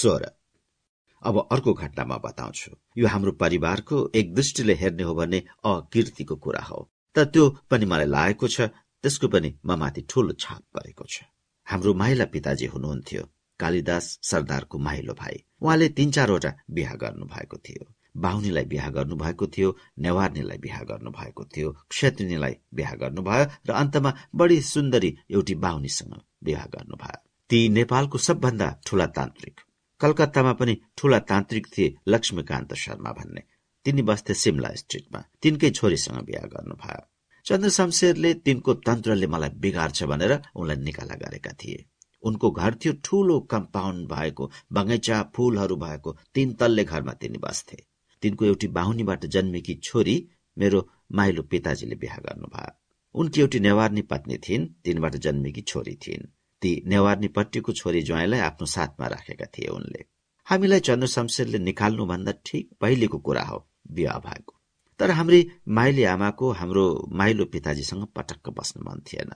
सोह्र अब अर्को घटना म बताउँछु। यो हाम्रो परिवारको एक दृष्टिले हेर्ने हो भने अकीर्तिको कुरा हो। त त्यो पनि मलाई लागेको छ त्यसको पनि म माथि ठूलो छाप परेको छ। हाम्रो माइला पिताजी हुनुहुन्थ्यो कालिदास सरदारको माइलो भाइ। उहाँले तीन चारवटा बिहा गर्नु भएको थियो। बाहुनीलाई बिहा गर्नुभएको थियो नेवार्नीलाई बिहा गर्नुभएको थियो क्षेत्रिनीलाई बिहा गर्नुभयो र अन्तमा बढी सुन्दरी एउटी बाहुनीसँग बिहा गर्नुभयो। ती नेपालको सबभन्दा ठूला तान्त्रिक। कलकत्तामा पनि ठूला तान्त्रिक थिए लक्ष्मीकान्त शर्मा भन्ने। तिनी बस्थे सिमला स्ट्रिटमा। तिनकै छोरीसँग बिहा गर्नुभयो। चन्द्र शमशेरले तिनको तन्त्रले मलाई बिगार्छ भनेर उनलाई निकाला गरेका थिए। उनको घर थियो ठूलो कम्पाउन्ड भएको बगैँचा फूलहरू भएको तीन तल्ले घरमा तिनी बस्थे। तिनको एउटी बाहुनीबाट जन्मेकी छोरी मेरो माइलो पिताजीले बिहा गर्नुभयो। उनकी एउटी नेवार्नी पत्नी थिइन् तिनबाट जन्मेकी छोरी थिइन्। ती नेवार्नीपट्टिको छोरी ज्वाइँलाई आफ्नो साथमा राखेका थिए उनले। हामीलाई चन्द्र शमशेरले निकाल्नुभन्दा ठिक पहिलेको कुरा हो विवाह भएको तर हाम्री माइली आमाको हाम्रो माइलो पिताजीसँग पटक्क बस्न मन थिएन।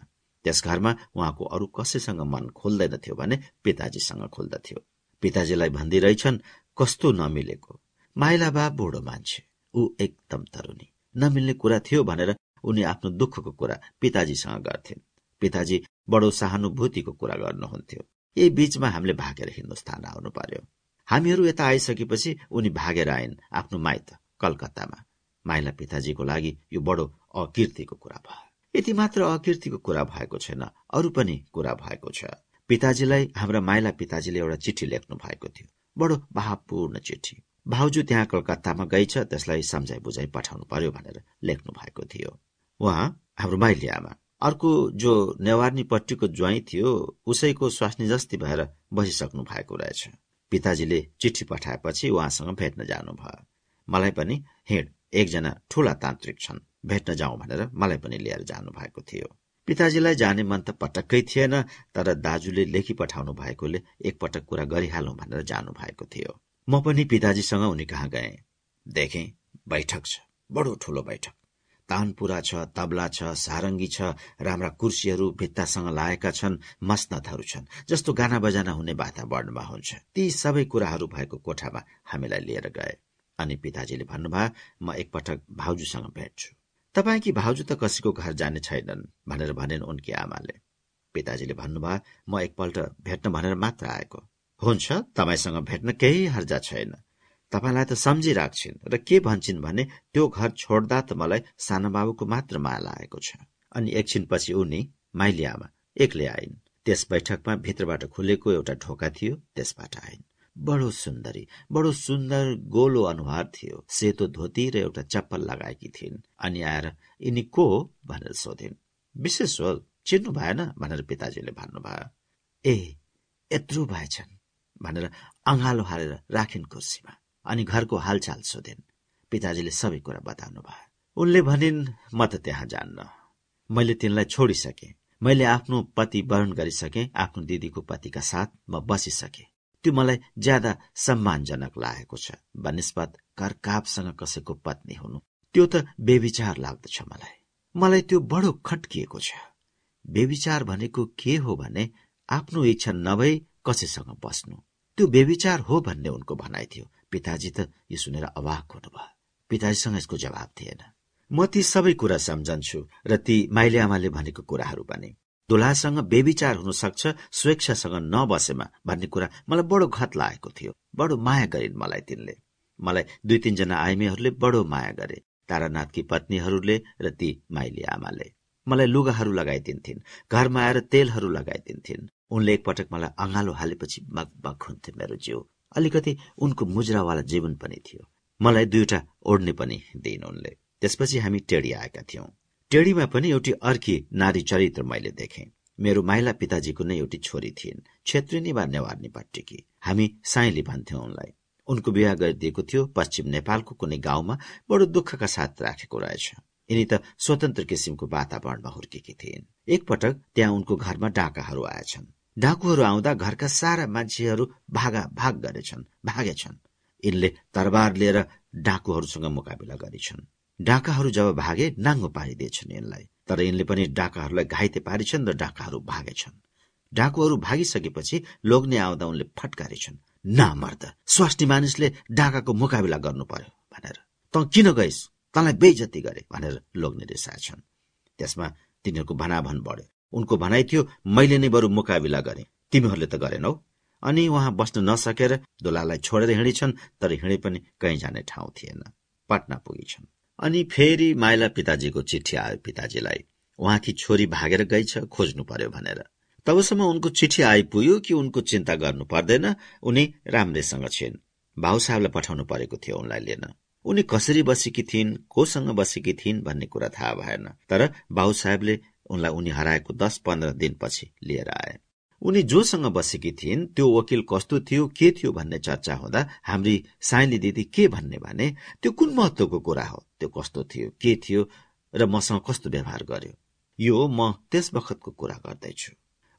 त्यस घरमा उहाँको अरू कसैसँग मन खोल्दैनथ्यो भने पिताजीसँग खोल्दथ्यो पिताजीलाई भन्दिरहेछन् कस्तो नमिलेको? माइला बा बुढो मान्छे ऊ एकदम तरुनी नमिल्ने कुरा थियो भनेर उनी आफ्नो दुःखको कुरा पिताजीसँग गर्थिन्। पिताजी बडो सहानुभूतिको कुरा गर्नुहुन्थ्यो। यही बीचमा हामीले भागेर हिन्दुस्तान आउनु पर्यो। हामीहरू यता आइसकेपछि उनी भागेर आइन् आफ्नो माइत कलकत्तामा। माइला पिताजीको लागि यो बडो अकीर्तिको कुरा भयो। यति मात्र अकीर्तिको कुरा भएको छैन अरू पनि कुरा भएको छ। पिताजीलाई हाम्रा माइला पिताजीले एउटा चिठी लेख्नु भएको थियो। बडो भावपूर्ण चिठी। भाउजू त्यहाँ कलकत्तामा छ त्यसलाई सम्झाइ बुझाइ पठाउनु पर्यो भनेर लेख्नु भएको थियो। उहाँ हाम्रो माइली आमा। अर्को जो नेवार्नीपट्टिको ज्वाइँ थियो उसैको स्वास्नी जस्ती भएर बसिसक्नु भएको रहेछ। पिताजीले चिठी पठाएपछि उहाँसँग भेट्न जानुभयो। मलाई पनि हिँड एकजना ठूला तान्त्रिक छन्। भेट्न जाउँ भनेर मलाई पनि लिएर जानु भएको थियो। पिताजीलाई जाने मन त पटक्कै थिएन तर दाजुले लेखी पठाउनु भएकोले एकपटक कुरा गरिहालौं भनेर जानु भएको थियो। म पनि पिताजीसँग उनी कहाँ गएँ? देखेँ बैठक छ। बडो ठूलो बैठक। तानपुरा छ तबला छ सारङ्गी छ राम्रा कुर्सीहरू भित्तासँग लागेका छन् मस्नतहरू छन्। जस्तो गाना बजाना हुने वातावरणमा हुन्छ। ती सबै कुराहरू भएको कोठामा हामीलाई लिएर गए। अनि पिताजीले भन्नुभयो म एकपटक भाउजूसँग भेट्छु। तपाईँकी भाउजू त कसैको घर जाने छैनन्? भनेर भनेन् उनकी आमाले। पिताजीले भन्नुभयो म एकपल्ट भेट्न भनेर मात्र आएको। हुन्छ तपाईँसँग भेट्न केही हर्जा छैन। तपाईँलाई त सम्झिराख्छिन्। र के भन्छन् भने त्यो घर छोड्दा त मलाई सानो बाबुको मात्र माया लागेको छ। अनि एकछिनपछि उनी माइली आमा एक्लै आइन्। त्यस बैठकमा भित्रबाट खुलेको एउटा ढोका थियो त्यसबाट आइन्। बडो सुन्दरी बडो सुन्दर गोलो अनुहार थियो सेतो धोती र एउटा चप्पल लगाएकी थिइन्। अनि आएर यिनी को हो? भनेर सोधिन्। विशेष हो चिन्नु भएन? भनेर पिताजीले भन्नुभयो। ए यत्रो भएछन् भनेर अँगालो हालेर राखिन् कुर्सीमा। अनि घरको हालचाल सोधिन्। पिताजीले सबै कुरा बताउनु भयो उनले भनिन् म त त्यहाँ जान्न। मैले तिनलाई छोडिसके। मैले आफ्नो पति वरण गरिसके आफ्नो दिदीको पतिका साथ म बसिसके। त्यो मलाई ज्यादा सम्मानजनक लागेको छ। बनिस्पत करकापसँग कसैको पत्नी हुनु। त्यो त बेविचार लाग्दछ मलाई। मलाई त्यो बडो खट्किएको छ। बेविचार भनेको के हो भने आफ्नो इच्छा नभई कसैसँग बस्नु। त्यो बेविचार हो भन्ने उनको भनाइ थियो। पिताजी त यो सुनेर अवाक हुनुभयो। पिताजीसँग यसको जवाब थिएन। म ती सबै कुरा सम्झन्छु र ती माइले आमाले भनेको कुराहरू पनि दुलासँग बेविचार हुन सक्छ स्वेच्छासँग नबसेमा भन्ने कुरा मलाई बडो घत लागेको थियो। बडो माया गरिन् मलाई तिनले। मलाई दुई तीनजना आइमेहरूले बडो माया गरे तारानाथकी पत्नीहरूले र ती माइली आमाले मलाई लुगाहरू लगाइदिन्थिन् घरमा आएर तेलहरू लगाइदिन्थिन्। उनले एकपटक मलाई अँगालो हालेपछि मगमग हुन्थ्यो मेरो जिउ। अलिकति उनको मुजरावाला जीवन पनि थियो। मलाई दुईवटा ओढ्ने पनि दिइन् उनले। त्यसपछि हामी टेडी आएका थियौं। टेडीमा पनि एउटी अर्की नारी चरित्र मैले देखेँ। मेरो माइला पिताजीको नै एउटी छोरी थिइन् छेत्रिनी वा नेवार्नी पट्टिकी हामी साइली भन्थ्यौं उनलाई उनको विवाह गरिदिएको थियो पश्चिम नेपालको कुनै गाउँमा बडो दुःखका साथ राखेको रहेछ। यिनी त स्वतन्त्र किसिमको वातावरणमा हुर्केकी थिइन्। एकपटक त्यहाँ उनको घरमा डाकाहरू आएछन्। डाकुहरू आउँदा घरका सारा मान्छेहरू भागा भाग गरेछन् भागेछन्। यिनले तरबार लिएर डाकुहरूसँग मुकाबिला गरेछन्। डाकाहरू जब भागे नाङ्गो पारिदिएछन् यिनलाई। तर यिनले पनि डाकाहरूलाई घाइते पारिछन् र डाकाहरू भागेछन्। डाकुहरू भागिसकेपछि लोग्ने आउँदा उनले फटकारेछन्। न मर्द स्वास्नी मानिसले डाकाको मुकाबिला गर्नु पर्यो भनेर। त किन गइस? तँलाई बेइजती गरे भनेर लोग्ने रिसाएछन् त्यसमा तिनीहरूको भनाभन बढ्यो। उनको भनाइ थियो मैले नै बरु मुकाबिला गरे। तिमीहरूले त गरेनौ अनि उहाँ बस्न नसकेर दुलालाई छोडेर हिँडेछन् तर हिँडे पनि कहीँ जाने ठाउँ थिएन। पटना पुगेछन्। अनि फेरि माइला पिताजीको चिठी आयो पिताजीलाई। उहाँकी छोरी भागेर गइछ खोज्नु पर्यो भनेर। तबसम्म उनको चिठी आइपुग्यो कि उनको चिन्ता गर्नु पर्दैन उनी राम्रैसँग छिन्। भाउ साहबलाई पठाउनु परेको थियो उनलाई लिन। उनी कसरी बसेकी थिइन् कोसँग बसेकी थिइन् भन्ने कुरा थाहा भएन। तर बाबु साहेबले उनलाई उनी हराएको दस पन्ध्र दिनपछि लिएर आए। उनी जोसँग बसेकी थिइन् त्यो वकिल कस्तो थियो के थियो भन्ने चर्चा हुँदा हाम्री साइली दिदी के भन्ने भने त्यो कुन महत्वको कुरा हो? त्यो कस्तो थियो के थियो र मसँग कस्तो व्यवहार गर्यो? यो म त्यस बखतको कुरा गर्दैछु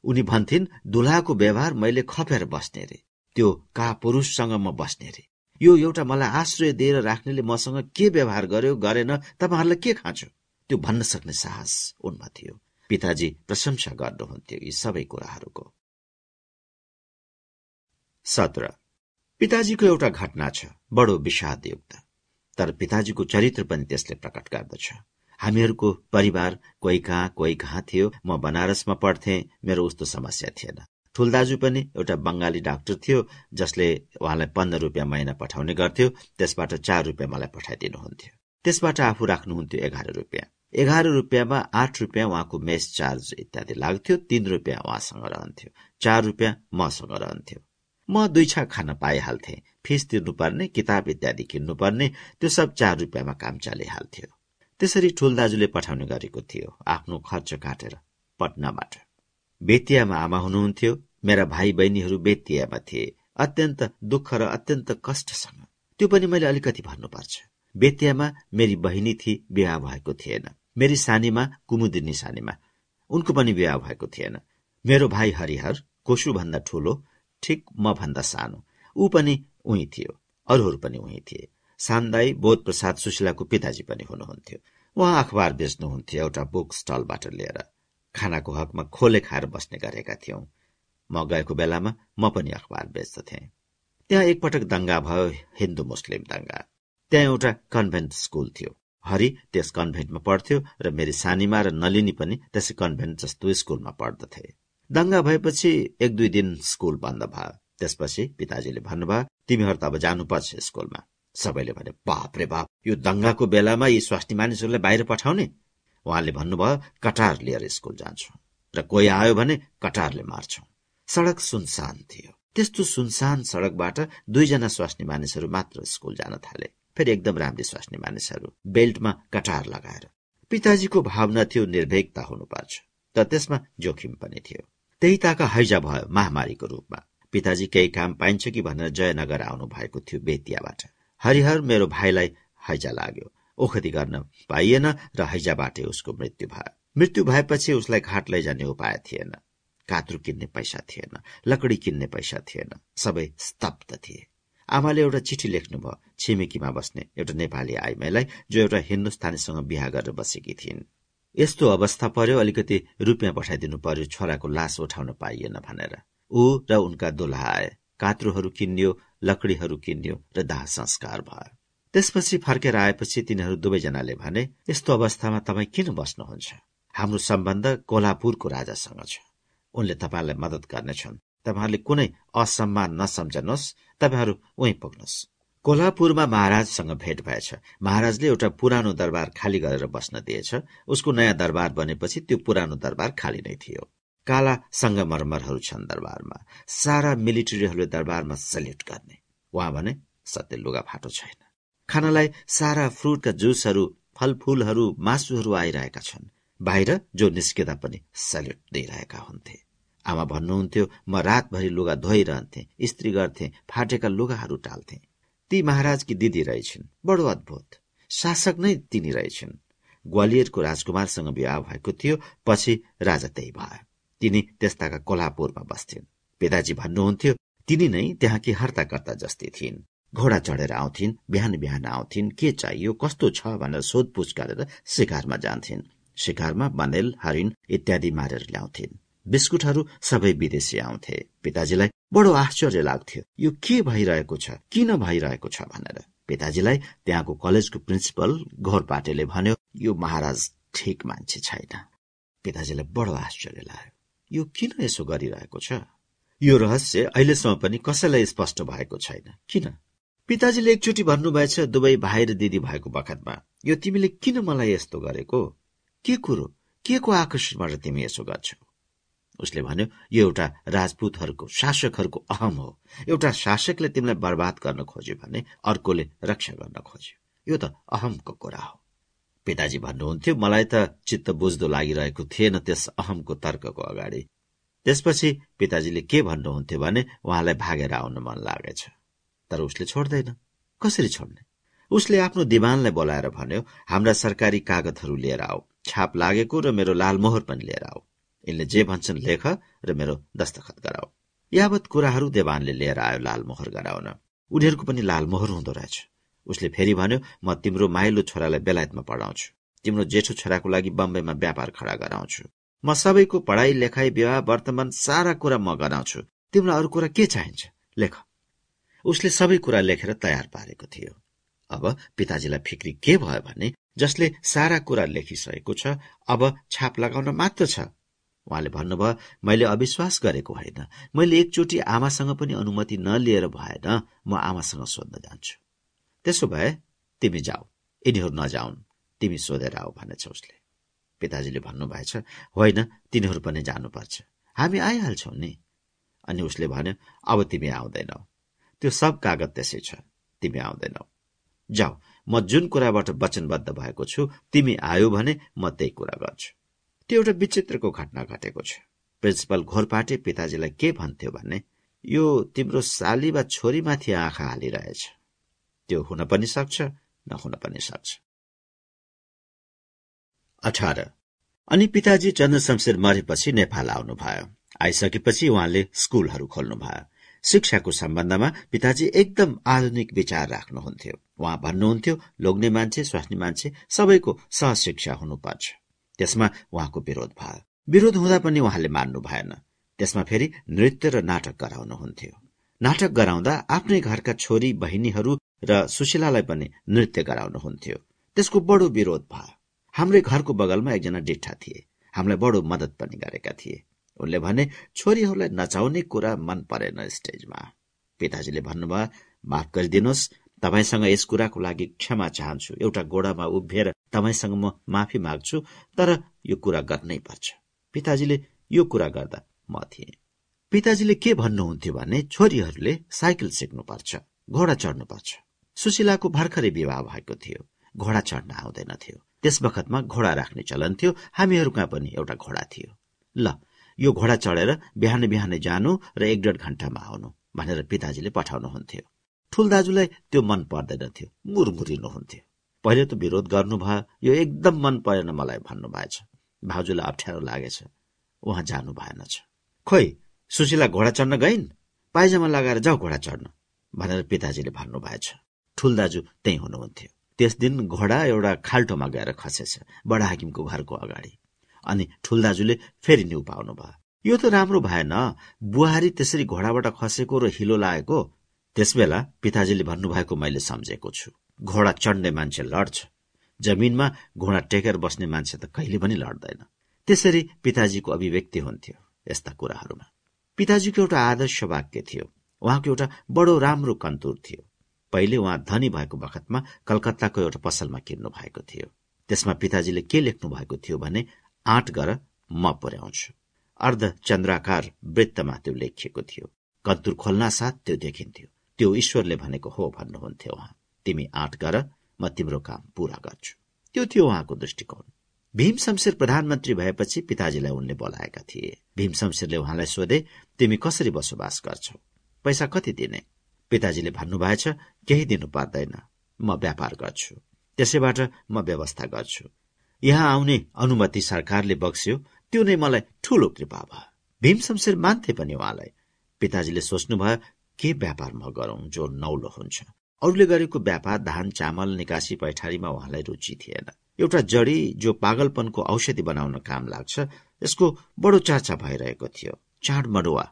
उनी भन्थिन् दुलाको व्यवहार मैले खपेर बस्ने रे। त्यो का पुरुषसँग म बस्ने रे? यो एउटा मलाई आश्रय दिएर राख्नेले मसँग के व्यवहार गर्यो गरेन तपाईँहरूलाई के खाँचो? त्यो भन्न सक्ने साहस उनमा थियो। पिताजी प्रशंसा गर्नुहुन्थ्यो यी सबै कुराहरूको। सत्र पिताजीको एउटा घटना छ बडो विषादयुक्त। तर पिताजीको चरित्र पनि त्यसले प्रकट गर्दछ। हामीहरूको परिवार कोही कहाँ कोही कहाँ थियो म बनारसमा पढ्थे मेरो उस्तो समस्या थिएन। ठुल दाजु पनि एउटा बंगाली डाक्टर थियो जसले उहाँलाई पन्ध्र रुपियाँ महिना पठाउने गर्थ्यो त्यसबाट चार रुपियाँ मलाई पठाइदिनुहुन्थ्यो। त्यसबाट आफू राख्नुहुन्थ्यो एघार रुपियाँ। एघार रुपियाँमा आठ रुपियाँ उहाँको मेस चार्ज इत्यादि लाग्थ्यो तीन रुपियाँ उहाँसँग रहन्थ्यो चार रुपियाँ मसँग रहन्थ्यो। म दुई छा खान पाइहाल्थे फिस तिर्नुपर्ने किताब इत्यादि किन्नुपर्ने त्यो सब चार रुपियाँमा काम चलिहाल्थ्यो। त्यसरी ठुल दाजुले पठाउने गरेको थियो आफ्नो खर्च काटेर पटनाबाट। बेतियामा आमा हुनुहुन्थ्यो मेरा भाइ बहिनीहरू बेतियामा थिए अत्यन्त दुःख र अत्यन्त कष्टसँग। त्यो पनि मैले अलिकति भन्नुपर्छ। बेतियामा मेरी बहिनी थिए विवाह भएको थिएन। मेरी सानीमा कुमुदिनी सानीमा उनको पनि विवाह भएको थिएन। मेरो भाइ हरिहर कोसु भन्दा ठूलो ठिक म भन्दा सानो। ऊ पनि उही थियो अरूहरू पनि उही थिए। सान्दाई बोध प्रसाद सुशीलाको पिताजी पनि हुनुहुन्थ्यो। उहाँ अखबार बेच्नुहुन्थ्यो एउटा बुक स्टलबाट लिएर। खानाको हकमा खोले खाएर बस्ने गरेका थियौं। म गएको बेलामा म पनि अखबार बेच्दथे। त्यहाँ एकपटक दंगा भयो हिन्दू मुस्लिम दंगा त्यहाँ एउटा कन्भेन्ट स्कूल थियो। हरि त्यस कन्भेन्टमा पढ्थ्यो र मेरी सानीमा र नलिनी पनि त्यसै कन्भेन्ट जस्तो स्कूलमा पढ्दथे। दंगा भएपछि एक दुई दिन स्कूल बन्द भयो। त्यसपछि पिताजीले भन्नुभयो तिमीहरू त अब जानुपर्छ स्कूलमा। सबैले भने बाप रे बाप यो दंगाको बेलामा यी स्वास्थ्य मानिसहरूलाई बाहिर पठाउने? उहाँले भन्नुभयो कटार लिएर स्कूल जान्छौ। र कोही आयो भने कटारले मार्छौ। सड़क सुनसान थियो। त्यस्तो सुनसान सड़कबाट दुईजना स्वास्नी मानिसहरू मात्र स्कूल जान थाले। फेरि एकदम राम्री स्वास्नी मानिसहरू बेल्टमा कटार लगाएर पिताजीको भावना थियो निर्भेकता हुनुपर्छ तर त्यसमा जोखिम पनि थियो। त्यही ताका हैजा भयो महामारीको रूपमा। पिताजी केही काम पाइन्छ कि भनेर जयनगर आउनु भएको थियो बेतियाबाट। हरिहर मेरो भाइलाई हैजा लाग्यो। ओखती गर्न पाइएन र हैजाबाटै उसको मृत्यु भयो। मृत्यु भएपछि उसलाई घाट लैजाने उपाय थिएन। कात्रु किन्ने पैसा थिएन लकडी किन्ने पैसा थिएन। सबै स्तब्ध थिए। आमाले एउटा चिठी लेख्नुभयो। छिमेकीमा बस्ने एउटा नेपाली आइमाईलाई जो एउटा हिन्दुस्तानीसँग बिहा गरेर बसेकी थिइन्। यस्तो अवस्था पर्यो अलिकति रुपियाँ पठाइदिनु पर्यो छोराको लास उठाउन पाइएन भनेर। ऊ र उनका दुल्हा आए कात्रुहरू किनियो लकडीहरू किनियो र दाह संस्कार भयो। त्यसपछि फर्केर आएपछि तिनीहरू दुवैजनाले भने यस्तो अवस्थामा तपाईँ किन बस्नुहुन्छ? हाम्रो सम्बन्ध कोल्हापुरको राजासँग छ। उनले तपाईँलाई मदत गर्नेछन्। तपाईँहरूले कुनै असम्मान नसम्झनुहोस् तपाईँहरू उहीँ पुग्नुहोस्। कोल्हापुरमा महाराजसँग भेट भएछ। महाराजले एउटा पुरानो दरबार खाली गरेर बस्न दिएछ। उसको नयाँ दरबार बनेपछि त्यो पुरानो दरबार खाली नै थियो। काला सङ्गमरमरहरू छन् दरबारमा। सारा मिलिट्रीहरूले दरबारमा सल्युट गर्ने। उहाँ भने सत्य लुगा फाटो छैन। खानालाई सारा फ्रुटका जुसहरू फलफूलहरू मासुहरू आइरहेका छन्। बाहिर जो निस्किँदा पनि सल्युट दिइरहेका हुन्थे। आमा भन्नुहुन्थ्यो म रातभरि लुगा धोइरहन्थे स्त्री गर्थे फाटेका लुगाहरू टाल्थे। ती महाराजकी दिदी रहेछन् बडो अद्भुत। शासक नै तिनी रहेछन्। ग्वालियरको राजकुमारसँग विवाह भएको थियो पछि राजा त्यही भयो। तिनी त्यस्ताका कोल्हापुरमा बस्थिन्। पिताजी भन्नुहुन्थ्यो तिनी नै त्यहाँकी हर्ताकर्ता जस्तै थिइन्। घोडा चढेर आउँथिन् बिहान बिहान आउँथिन् के चाहियो कस्तो छ भनेर सोधपुछ गरेर शिकारमा जान्थिन्। शिकारमा बनेल हरिण इत्यादि मारेर ल्याउँथिन्। बिस्कुटहरू सबै विदेशी आउँथे। पिताजीलाई बडो आश्चर्य लाग्थ्यो। यो के भइरहेको छ? किन भइरहेको छ भनेर। पिताजीलाई त्यहाँको कलेजको प्रिन्सिपल घोरपाटेले भन्यो यो महाराज ठिक मान्छे छैन। पिताजीलाई बडो आश्चर्य लाग्यो। यो किन यसो गरिरहेको छ? यो रहस्य अहिलेसम्म पनि कसैलाई स्पष्ट भएको छैन। किन? पिताजीले एकचोटि भन्नुभएछ दुवै भाइ र दिदी भएको बखतमा यो तिमीले किन मलाई यस्तो गरेको? के कुरो? के को आकर्षणबाट तिमी यसो गर्छौ? उसले भन्यो यो एउटा राजपूतहरूको शासकहरूको अहम हो। एउटा शासकले तिमीलाई बर्बाद गर्न खोज्यो भने अर्कोले रक्षा गर्न खोज्यो। यो त अहमको कुरा हो। पिताजी भन्नुहुन्थ्यो मलाई त चित्त बुझ्दो लागिरहेको थिएन त्यस अहमको तर्कको अगाडि। त्यसपछि पिताजीले के भन्नुहुन्थ्यो भने उहाँलाई भागेर आउन मन लागेछ। तर उसले छोड्दैन। कसरी छोड्ने? उसले आफ्नो दिवानलाई बोलाएर भन्यो हाम्रा सरकारी कागतहरू लिएर आऊ। छाप लागेको र मेरो लालमोहर पनि लिएर आऊ। यिनले जे भन्छन् लेख र मेरो दस्तखत गराऊ यावत कुराहरू देवानले लिएर आयो लालमोहर गराउन। उनीहरूको पनि लालमोहर हुँदो रहेछ। उसले फेरि भन्यो म तिम्रो माइलो छोरालाई बेलायतमा पढाउँछु। तिम्रो जेठो छोराको लागि बम्बईमा व्यापार खडा गराउँछु। म सबैको पढाइ लेखाइ विवाह वर्तमान सारा कुरा म गराउँछु। तिमीलाई अरू कुरा के चाहिन्छ? लेख उसले सबै कुरा लेखेर तयार पारेको थियो। अब पिताजीलाई फिक्री के भयो भने जसले सारा कुरा लेखिसकेको छ अब छाप लगाउन मात्र छ। उहाँले भन्नुभयो मैले अविश्वास गरेको होइन। मैले एकचोटि आमासँग पनि अनुमति नलिएर भएन म आमासँग सोध्न जान्छु। त्यसो भए तिमी जाऊ यिनीहरू नजाउन्। तिमी सोधेर आऊ भनेछ उसले। पिताजीले भन्नुभएछ होइन तिनीहरू पनि जानुपर्छ। हामी आइहाल्छौ नि। अनि उसले भन्यो अब तिमी आउँदैनौ। त्यो सब कागज त्यसै छ। तिमी आउँदैनौ। जाऊ म जुन कुराबाट वचनबद्ध भएको छु तिमी आयो भने म त्यही कुरा गर्छु। त्यो एउटा विचित्रको घटना घटेको छ। प्रिन्सिपल घोरपाटे पिताजीलाई के भन्थ्यो भने यो तिम्रो साली वा छोरीमाथि आँखा हालिरहेछ। त्यो हुन पनि सक्छ नहुन पनि सक्छ। अठार। अनि पिताजी चन्द्र शमशेर मरेपछि नेपाल आउनुभयो। आइसकेपछि उहाँले स्कूलहरू खोल्नुभयो। शिक्षाको सम्बन्धमा पिताजी एकदम आधुनिक विचार राख्नुहुन्थ्यो। उहाँ भन्नुहुन्थ्यो लोग्ने मान्छे स्वास्नी मान्छे सबैको सहशिक्षा हुनुपर्छ। त्यसमा उहाँको विरोध भयो। विरोध हुँदा पनि उहाँले मान्नु भएन। त्यसमा फेरि नृत्य र नाटक गराउनुहुन्थ्यो नाटक गराउँदा आफ्नै घरका छोरी बहिनीहरू र सुशीलालाई पनि नृत्य गराउनुहुन्थ्यो त्यसको बडो विरोध भयो। हाम्रै घरको बगलमा एकजना डिठा थिए। हामीलाई बडो मदत पनि गरेका थिए। उनले भने छोरीहरूलाई नचाउने कुरा मन परेन स्टेजमा। पिताजीले भन्नुभयो माफ गरिदिनुहोस् तपाईँसँग यस कुराको लागि क्षमा चाहन्छु। एउटा गोडामा उभिएर तपाईँसँग म माफी माग्छु तर यो कुरा गर्नै पर्छ। पिताजीले यो कुरा गर्दा म थिएँ। पिताजीले के भन्नुहुन्थ्यो भने छोरीहरूले साइकल सिक्नुपर्छ घोडा चढ्नुपर्छ। सुशीलाको भर्खरै विवाह भएको थियो। घोडा चढ्न आउँदैनथ्यो त्यस बखतमा घोडा राख्ने चलन थियो। हामीहरू कहाँ पनि एउटा घोडा थियो। ल यो घोडा चढेर बिहानै बिहानै जानु र एक डेढ घण्टामा आउनु भनेर पिताजीले पठाउनुहुन्थ्यो। ठुल दाजुलाई त्यो मन पर्दैनथ्यो मुरमुरिनुहुन्थ्यो। पहिले त विरोध गर्नुभयो। यो एकदम मन परेन मलाई भन्नुभएछ। भाउजूलाई अप्ठ्यारो लागेछ। उहाँ जानु भएनछ खोइ सुशीला घोडा चढ्न गइन्? पाइजामा लगाएर जाऊ घोडा चढ्न भनेर पिताजीले भन्नुभएछ। ठुल दाजु त्यही हुनुहुन्थ्यो। त्यस दिन घोडा एउटा खाल्टोमा गएर खसेछ बडा हाकिमको घरको अगाडि। अनि ठुल दाजुले फेरि न्यु पाउनु भयो यो त राम्रो भएन। बुहारी त्यसरी घोडाबाट खसेको र हिलो लागेको। त्यसबेला पिताजीले भन्नुभएको मैले सम्झेको छु। घोडा चढ्ने मान्छे लड्छ। जमिनमा घोडा टेकेर बस्ने मान्छे त कहिले पनि लड्दैन। त्यसरी पिताजीको अभिव्यक्ति हुन्थ्यो यस्ता कुराहरूमा। पिताजीको एउटा आदर्श वाक्य थियो। उहाँको एउटा बडो राम्रो कन्तुर थियो। पहिले उहाँ धनी भएको बखतमा कलकत्ताको एउटा पसलमा किन्नु भएको थियो। त्यसमा पिताजीले के लेख्नु भएको थियो भने आँट गर म पुर्याउँछु। अर्ध चन्द्राकार वृत्तमा त्यो लेखिएको थियो। कन्तुर खोल्ना साथ त्यो देखिन्थ्यो। त्यो ईश्वरले भनेको हो भन्नुहुन्थ्यो उहाँ। तिमी आँट गर म तिम्रो काम पूरा गर्छु। त्यो थियो उहाँको दृष्टिकोण। भीम शमशेर प्रधानमन्त्री भएपछि पिताजीलाई उनले बोलाएका थिए। भीम शमशेरले उहाँलाई सोधे तिमी कसरी बसोबास गर्छौ? पैसा कति दिने? पिताजीले भन्नुभएछ केही दिनु पर्दैन। म व्यापार गर्छु। त्यसैबाट म व्यवस्था गर्छु। यहाँ आउने अनुमति सरकारले बक्स्यो। त्यो नै मलाई ठूलो कृपा भयो। भीम शमशेर मान्थे पनि उहाँलाई। पिताजीले सोच्नुभयो के व्यापार म गरौं जो नौलो हुन्छ? अरूले गरेको व्यापार धान चामल निकासी पैठारीमा उहाँलाई रुचि थिएन। एउटा जडी जो पागलपनको औषधि बनाउन काम लाग्छ यसको बडो चर्चा भइरहेको थियो। चाड मडुवा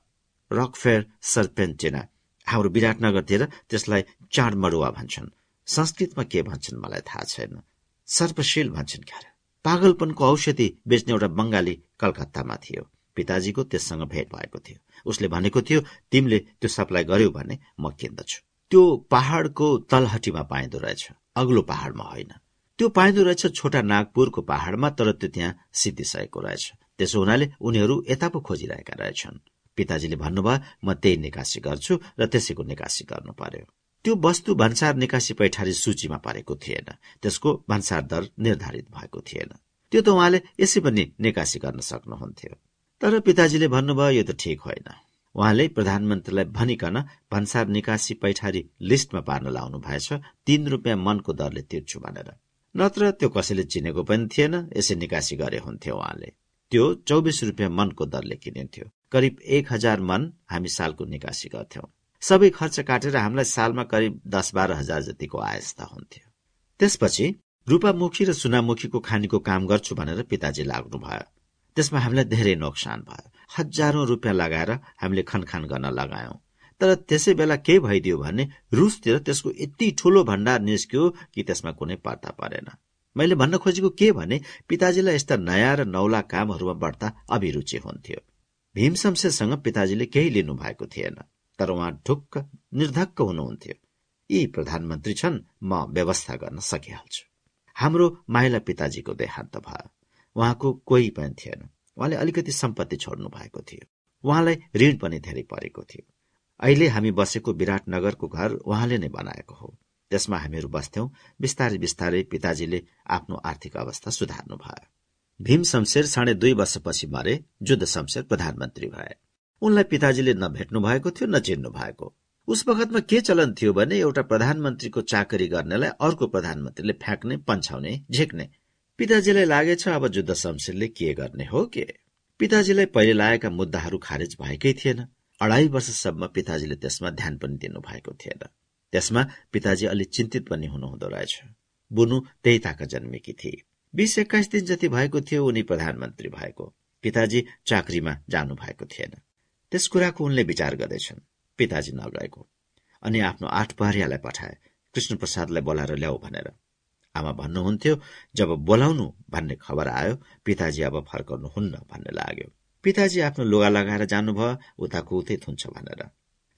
रकफेयर सर्पेन्टेना हाम्रो विराटनगरतिर त्यसलाई चाड मडुवा भन्छन्। संस्कृतमा के भन्छन् मलाई थाहा छैन। सर्पशील भन्छन् क्यार। पागलपनको औषधि बेच्ने एउटा बंगाली कलकत्तामा थियो। पिताजीको त्यससँग भेट भएको थियो। उसले भनेको थियो तिमीले त्यो सप्लाई गर्यौ भने म किन्दछु। त्यो पहाड़को तलहटीमा पाइँदो रहेछ। अग्लो पहाड़मा होइन। त्यो पाइँदो रहेछ छोटा नागपुरको पहाड़मा तर त्यो त्यहाँ सिद्धिसकेको रहेछ। त्यसो हुनाले उनीहरू यता पो खोजिरहेका रहेछन्। पिताजीले भन्नुभयो म त्यही निकासी गर्छु र त्यसैको निकासी गर्नु पर्यो। त्यो वस्तु भन्सार निकासी पैठारी सूचीमा परेको थिएन। त्यसको भन्सार दर निर्धारित भएको थिएन। त्यो त उहाँले यसै पनि निकासी गर्न सक्नुहुन्थ्यो। तर पिताजीले भन्नुभयो यो त ठिक होइन। उहाँले प्रधानमन्त्रीलाई भनिकन भन्सार निकासी पैठारी लिस्टमा पार्न लाउनु भएछ तीन रुपियाँ मनको दरले तिर्छु भनेर। नत्र त्यो कसैले चिनेको पनि थिएन यसै निकासी गरे हुन्थ्यो उहाँले। त्यो चौबिस रुपियाँ मनको दरले किनिन्थ्यो। करिब एक हजार मन हामी सालको निकासी गर्थ्यौं। सबै खर्च काटेर हामीलाई सालमा करिब दस बाह्र हजार जतिको आयस्ता हुन्थ्यो। त्यसपछि रूपामुखी र सुनामुखीको खानीको काम गर्छु भनेर पिताजी लाग्नु भयो त्यसमा हामीलाई धेरै नोक्सान भयो। हजारौं रुपियाँ लगाएर हामीले खनखान गर्न लगायौं। तर त्यसै बेला के भइदियो भने रुसतिर त्यसको यति ठूलो भण्डार निस्क्यो कि त्यसमा कुनै पर्ता परेन। मैले भन्न खोजेको के भने पिताजीलाई यस्ता नयाँ र नौला कामहरूमा बढ्ता अभिरुचि हुन्थ्यो। भीम शमशेरसँग पिताजीले केही लिनु भएको थिएन तर उहाँ ढुक्क निर्धक्क हुनुहुन्थ्यो। यी प्रधानमन्त्री छन् म व्यवस्था गर्न सकिहाल्छु। हाम्रो माइला पिताजीको देहान्त भयो। उहाँको कोही पनि थिएन। उहाँले अलिकति सम्पत्ति छोड्नु भएको थियो। उहाँलाई ऋण पनि धेरै परेको थियो। अहिले हामी बसेको विराटनगरको घर उहाँले नै बनाएको हो। त्यसमा हामीहरू बस्थ्यौं। बिस्तारै बिस्तारै पिताजीले आफ्नो आर्थिक अवस्था सुधार्नु भयो। भीम शमशेर साढे दुई वर्षपछि मरे जुद्ध शमशेर प्रधानमन्त्री भए। उनलाई पिताजीले नभेट्नु भएको थियो न चिन्नु भएको। उस बखतमा के चलन थियो भने एउटा प्रधानमन्त्रीको चाकरी गर्नेलाई अर्को प्रधानमन्त्रीले फ्याँक्ने पन्छाउने झेक्ने पिताजीलाई लागेछ अब जुद्ध शमशेरले के गर्ने हो के? पिताजीलाई पहिले लागेका मुद्दाहरू खारेज भएकै थिएन। अढाई वर्षसम्म पिताजीले त्यसमा ध्यान पनि दिनु भएको थिएन। त्यसमा पिताजी अलि चिन्तित पनि हुनुहुँदो रहेछ। बुनु त्यही ताका जन्मेकी थिए। बीस एक्काइस दिन जति भएको थियो उनी प्रधानमन्त्री भएको। पिताजी चाकरीमा जानु भएको थिएन। त्यस कुराको उनले विचार गर्दैछन्। पिताजी नगएको। अनि आफ्नो आठ पहरियालाई पठाए। कृष्ण प्रसादलाई बोलाएर ल्याऊ भनेर। आमा भन्नुहुन्थ्यो जब बोलाउनु भन्ने खबर आयो पिताजी अब फर्कनुहुन्न भन्ने लाग्यो। पिताजी आफ्नो लुगा लगाएर जानुभयो उताको उतै थुन्छ भनेर।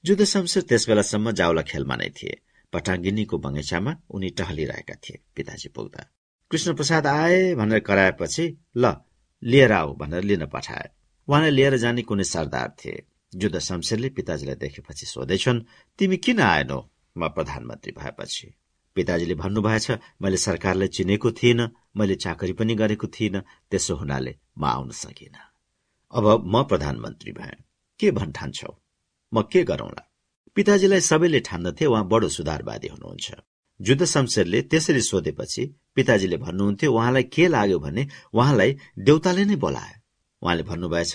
जुद्ध शमशेर त्यस बेलासम्म जाउला खेलमा नै थिए। पटाङ्गिनीको बगैँचामा उनी टहलिरहेका थिए पिताजी पुग्दा। कृष्ण प्रसाद आए भनेर कराएपछि ल लिएर आऊ भनेर लिन पठाए। उहाँलाई लिएर जाने कुनै सरदार थिए। जुद्ध शमशेरले पिताजीलाई देखेपछि सोधेछन् तिमी किन आएनौ म प्रधानमन्त्री भएपछि। पिताजीले भन्नुभएछ मैले सरकारलाई चिनेको थिइनँ मैले चाकरी पनि गरेको थिइनँ त्यसो हुनाले म आउन सकिन। अब म प्रधानमन्त्री भए। के भन्ठान्छौ? म के गरौंला? पिताजीलाई सबैले ठान्दथे उहाँ बडो सुधारवादी हुनुहुन्छ। जुद्ध शमशेरले त्यसरी सोधेपछि पिताजीले भन्नुहुन्थ्यो उहाँलाई के लाग्यो भने उहाँलाई देउताले नै बोलायो उहाँले भन्नुभएछ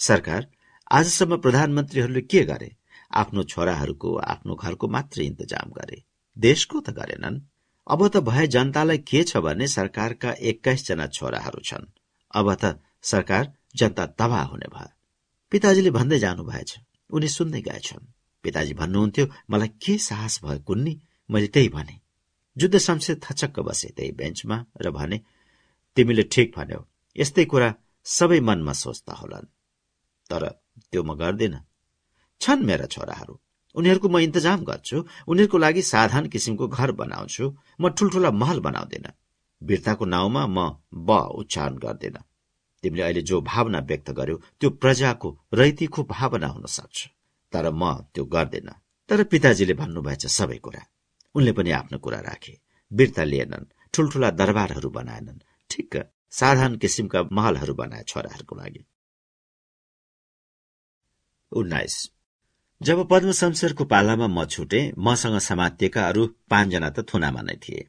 सरकार आजसम्म प्रधानमन्त्रीहरूले के गरे? आफ्नो छोराहरूको आफ्नो घरको मात्र इन्तजाम गरे। देशको त गरेनन्। अब त भए जनतालाई के छ भने सरकारका एक्काइस जना छोराहरू छन्। अब त सरकार जनता तबाह हुने भयो। पिताजीले भन्दै जानु भएछ उनी सुन्दै गएछन्। पिताजी भन्नुहुन्थ्यो मलाई के साहस भयो कुन्नी? मैले त्यही भने। जुद्ध शमशेर थचक्क बसे त्यही बेन्चमा र भने तिमीले ठिक भन्यौ। यस्तै कुरा सबै मनमा सोच्दा होलान्। तर त्यो म गर्दिन। छन् मेरा छोराहरू। उनीहरूको म इन्तजाम गर्छु। उनीहरूको लागि साधारण किसिमको घर बनाउँछु। म ठुल्ठुला महल बनाउँदिन। वीरताको नाउँमा म ब उच्चारण गर्दिन। तिमीले अहिले जो भावना व्यक्त गर्यो त्यो प्रजाको रैतिको भावना हुन सक्छ। तर म त्यो गर्दिन। तर पिताजीले भन्नुभएछ सबै कुरा। उनले पनि आफ्नो कुरा राखे। वीरता लिएनन्। ठुल्ठुला दरबारहरू बनाएनन्। ठिक। साधारण किसिमका महलहरू बनाए छोराहरूको लागि। उन्नाइस। जब पद्म शमशेरको पालामा म छुटे मसँग समातिएका अरू पाँचजना त थुनामा नै थिए।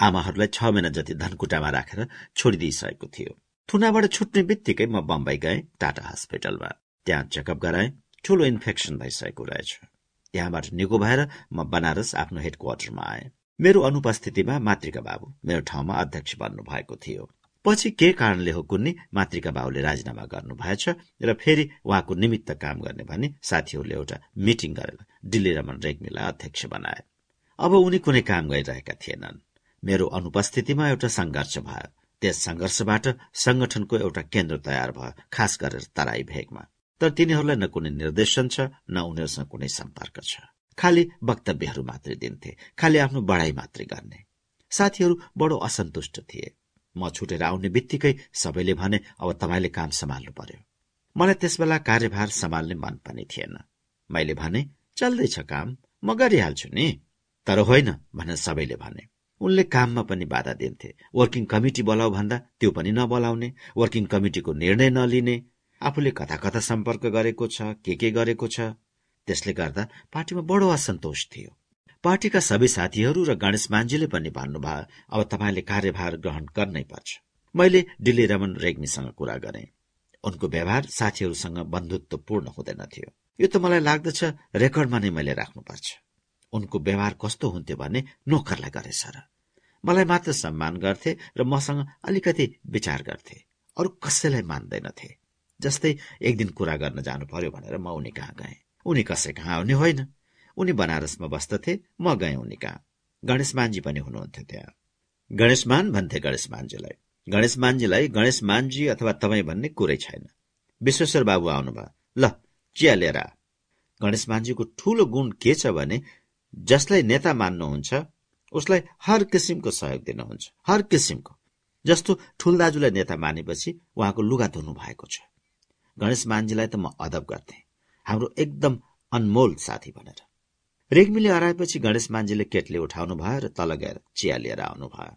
आमाहरूलाई छ महिना जति धनकुटामा राखेर छोडिदिइसकेको थियो। थुनाबाट छुट्ने बित्तिकै म बम्बई गएँ टाटा हस्पिटलमा। त्यहाँ चेकअप गराएँ ठूलो इन्फेक्सन भइसकेको रहेछ। त्यहाँबाट निको भएर म बनारस आफ्नो हेडक्वार्टरमा आएँ। मेरो अनुपस्थितिमा मातृका बाबु मेरो ठाउँमा अध्यक्ष बन्नु भएको थियो। पछि के कारणले हो कुन्नी? मातृका बाबुले राजीनामा गर्नुभएछ र फेरि उहाँको निमित्त काम गर्ने भनी साथीहरूले एउटा मिटिङ गरेर दिल्ली रमन रेग्मीलाई अध्यक्ष बनाए। अब उनी कुनै काम गरिरहेका थिएनन्। मेरो अनुपस्थितिमा एउटा संघर्ष भयो। त्यस संघर्षबाट संगठनको एउटा केन्द्र तयार भयो खास गरेर तराई भेगमा। तर तिनीहरूलाई न कुनै निर्देशन छ न उनीहरूसँग कुनै सम्पर्क छ। खालि वक्तव्यहरू मात्रै दिन्थे। खालि आफ्नो बढाई मात्रै गर्ने। साथीहरू बडो असन्तुष्ट थिए। म छुटेर आउने बित्तिकै सबैले भने अब तपाईँले काम सम्हाल्नु पर्यो। मलाई त्यसबेला कार्यभार सम्हाल्ने मन पनि थिएन। मैले भने चल्दैछ काम म गरिहाल्छु नि। तर होइन भनेर सबैले भने। उनले काममा पनि बाधा दिन्थे। वर्किङ कमिटी बोलाउ भन्दा त्यो पनि नबोलाउने वर्किङ कमिटीको निर्णय नलिने आफूले कता कता सम्पर्क गरेको छ के के गरेको छ। त्यसले गर्दा पार्टीमा बडो असन्तोष थियो। पार्टीका सबै साथीहरू र गणेश मान्जीले पनि भन्नुभयो अब तपाईँले कार्यभार ग्रहण गर्नै पर्छ। मैले डिल्ली रमन रेग्मीसँग कुरा गरे। उनको व्यवहार साथीहरूसँग बन्धुत्वपूर्ण हुँदैनथ्यो यो त मलाई लाग्दछ रेकर्डमा नै मैले राख्नुपर्छ। उनको व्यवहार कस्तो हुन्थ्यो भने नोकरलाई गरेछ र मलाई मात्र सम्मान गर्थे र मसँग अलिकति विचार गर्थे। अरू कसैलाई मान्दैनथे जस्तै एक दिन कुरा गर्न जानु पर्यो भनेर म उनी कहाँ गएँ। उनी कसै कहाँ आउने होइन। उनी बनारसमा बस्दथे म गएँ कहाँ गणेश मान्जी पनि हुनुहुन्थ्यो त्यहाँ। गणेश मान भन्थे गणेश मान्जीलाई गणेश मान्जीलाई गणेश मान्जी अथवा तपाईँ भन्ने कुरै छैन। विश्वेश्वर बाबु आउनुभयो। ल चिया लिएर गणेश मान्जीको ठूलो गुण के छ भने जसलाई नेता मान्नुहुन्छ उसलाई हर किसिमको सहयोग दिनुहुन्छ। हर किसिमको। जस्तो ठुल दाजुलाई नेता मानेपछि उहाँको लुगा धुनु भएको छ। गणेश मान्जीलाई त म अदब गर्थे। हाम्रो एकदम अनमोल साथी भनेर। रेग्मीले हराएपछि गणेश मान्जीले केटले उठाउनु भयो र तल गएर चिया लिएर आउनु भयो।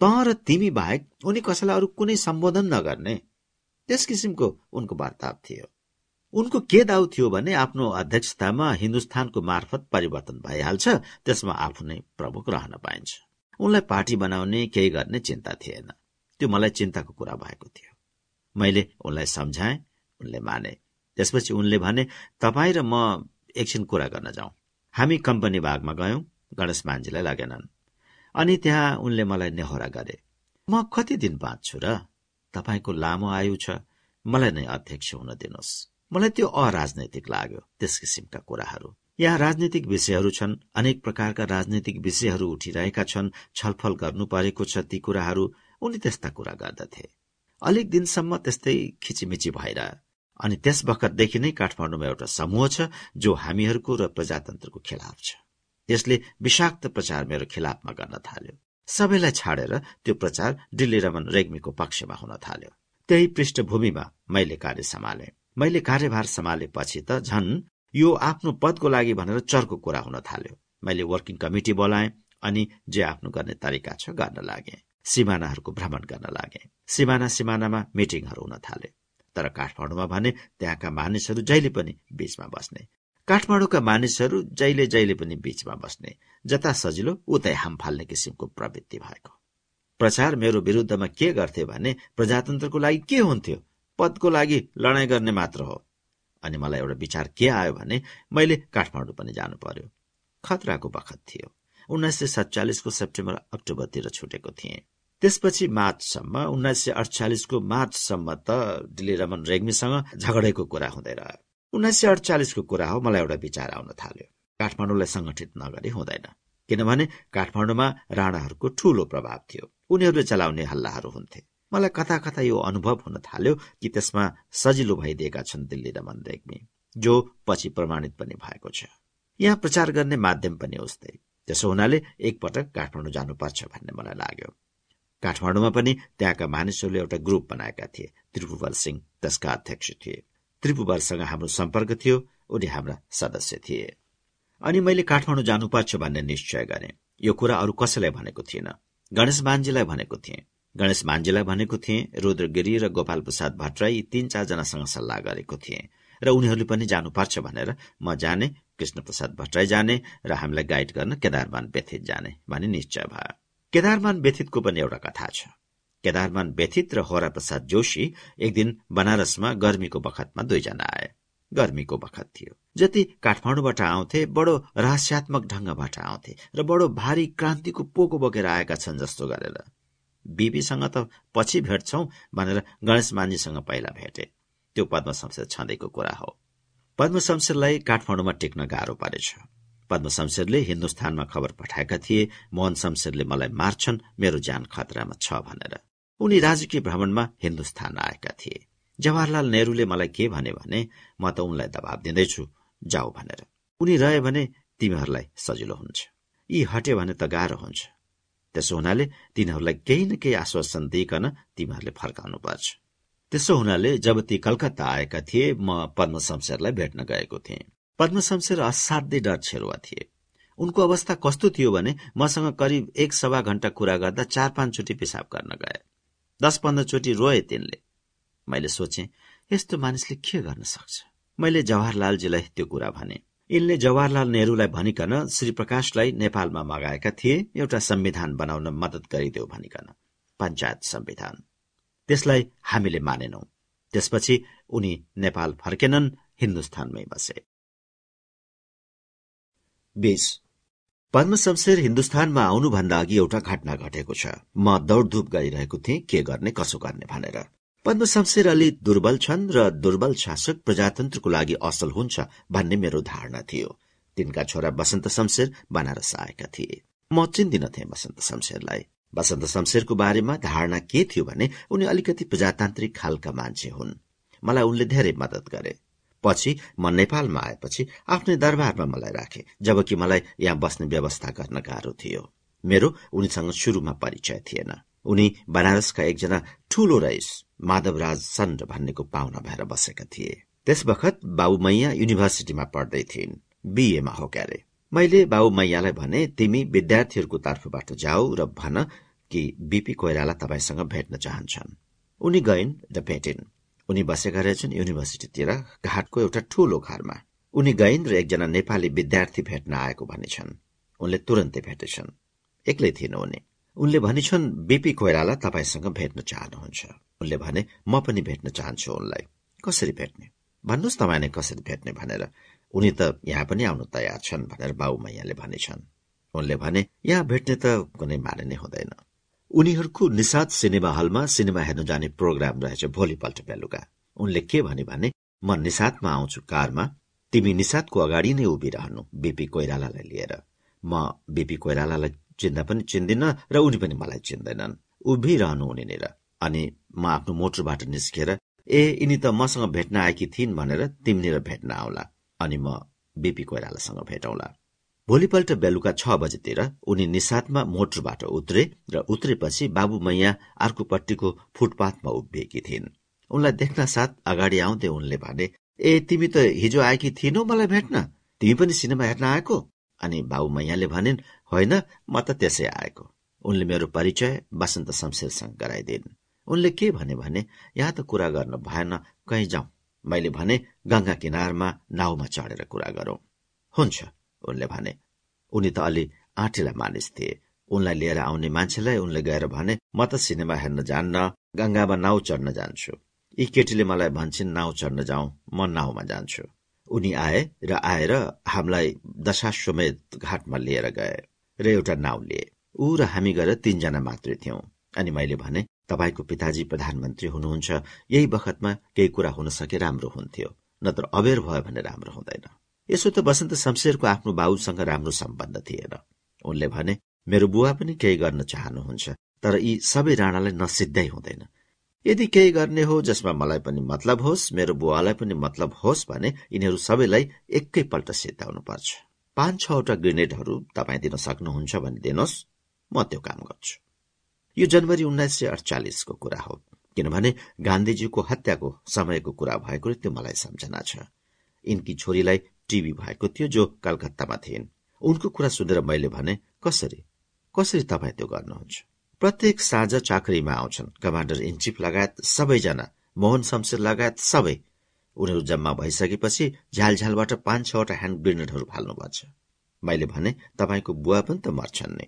त र तिमी बाहेक उनी कसैलाई अरू कुनै सम्बोधन नगर्ने। त्यस किसिमको उनको वार्ताव थियो। उनको के दाउ थियो भने आफ्नो अध्यक्षतामा हिन्दुस्तानको मार्फत परिवर्तन भइहाल्छ त्यसमा आफू नै प्रमुख रहन पाइन्छ। उनलाई पार्टी बनाउने केही गर्ने चिन्ता थिएन। त्यो मलाई चिन्ताको कुरा भएको थियो। मैले उनलाई सम्झाएँ उनले माने। त्यसपछि उनले भने तपाईँ र म एकछिन कुरा गर्न जाउँ। हामी कम्पनी भागमा गयौं गणेश मान्जीलाई लागेनन्। अनि त्यहाँ उनले मलाई नेहोरा गरे। म कति दिन बाँच्छु र? तपाईँको लामो आयु छ। मलाई नै अध्यक्ष हुन दिनुहोस् मलाई त्यो अराजनैतिक लाग्यो त्यस किसिमका कुराहरू। यहाँ राजनीतिक विषयहरू छन् अनेक प्रकारका राजनीतिक विषयहरू उठिरहेका छन् छलफल गर्नु परेको छ ती कुराहरू। उनी त्यस्ता कुरा गर्दथे। अलिक दिनसम्म त्यस्तै खिचिमिची भएर अनि त्यस बखतदेखि नै काठमाडौँमा एउटा समूह छ जो हामीहरूको र प्रजातन्त्रको खिलाफ छ। त्यसले विषाक्त प्रचार मेरो खिलाफमा गर्न थाल्यो। सबैलाई छाडेर त्यो प्रचार दिल्ली रमन रेग्मीको पक्षमा हुन थाल्यो। त्यही पृष्ठभूमिमा मैले कार्य सम्हाले। मैले कार्यभार सम्हालेपछि त झन् यो आफ्नो पदको लागि भनेर चर्को कुरा हुन थाल्यो। मैले वर्किङ कमिटी बोलाएँ अनि जे आफ्नो गर्ने तरिका छ गर्न लागे। सिमानाहरूको भ्रमण गर्न लागे। सिमाना सिमानामा मिटिङहरू हुन थाले। तर काठमाडौँमा भने त्यहाँका मानिसहरू जहिले पनि बीचमा बस्ने। काठमाडौँका मानिसहरू जहिले जहिले पनि बीचमा बस्ने। जता सजिलो उतै हाम फाल्ने किसिमको प्रवृत्ति भएको। प्रचार मेरो विरुद्धमा के गर्थे भने प्रजातन्त्रको लागि के हुन्थ्यो? पदको लागि लडाईँ गर्ने मात्र हो। अनि मलाई एउटा विचार के आयो भने मैले काठमाडौँ पनि जानु पर्यो। खतराको बखत थियो। उन्नाइस सय सत्तालिसको सेप्टेम्बर अक्टोबरतिर छुटेको थिएँ। त्यसपछि मार्चसम्म उन्नाइस सय अडचालिसको मार्चसम्म त दिल्ली रमन रेग्मीसँग झगडेको कुरा हुँदै रह्यो। उन्नाइस सय अडचालिसको कुरा हो मलाई एउटा विचार आउन थाल्यो। काठमाडौँलाई संगठित नगरी हुँदैन किनभने काठमाडौँमा राणाहरूको ठूलो प्रभाव थियो। उनीहरूले चलाउने हल्लाहरू हुन्थे। मलाई कता कता यो अनुभव हुन थाल्यो कि त्यसमा सजिलो भइदिएका छन् दिल्ली रमन रेग्मी जो पछि प्रमाणित पनि भएको छ। यहाँ प्रचार गर्ने माध्यम पनि उस्तै त्यसो हुनाले एकपटक काठमाडौँ जानुपर्छ भन्ने मलाई लाग्यो। काठमाडौँमा पनि त्यहाँका मानिसहरूले एउटा ग्रुप बनाएका थिए। त्रिपुवर सिंह त्यसका अध्यक्ष थिए। त्रिपुवरसँग हाम्रो सम्पर्क थियो उनी हाम्रा सदस्य थिए। अनि मैले काठमाडौँ जानुपर्छ भन्ने निश्चय गरे। यो कुरा अरू कसैलाई भनेको थिएन। गणेश मान्जीलाई भनेको थिएँ। गणेश मान्जीलाई भनेको थिएँ रुद्रगिरी र गोपाल प्रसाद भट्टराई तीन चारजनासँग सल्लाह गरेको थिएँ। र उनीहरूले पनि जानुपर्छ भनेर म जाने कृष्ण प्रसाद भट्टराई जाने र हामीलाई गाइड गर्न केदारमान बेथित जाने भन्ने निश्चय भयो। केदारमान व्यथितको पनि एउटा कथा छ। केदारमान व्यथित र होरा प्रसाद जोशी एक दिन बनारसमा गर्मीको बखतमा दुईजना आए। गर्मीको बखत थियो। जति काठमाडौँबाट आउँथे बडो रहस्यात्मक ढंगबाट आउँथे र बडो भारी क्रान्तिको पोको बोकेर आएका छन् जस्तो गरेर। बिपीसँग त पछि भेट्छौ भनेर गणेश मान्जीसँग पहिला भेटे। त्यो पद्म शमशेर छँदैको कुरा हो। पद्म शमशेरलाई काठमाडौँमा टेक्न गाह्रो परेछ। पद्म शमशेरले हिन्दुस्तानमा खबर पठाएका थिए मोहन शमशेरले मलाई मार्छन् मेरो ज्यान खतरामा छ भनेर। उनी राजकीय भ्रमणमा हिन्दुस्तान आएका थिए। जवाहरलाल नेहरूले मलाई के भने भने म त उनलाई दबाब दिँदैछु जाऊ भनेर। उनी रहे भने तिमीहरूलाई सजिलो हुन्छ। यी हट्यो भने त गाह्रो हुन्छ। त्यसो हुनाले तिनीहरूलाई केही न केही आश्वासन दिइकन तिमीहरूले फर्काउनु पर्छ त्यसो हुनाले जब ती कलकत्ता आएका थिए म पद्म शमशेरलाई भेट्न गएको थिएँ। पद्म शमशेर असाध्यै डर छेरुवा थिए। उनको अवस्था कस्तो थियो भने मसँग करिब एक सवा घण्टा कुरा गर्दा चार पाँचचोटि पिसाब गर्न गए। दस पन्ध्रचोटि रोए तिनले। मैले सोचे यस्तो मानिसले के गर्न सक्छ? मैले जवाहरलालजीलाई त्यो कुरा भने। यिनले जवाहरलाल नेहरूलाई भनिकन श्री प्रकाशलाई नेपालमा मगाएका थिए एउटा संविधान बनाउन मदत गरिदेऊ भनिकन। पञ्चायत संविधान। त्यसलाई हामीले मानेनौ। त्यसपछि उनी नेपाल फर्केनन् हिन्दुस्तानमै बसे। बीस पद्म शमशेर हिन्दुस्तानमा आउनुभन्दा अघि एउटा घटना घटेको छ। म दौडधुप गरिरहेको थिएँ के गर्ने कसो गर्ने भनेर। पद्म शमशेर अलि दुर्बल छन् र दुर्बल शासक प्रजातन्त्रको लागि असल हुन्छ भन्ने मेरो धारणा थियो। तिनका छोरा बसन्त शमशेर बनारस आएका थिए। म चिन्दिनथे बसन्त शमशेरलाई। बसन्त शमशेरको बारेमा धारणा के थियो भने उनी अलिकति प्रजातान्त्रिक खालका मान्छे हुन्। मलाई उनले धेरै मदत गरे। पछि म नेपालमा आएपछि आफ्नै दरबारमा मलाई राखे जबकि मलाई यहाँ बस्ने व्यवस्था गर्न गाह्रो थियो। मेरो उनीसँग शुरूमा परिचय थिएन। उनी बनारसका एकजना ठूलो रइस माधवराज सन्ड भन्नेको पाहुना भएर बसेका थिए। त्यस बखत बाबु मैया युनिभर्सिटीमा पढ्दै थिइन्। बीएमा हो क्यारे। मैले बाबु मैयालाई भने तिमी विद्यार्थीहरूको तर्फबाट जाऊ र भन कि बीपी कोइराला तपाईँसँग भेट्न चाहन्छन्। उनी गइन् र भेटिन्। उनी बसेका रहेछन् युनिभर्सिटीतिर घाटको एउटा ठूलो घरमा। उनी गइन् एकजना नेपाली विद्यार्थी भेट्न आएको भनेछन्। उनले तुरन्तै भेटेछन्। एक्लै थिएन उनी। उनले भनेछन् बीपी कोइराला तपाईँसँग भेट्न चाहनुहुन्छ। उनले भने म पनि भेट्न चाहन्छु उनलाई। कसरी भेट्ने? भन्नुहोस् तपाईँले कसरी भेट्ने भनेर। उनी त यहाँ पनि आउनु तयार छन् भनेर बाबु मैयाले भनेछन्। उनले भने यहाँ भेट्ने त कुनै माने नै हुँदैन। उनीहरूको निषाद सिनेमा हलमा सिनेमा हेर्न जाने प्रोग्राम रहेछ भोलिपल्ट बेलुका। उनले के भने भने म निषादमा आउँछु कारमा तिमी निषादको अगाडि नै उभिरहनु बीपी कोइरालालाई लिएर। म बीपी कोइरालालाई चिन्दा पनि चिन्दिन र उनी पनि मलाई चिन्दैनन्। उभिरहनु उनीनिर। अनि म आफ्नो मोटरबाट निस्केर ए यिनी त मसँग भेट्न आएकी थिइन् भनेर तिमीनिर भेट्न आउला। अनि म बिपी कोइरालासँग भेटौँला। भोलिपल्ट बेलुका छ बजेतिर उनी निसातमा मोटरबाट उत्रे र उत्रेपछि बाबु मैया अर्कोपट्टिको फुटपाथमा उभिएकी थिइन्। उनलाई देख्न साथ अगाडि आउँदै उनले भने ए तिमी त हिजो आएकी थिइनौ मलाई भेट्न? तिमी पनि सिनेमा हेर्न आएको? अनि बाबु मैयाले भनिन् होइन म त त्यसै आएको। उनले मेरो परिचय बसन्त शमशेरसँग गराइदिन्। उनले के भने भने यहाँ त कुरा गर्न भएन कहीँ जाउँ। मैले भने गंगा किनारमा नाउमा चढेर कुरा गरौं। हुन्छ। उनले भने उनी त अलि आँटिला मानिस थिए उनलाई लिएर आउने मान्छेलाई उनले गएर भने म त सिनेमा हेर्न जान्न गंगामा नाउ चढ्न जान्छु। यी केटीले मलाई भन्छन् नाउ चढ्न जाउँ म नाउमा जान्छु। उनी आए र आएर हामीलाई दशाश्वमेध घाटमा लिएर गए र एउटा नाउँ लिए। ऊ र हामी गएर तीनजना मात्रै थियौं। अनि मैले भने तपाईँको पिताजी प्रधानमन्त्री हुनुहुन्छ। यही बखतमा केही कुरा हुन सके राम्रो हुन्थ्यो। नत्र अबेर भयो भने राम्रो हुँदैन। यसो त बसन्त शमशेरको आफ्नो बाबुसँग राम्रो सम्बन्ध थिएन। उनले भने मेरो बुवा पनि केही गर्न चाहनुहुन्छ तर यी सबै राणालाई नसिद्धै हुँदैन। यदि केही गर्ने हो जसमा मलाई पनि मतलब होस् मेरो बुवालाई पनि मतलब होस् भने यिनीहरू सबैलाई एकैपल्ट सिद्धाउनु पर्छ पाँच छवटा ग्रेनेडहरू तपाईँ दिन सक्नुहुन्छ भने दिनुहोस् म त्यो काम गर्छु। यो जनवरी उन्नाइस सय अडचालिसको कुरा हो किनभने गान्धीजीको हत्याको समयको कुरा भएकोले त्यो मलाई सम्झना छ। यिनकी छोरीलाई टीबी भएको थियो जो कलकत्तामा थिइन्। उनको कुरा सुनेर मैले भने कसरी? कसरी तपाईँ त्यो गर्नुहुन्छ? प्रत्येक साँझ चाकरीमा आउँछन्। कमाण्डर इन चिफ लगायत सबैजना मोहन शमशेर लगायत सबै। उनीहरू जम्मा भइसकेपछि झ्यालझ्यालबाट पाँच छवटा ह्यान्ड ग्रेनेडहरू फाल्नुपर्छ। मैले भने तपाईँको बुवा पनि त मर्छन् नै।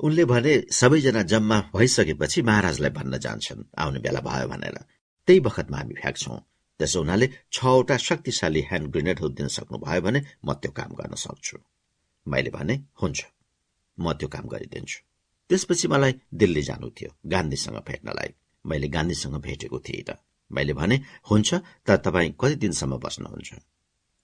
उनले भने सबैजना जम्मा भइसकेपछि महाराजलाई भन्न जान्छन्। आउने बेला भयो भनेर। त्यही बखतमा हामी फ्याँक्छौं त्यसो हुनाले छवटा शक्तिशाली ह्यान्ड ग्रेनेडहरू दिन सक्नुभयो भने म त्यो काम गर्न सक्छु। मैले भने हुन्छ म त्यो काम गरिदिन्छु। त्यसपछि मलाई दिल्ली जानु थियो गान्धीसँग भेट्नलाई। मैले गान्धीसँग भेटेको थिएन मैले भने हुन्छ तर तपाईँ कति दिनसम्म बस्नुहुन्छ?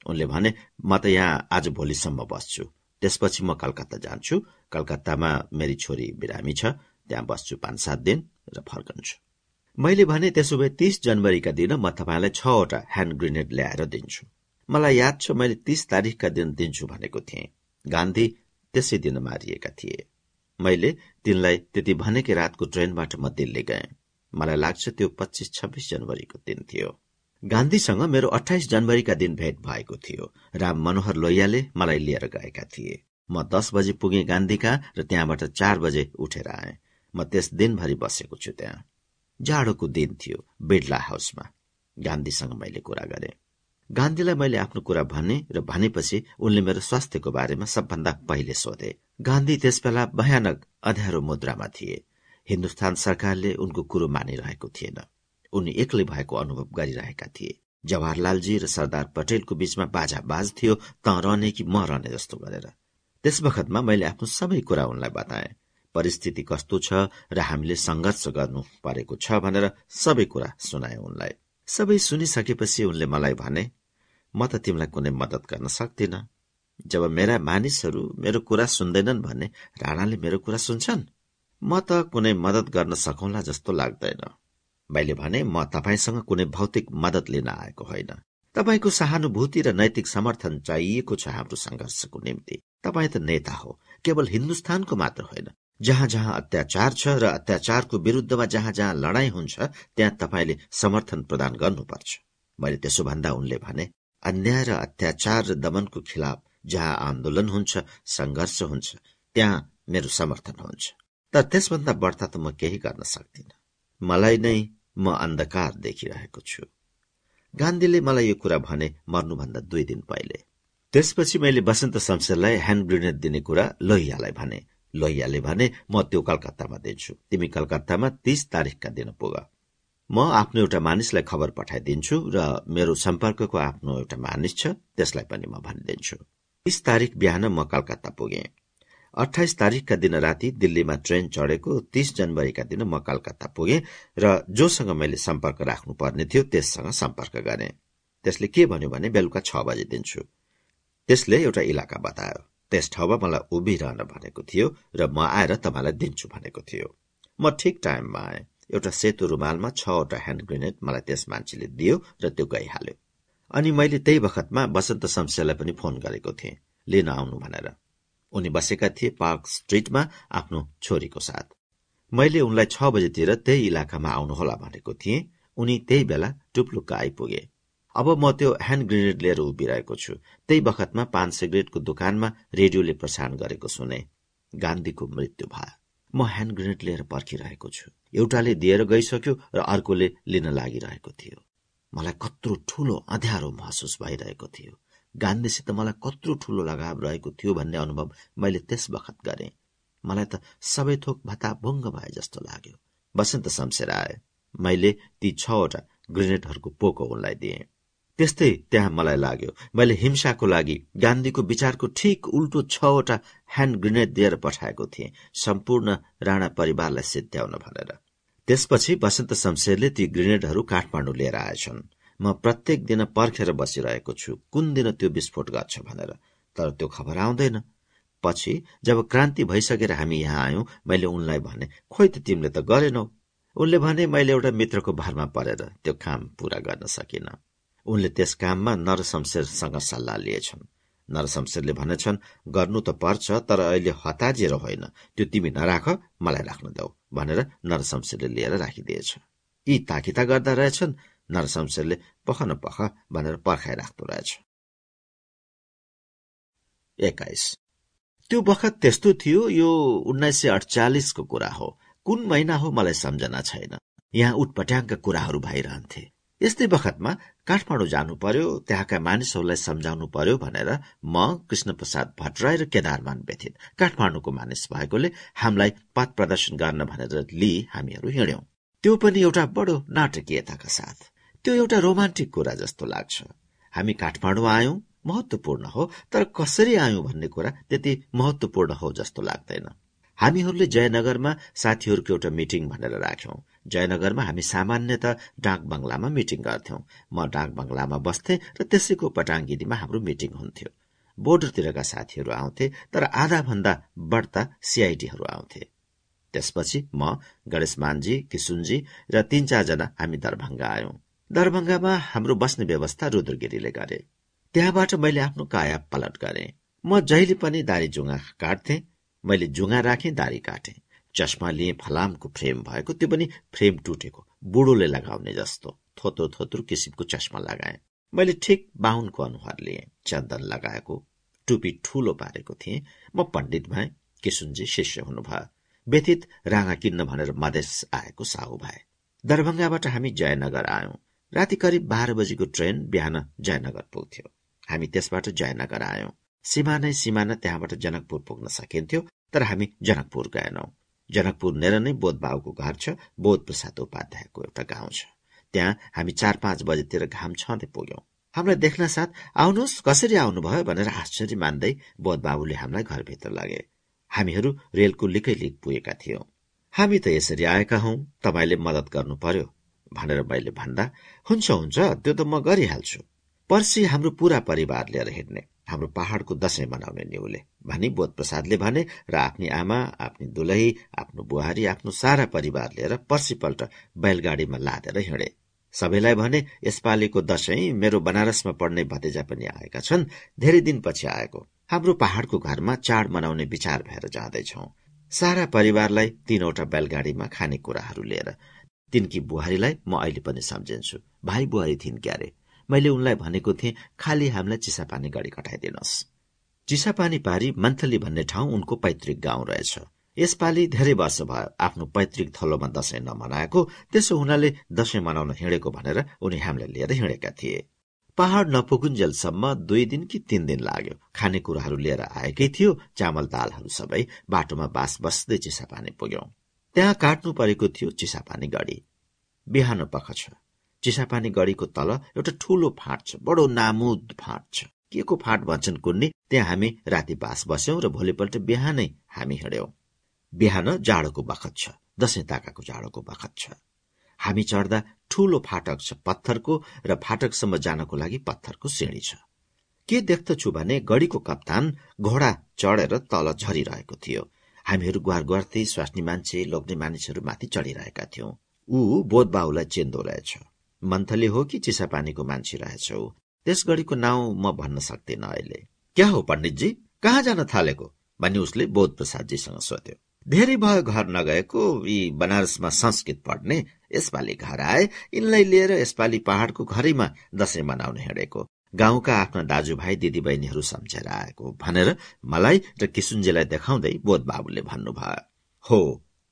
उनले भने म त यहाँ आज भोलिसम्म बस्छु। त्यसपछि म कलकत्ता जान्छु। कलकत्तामा मेरी छोरी बिरामी छ त्यहाँ बस्छु पाँच सात दिन र फर्कन्छु। मैले भने त्यसो भए तीस जनवरीका दिन म तपाईँलाई छवटा ह्यान्ड ग्रेनेड ल्याएर दिन्छु। मलाई याद छ मैले तीस तारिकका दिन दिन्छु भनेको थिएँ। गान्धी त्यसै दिन मारिएका थिए। मैले तिनलाई त्यति भनेकै रातको ट्रेनबाट म दिल्ली गएँ। मलाई लाग्छ त्यो पच्चिस छब्बिस जनवरीको दिन थियो। गान्धीसँग मेरो अठाइस जनवरीका दिन भेट भएको थियो। राम मनोहर लोहियाले मलाई लिएर गएका थिए। म दस बजे पुगे गान्धीका र त्यहाँबाट चार बजे उठेर आए। म त्यस दिनभरि बसेको छु त्यहाँ। जाडोको दिन थियो बिडला हाउसमा। गान्धीसँग मैले कुरा गरे। गान्धीलाई मैले आफ्नो कुरा भने र भनेपछि उनले मेरो स्वास्थ्यको बारेमा सबभन्दा पहिले सोधे। गान्धी त्यसबेला भयानक अध्यारो मुद्रामा थिए। हिन्दुस्तान सरकारले उनको कुरो मानिरहेको थिएन। उनी एक्लै भएको अनुभव गरिरहेका थिए। जवाहरलालजी र सरदार पटेलको बीचमा बाजा बाज थियो त रहने कि म रहने जस्तो गरेर। त्यस बखतमा मैले आफ्नो सबै कुरा उनलाई बताएँ। परिस्थिति कस्तो छ र हामीले संघर्ष गर्नु परेको छ भनेर सबै कुरा सुनाए उनलाई। सबै सुनिसकेपछि उनले मलाई भने म त तिमीलाई कुनै मदत गर्न सक्दिन। जब मेरा मानिसहरू मेरो कुरा सुन्दैनन् भने राणाले मेरो कुरा सुन्छन् म त कुनै मदत गर्न सकौंला जस्तो लाग्दैन। मैले भने म तपाईँसँग कुनै भौतिक मदत लिन आएको होइन। तपाईँको सहानुभूति र नैतिक समर्थन चाहिएको छ हाम्रो संघर्षको निम्ति। तपाईँ त नेता हो केवल हिन्दुस्तानको मात्र होइन। जहाँ जहाँ अत्याचार छ र अत्याचारको विरूद्धमा जहाँ जहाँ लडाईँ हुन्छ त्यहाँ तपाईँले समर्थन प्रदान गर्नुपर्छ। मैले त्यसो भन्दा उनले भने अन्याय र अत्याचार र दमनको खिलाफ जहाँ आन्दोलन हुन्छ संघर्ष हुन्छ त्यहाँ मेरो समर्थन हुन्छ। तर त्यसभन्दा बढ्ता त म केही गर्न सक्दिन। मलाई नै म अन्धकार देखिरहेको छु। गान्धीले मलाई यो कुरा भने मर्नुभन्दा दुई दिन पहिले। त्यसपछि मैले वसन्त शमशेरलाई ह्यान्ड ग्रेनेड दिने कुरा लोहियालाई भने लोहियाले भने म त्यो कलकत्तामा दिन्छु। तिमी कलकत्तामा तीस तारिकका दिन पुग। म आफ्नो एउटा मानिसलाई खबर पठाइदिन्छु र मेरो सम्पर्कको आफ्नो एउटा मानिस छ त्यसलाई पनि म भनिदिन्छु। तीस तारिक बिहान म कलकत्ता पुगेँ। अठाइस तारिकका दिन राति दिल्लीमा ट्रेन चढेको तीस जनवरीका दिन म कलकत्ता पुगेँ र जोसँग मैले सम्पर्क राख्नुपर्ने थियो त्यससँग सम्पर्क गरेँ। त्यसले के भन्यो भने बेलुका छ बजे दिन्छु। त्यसले एउटा इलाका बतायो। त्यस ठाउँमा मलाई उभिरहन भनेको थियो र म आएर तपाईँलाई दिन्छु भनेको थियो। म ठिक टाइममा आएँ। एउटा सेतो रुमालमा छवटा ह्यान्ड ग्रेनेड मलाई त्यस मान्छेले दियो र त्यो गइहाल्यो। अनि मैले त्यही बखतमा वसन्त शमशेरलाई पनि फोन गरेको थिएँ। लिन आउनु भनेर। उनी बसेका थिए पार्क स्ट्रिटमा आफ्नो छोरीको साथ। मैले उनलाई छ बजेतिर त्यही इलाकामा आउनुहोला भनेको थिएँ। उनी त्यही बेला टुप्लुक्क आइपुगे। अब म त्यो ह्यान्ड ग्रेनेड लिएर उभिरहेको छु। त्यही बखतमा पान सिगरेटको दोकानमा रेडियोले प्रसारण गरेको सुने गान्धीको मृत्यु भयो। म ह्यान्ड ग्रेनेड लिएर पर्खिरहेको छु। एउटाले दिएर गइसक्यो र अर्कोले लिन लागिरहेको थियो। मलाई कत्रो ठूलो अँध्यारो महसुस भइरहेको थियो। गान्धीसित मलाई कत्रो ठूलो लगाव रहेको थियो भन्ने अनुभव मैले त्यस बखत गरेँ। मलाई त सबै थोक भत्ताभुङ्ग भए जस्तो लाग्यो। बसन्त शमशेर आए। मैले ती छवटा ग्रेनेडहरूको पोको उनलाई दिएँ। त्यस्तै त्यहाँ मलाई लाग्यो। मैले हिंसाको लागि गान्धीको विचारको ठिक उल्टो छवटा ह्यान्ड ग्रेनेड दिएर पठाएको थिएँ सम्पूर्ण राणा परिवारलाई सिद्ध्याउन भनेर। त्यसपछि बसन्त शमशेरले ती ग्रेनेडहरू काठमाडौँ लिएर आएछन्। म प्रत्येक दिन पर्खेर बसिरहेको छु कुन दिन त्यो विस्फोट गर्छ भनेर। तर त्यो खबर आउँदैन। पछि जब क्रान्ति भइसकेर हामी यहाँ आयौं मैले उनलाई भने खोइ त तिमीले त गरेनौ। उनले भने मैले एउटा मित्रको भरमा परेर त्यो काम पूरा गर्न सकिन। उनले त्यस काममा नरशमशेरसँग सल्लाह लिएछन्। नरशमशेरले भनेछन् गर्नु त पर्छ तर अहिले हताजिएर होइन। त्यो तिमी नराख मलाई राख्न देऊ भनेर नरशमशेरले लिएर राखिदिएछ। यी ताकिता गर्दा रहेछन् नरशमशेरले पख न पख भनेर पर्खाइराख्दो रहेछ। एक्काइस। त्यो बखत त्यस्तो थियो यो उन्नाइस सय अडचालिसको कुरा हो। कुन महिना हो मलाई सम्झना छैन। यहाँ उटपट्याङका कुराहरू भइरहन्थे। यस्तै बखतमा काठमाडौँ जानु पर्यो त्यहाँका मानिसहरूलाई सम्झाउनु पर्यो भनेर म कृष्ण प्रसाद भट्टराई र केदारमान व्यथित। काठमाडौँको मानिस भएकोले हामीलाई पथ प्रदर्शन गर्न भनेर लिई हामीहरू हिँड्यौं। त्यो पनि एउटा बडो नाटकीयताका साथ। त्यो एउटा रोमान्टिक कुरा जस्तो लाग्छ। हामी काठमाडौँ आयौं महत्वपूर्ण हो तर कसरी आयौं भन्ने कुरा त्यति महत्वपूर्ण हो जस्तो लाग्दैन। हामीहरूले जयनगरमा साथीहरूको एउटा मिटिङ भनेर राख्यौं। जयनगरमा हामी सामान्यत डाक बंगलामा मिटिङ गर्थ्यौं। म डाक बंगलामा बस्थे र त्यसैको पटाङ्गिरीमा हाम्रो मिटिङ हुन्थ्यो। बोर्डरतिरका साथीहरू आउँथे तर आधा भन्दा बढ्ता सीआईडीहरू आउँथे। त्यसपछि म गणेशमानजी किसुनजी र तीन चारजना हामी दरभंगा आयौं। दरभंगामा हाम्रो बस्ने व्यवस्था रुद्रगिरीले गरे। त्यहाँबाट मैले आफ्नो काया पलट गरे। म जहिले पनि दारी जुङ्गा काट्थे मैले जुङ्गा राखेँ दारी काटेँ। चस्मा लिए फलामको फ्रेम भएको त्यो पनि फ्रेम टुटेको बुढोले लगाउने जस्तो थोत्रो थोत्रो किसिमको चस्मा लगाए। मैले ठिक बाहुनको अनुहार लिएँ चन्दन लगाएको टुपी ठूलो पारेको थिएँ। म पण्डित भए किसुनजी शिष्य हुनुभयो। व्यथित राँगा किन्न भनेर मधेस आएको साहु भए। दरभंगाबाट हामी जयनगर आयौं। राति करिब बाह्र बजीको ट्रेन बिहान जयनगर पुग्थ्यो। हामी त्यसबाट जयनगर आयौं। सिमानै सिमाना त्यहाँबाट जनकपुर पुग्न सकिन्थ्यो तर हामी जनकपुर गएनौं। जनकपुर नेर नै बोध बाबुको घर छ बोध प्रसाद उपाध्यायको एउटा गाउँ छ। त्यहाँ हामी चार पाँच बजेतिर घाम छँदै पुग्यौं। हामीलाई देख्न साथ आउनुहोस् कसरी आउनुभयो? भनेर आश्चर्य मान्दै बोध बाबुले हामीलाई घरभित्र लगे। हामीहरू रेलको लिकै लिक पुगेका थियौं। हामी त यसरी आएका हौ तपाईँले मदत गर्नु पर्यो भनेर मैले भन्दा हुन्छ हुन्छ त्यो त म गरिहाल्छु। पर्सि हाम्रो पूरा परिवार लिएर हिँड्ने। हाम्रो पहाड़को दशैं मनाउने न्युले। भनी बोध प्रसादले भने र आफ्नी आमा आफ्नी दुलही आफ्नो बुहारी आफ्नो सारा परिवार लिएर पर्सिपल्ट बैलगाडीमा लादेर हिँडे। सबैलाई भने यसपालिको दशैं मेरो बनारसमा पढ्ने भतेजा पनि आएका छन्। धेरै दिनपछि आएको। हाम्रो पहाड़को घरमा चाड मनाउने विचार भएर जाँदैछौ। सारा परिवारलाई तीनवटा बैलगाडीमा खानेकुराहरू लिएर। तिनकी बुहारीलाई म अहिले पनि सम्झिन्छु। भाइ बुहारी थिइन् क्यारे? मैले उनलाई भनेको थिएँ खालि हामीलाई चिसापानी गाडी कटाइदिनुहोस्। चिसापानी पारी मन्थली भन्ने ठाउँ उनको पैतृक गाउँ रहेछ। यसपालि धेरै वर्ष भयो आफ्नो पैतृक थलोमा दशैं नमनाएको त्यसो हुनाले दशैं मनाउन हिँडेको भनेर उनी हामीलाई लिएर हिँडेका थिए। पहाड़ नपुगुन्जेलसम्म दुई दिन कि तीन दिन लाग्यो। खानेकुराहरू लिएर आएकै थियो चामल दालहरू सबै बाटोमा बास बस्दै चिसापानी पुग्यौं। त्यहाँ काट्नु परेको थियो चिसापानी गढी बिहान पख छ। चिसापानी गढीको तल एउटा ठूलो फाँट छ बडो नामुद फाँट छ। के को फाँट भन्छन् कुन्नी? त्यहाँ हामी राति बास बस्यौं र भोलिपल्ट बिहानै हामी हिँड्यौं। बिहान जाडोको बखत छ दशैं ताकाको जाडोको बखत छ। हामी चढ्दा ठूलो फाटक छ पत्थरको र फाटकसम्म जानको लागि पत्थरको सिँढी छ। के देख्दछु भने गढीको कप्तान घोडा चढेर तल झरिरहेको थियो। हामीहरू गुहार गर्दै स्वास्नी मान्छे लोग्ने मानिसहरू माथि चढिरहेका थियौं। ऊ बोध बाहुलाई चेन्दो रहेछ। मन्थली हो कि चिसापानीको मान्छे रहेछौ? त्यस गढीको नाउँ म भन्न सक्दिनँ अहिले। क्या हो पण्डितजी? कहाँ जान थालेको? भनी उसले बोध प्रसादजीसँग सोध्यो। धेरै भयो घर नगएको यी बनारसमा संस्कृत पढ्ने यसपालि घर आए यिनलाई लिएर यसपालि पहाड़को घरैमा दशैं मनाउन हिँडेको गाउँका आफ्ना दाजुभाइ दिदीबहिनीहरू सम्झेर आएको भनेर मलाई र किसुनजीलाई देखाउँदै बोध बाबुले भन्नुभयो हो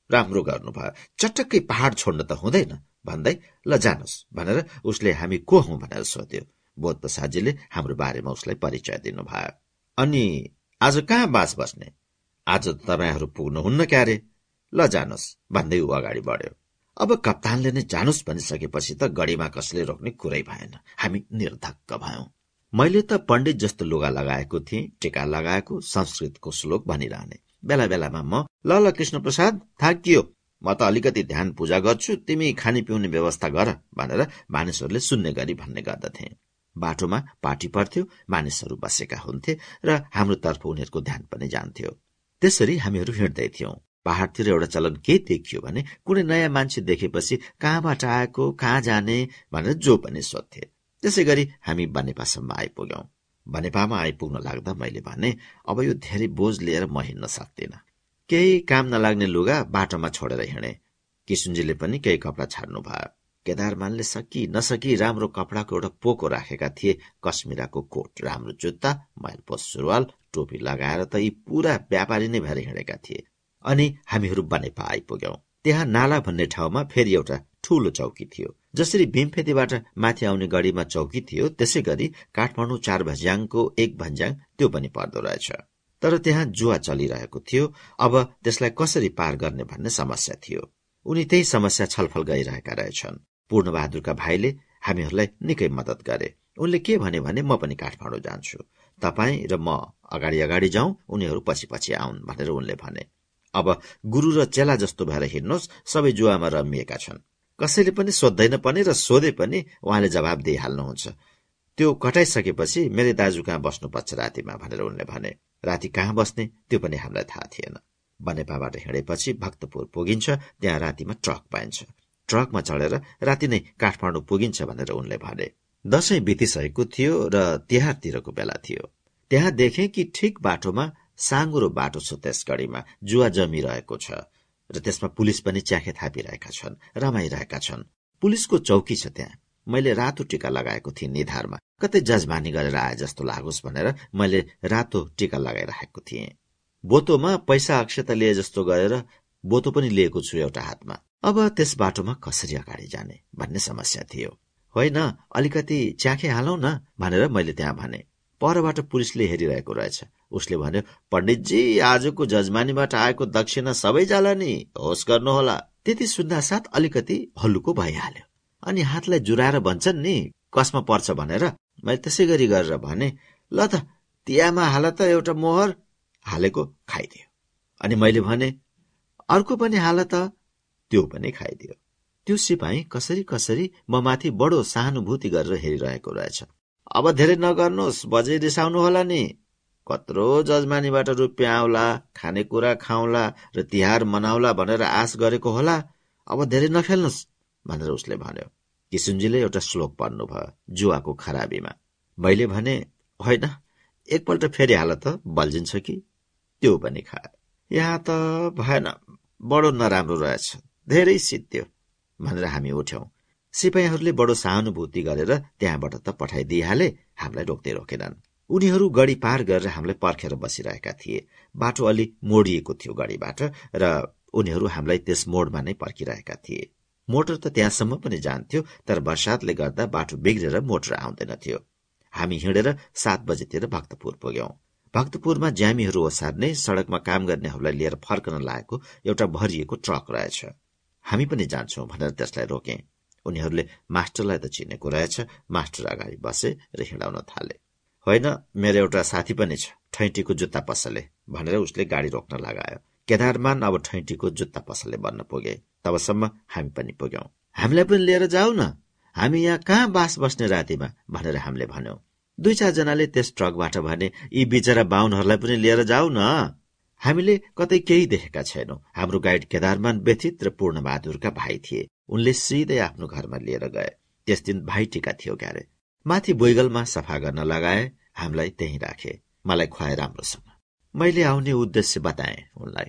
राम्रो गर्नुभयो। चटक्कै पहाड़ छोड्न त हुँदैन। भन्दै ल जानुहोस् भनेर उसले हामी को हौ भनेर सोध्यो। बोध प्रसादजीले हाम्रो बारेमा उसलाई परिचय दिनुभयो। अनि आज कहाँ बास बस्ने? आज तपाईँहरू पुग्नुहुन्न क्यारे। ल जानुहोस् भन्दै ऊ अगाडि बढ्यो। अब कप्तानले नै जानुहोस् भनिसकेपछि त गढीमा कसले रोक्ने कुरै भएन। हामी निर्धक्क भयौं। मैले त पण्डित जस्तो लुगा लगाएको थिएँ टिका लगाएको संस्कृतको श्लोक भनिरहने। बेला बेलामा म ल ल कृष्ण प्रसाद थाकियो म त अलिकति ध्यान पूजा गर्छु तिमी खाने पिउने व्यवस्था गर भनेर मानिसहरूले सुन्ने गरी भन्ने गर्दथे। बाटोमा पार्टी पर्थ्यो मानिसहरू बसेका हुन्थे र हाम्रो तर्फ उनीहरूको ध्यान पनि जान्थ्यो। त्यसरी हामीहरू हिँड्दै थियौं। पहाड़तिर एउटा चलन के देखियो भने कुनै नयाँ मान्छे देखेपछि कहाँबाट आएको कहाँ जाने भनेर जो पनि सोध्थे। त्यसै गरी हामी बनेपासम्म आइपुग्यौं। बनेपामा आइपुग्न लाग्दा मैले भने अब यो धेरै बोझ लिएर म हिँड्न सक्दिनँ। केही काम नलाग्ने लुगा बाटोमा छोडेर हिँडे। किसुनजीले पनि केही कपडा छाड्नु भयो। केदारमानले सकि नसकी राम्रो कपडाको एउटा पोको राखेका थिए। कश्मीराको कोट राम्रो जुत्ता मैलपोस सुरुवाल टोपी लगाएर त यी पूरा व्यापारी नै भएर हिँडेका थिए। अनि हामीहरू बनेपा आइपुग्यौं। त्यहाँ नाला भन्ने ठाउँमा फेरि एउटा ठूलो चौकी थियो। जसरी भीमफेदीबाट माथि आउने गढीमा चौकी थियो त्यसै गरी काठमाडौँ चार भज्याङको एक भन्ज्याङ त्यो पनि पर्दो रहेछ। तर त्यहाँ जुवा चलिरहेको थियो। अब त्यसलाई कसरी पार गर्ने भन्ने समस्या थियो। उनी त्यही समस्या छलफल गरिरहेका रहेछन्। पूर्णबहादुरका भाइले हामीहरूलाई निकै मद्दत गरे। उनले के भने भने म पनि काठमाडौँ जान्छु। तपाईँ र म अगाडि अगाडि जाउँ उनीहरू पछि पछि आउन् भनेर उनले भने। अब गुरु र चेला जस्तो भएर हिँड्नुहोस् सबै जुवामा रमिएका छन्। कसैले पनि सोध्दैन पनि र सोधे पनि उहाँले जवाब दिइहाल्नुहुन्छ। त्यो कटाइसकेपछि मेरो दाजु कहाँ बस्नुपर्छ रातिमा भनेर उनले भने। राति कहाँ बस्ने? त्यो पनि हामीलाई थाहा थिएन। बनेपाबाट हिँडेपछि भक्तपुर पुगिन्छ त्यहाँ रातिमा ट्रक पाइन्छ। ट्रकमा चढेर राति नै काठमाडौँ पुगिन्छ भनेर उनले भने। दशैं बितिसकेको थियो र तिहारतिरको बेला थियो। त्यहाँ देखे कि ठिक बाटोमा साँगुरो बाटो छ त्यस गढीमा जुवा जमिरहेको छ। र त्यसमा पुलिस पनि च्याखे थापिरहेका छन् रमाइरहेका छन्। पुलिसको चौकी छ त्यहाँ। मैले रातो टिका लगाएको थिएँ निधारमा। कतै जजमानी गरेर आए जस्तो लागोस् भनेर मैले रातो टिका लगाइरहेको थिएँ। बोतोमा पैसा अक्षता लिए जस्तो गरेर बोतो पनि लिएको छु एउटा हातमा। अब त्यस बाटोमा कसरी अगाडि जाने भन्ने समस्या थियो। होइन अलिकति च्याखे हालौ न भनेर मैले त्यहाँ भने। परबाट पुलिसले हेरिरहेको रहेछ। उसले भन्यो पण्डितजी आजको जजमानीबाट आएको दक्षिणा सबै जाला नि होस गर्नुहोला। त्यति सुन्दा साथ अलिकति हल्लुको भइहाल्यो। अनि हातलाई जुराएर भन्छन् नि कसमा पर्छ भनेर। मैले त्यसै गरी गरेर भने ल त तियामा हाल त एउटा मोहर हालेको खाइदियो। अनि मैले भने अर्को पनि हाल त त्यो पनि खाइदियो। त्यो सिपाही कसरी कसरी म माथि बडो सहानुभूति गरेर हेरिरहेको रहेछ। अब धेरै नगर्नुहोस् बजै रिसाउनु होला नि। कत्रो जजमानीबाट रुपियाँ आउला खानेकुरा खाउला र तिहार मनाउला भनेर आश गरेको होला। अब धेरै नखेल्नुहोस् भनेर उसले भन्यो किसुनजीले एउटा श्लोक पढ्नुभयो जुवाको खराबीमा। मैले भने होइन एकपल्ट फेरि हाल त बल्झिन्छ कि? त्यो पनि खाए यहाँ त भएन बडो नराम्रो रहेछ धेरै सित्यो भनेर हामी उठ्यौं। सिपाहीहरूले बडो सहानुभूति गरेर त्यहाँबाट त पठाइदिइहाले हामीलाई रोक्दै रोकेनन्। उनीहरू गढी पार गरेर हामीलाई पर्खेर बसिरहेका थिए। बाटो अलि मोडिएको थियो गढीबाट र उनीहरू हामीलाई त्यस मोडमा नै पर्खिरहेका थिए। मोटर त त्यहाँसम्म पनि जान्थ्यो तर वर्षातले गर्दा बाटो बिग्रेर मोटर आउँदैनथ्यो हामी हिँडेर सात बजेतिर भक्तपुर पुग्यौं। भक्तपुरमा ज्यामीहरू ओसार्ने सड़कमा काम गर्नेहरूलाई लिएर फर्कन लागेको एउटा भरिएको ट्रक रहेछ। हामी पनि जान्छौं भनेर त्यसलाई रोके। उनीहरूले मास्टरलाई त चिनेको रहेछ मास्टर अगाडि बसे र हिँडाउन थाले। होइन मेरो एउटा साथी पनि छ ठैटीको जुत्ता पसले भनेर उसले गाडी रोक्न लगायो। केदारमान अब ठैटीको जुत्ता पसले बन्न पुगे। तबसम्म हामी पनि पुग्यौं। हामीलाई पनि लिएर जाऊ न। हामी यहाँ कहाँ बास बस्ने रातिमा भनेर हामीले भन्यौं। दुई चारजनाले त्यस ट्रकबाट भने यी बिचरा बाहुनहरूलाई पनि लिएर जाऊ न। हामीले कतै केही देखेका छैनौं। हाम्रो गाइड केदारमान व्यथित र पूर्णबहादुरका भाइ थिए। उनले सिधै आफ्नो घरमा लिएर गए। त्यस दिन भाइ टिका थियो क्यारे। माथि बोइगलमा सफा गर्न लगाए हामीलाई त्यही राखे। मलाई खुवाए राम्रोसँग। मैले आउने उद्देश्य बताए उनलाई।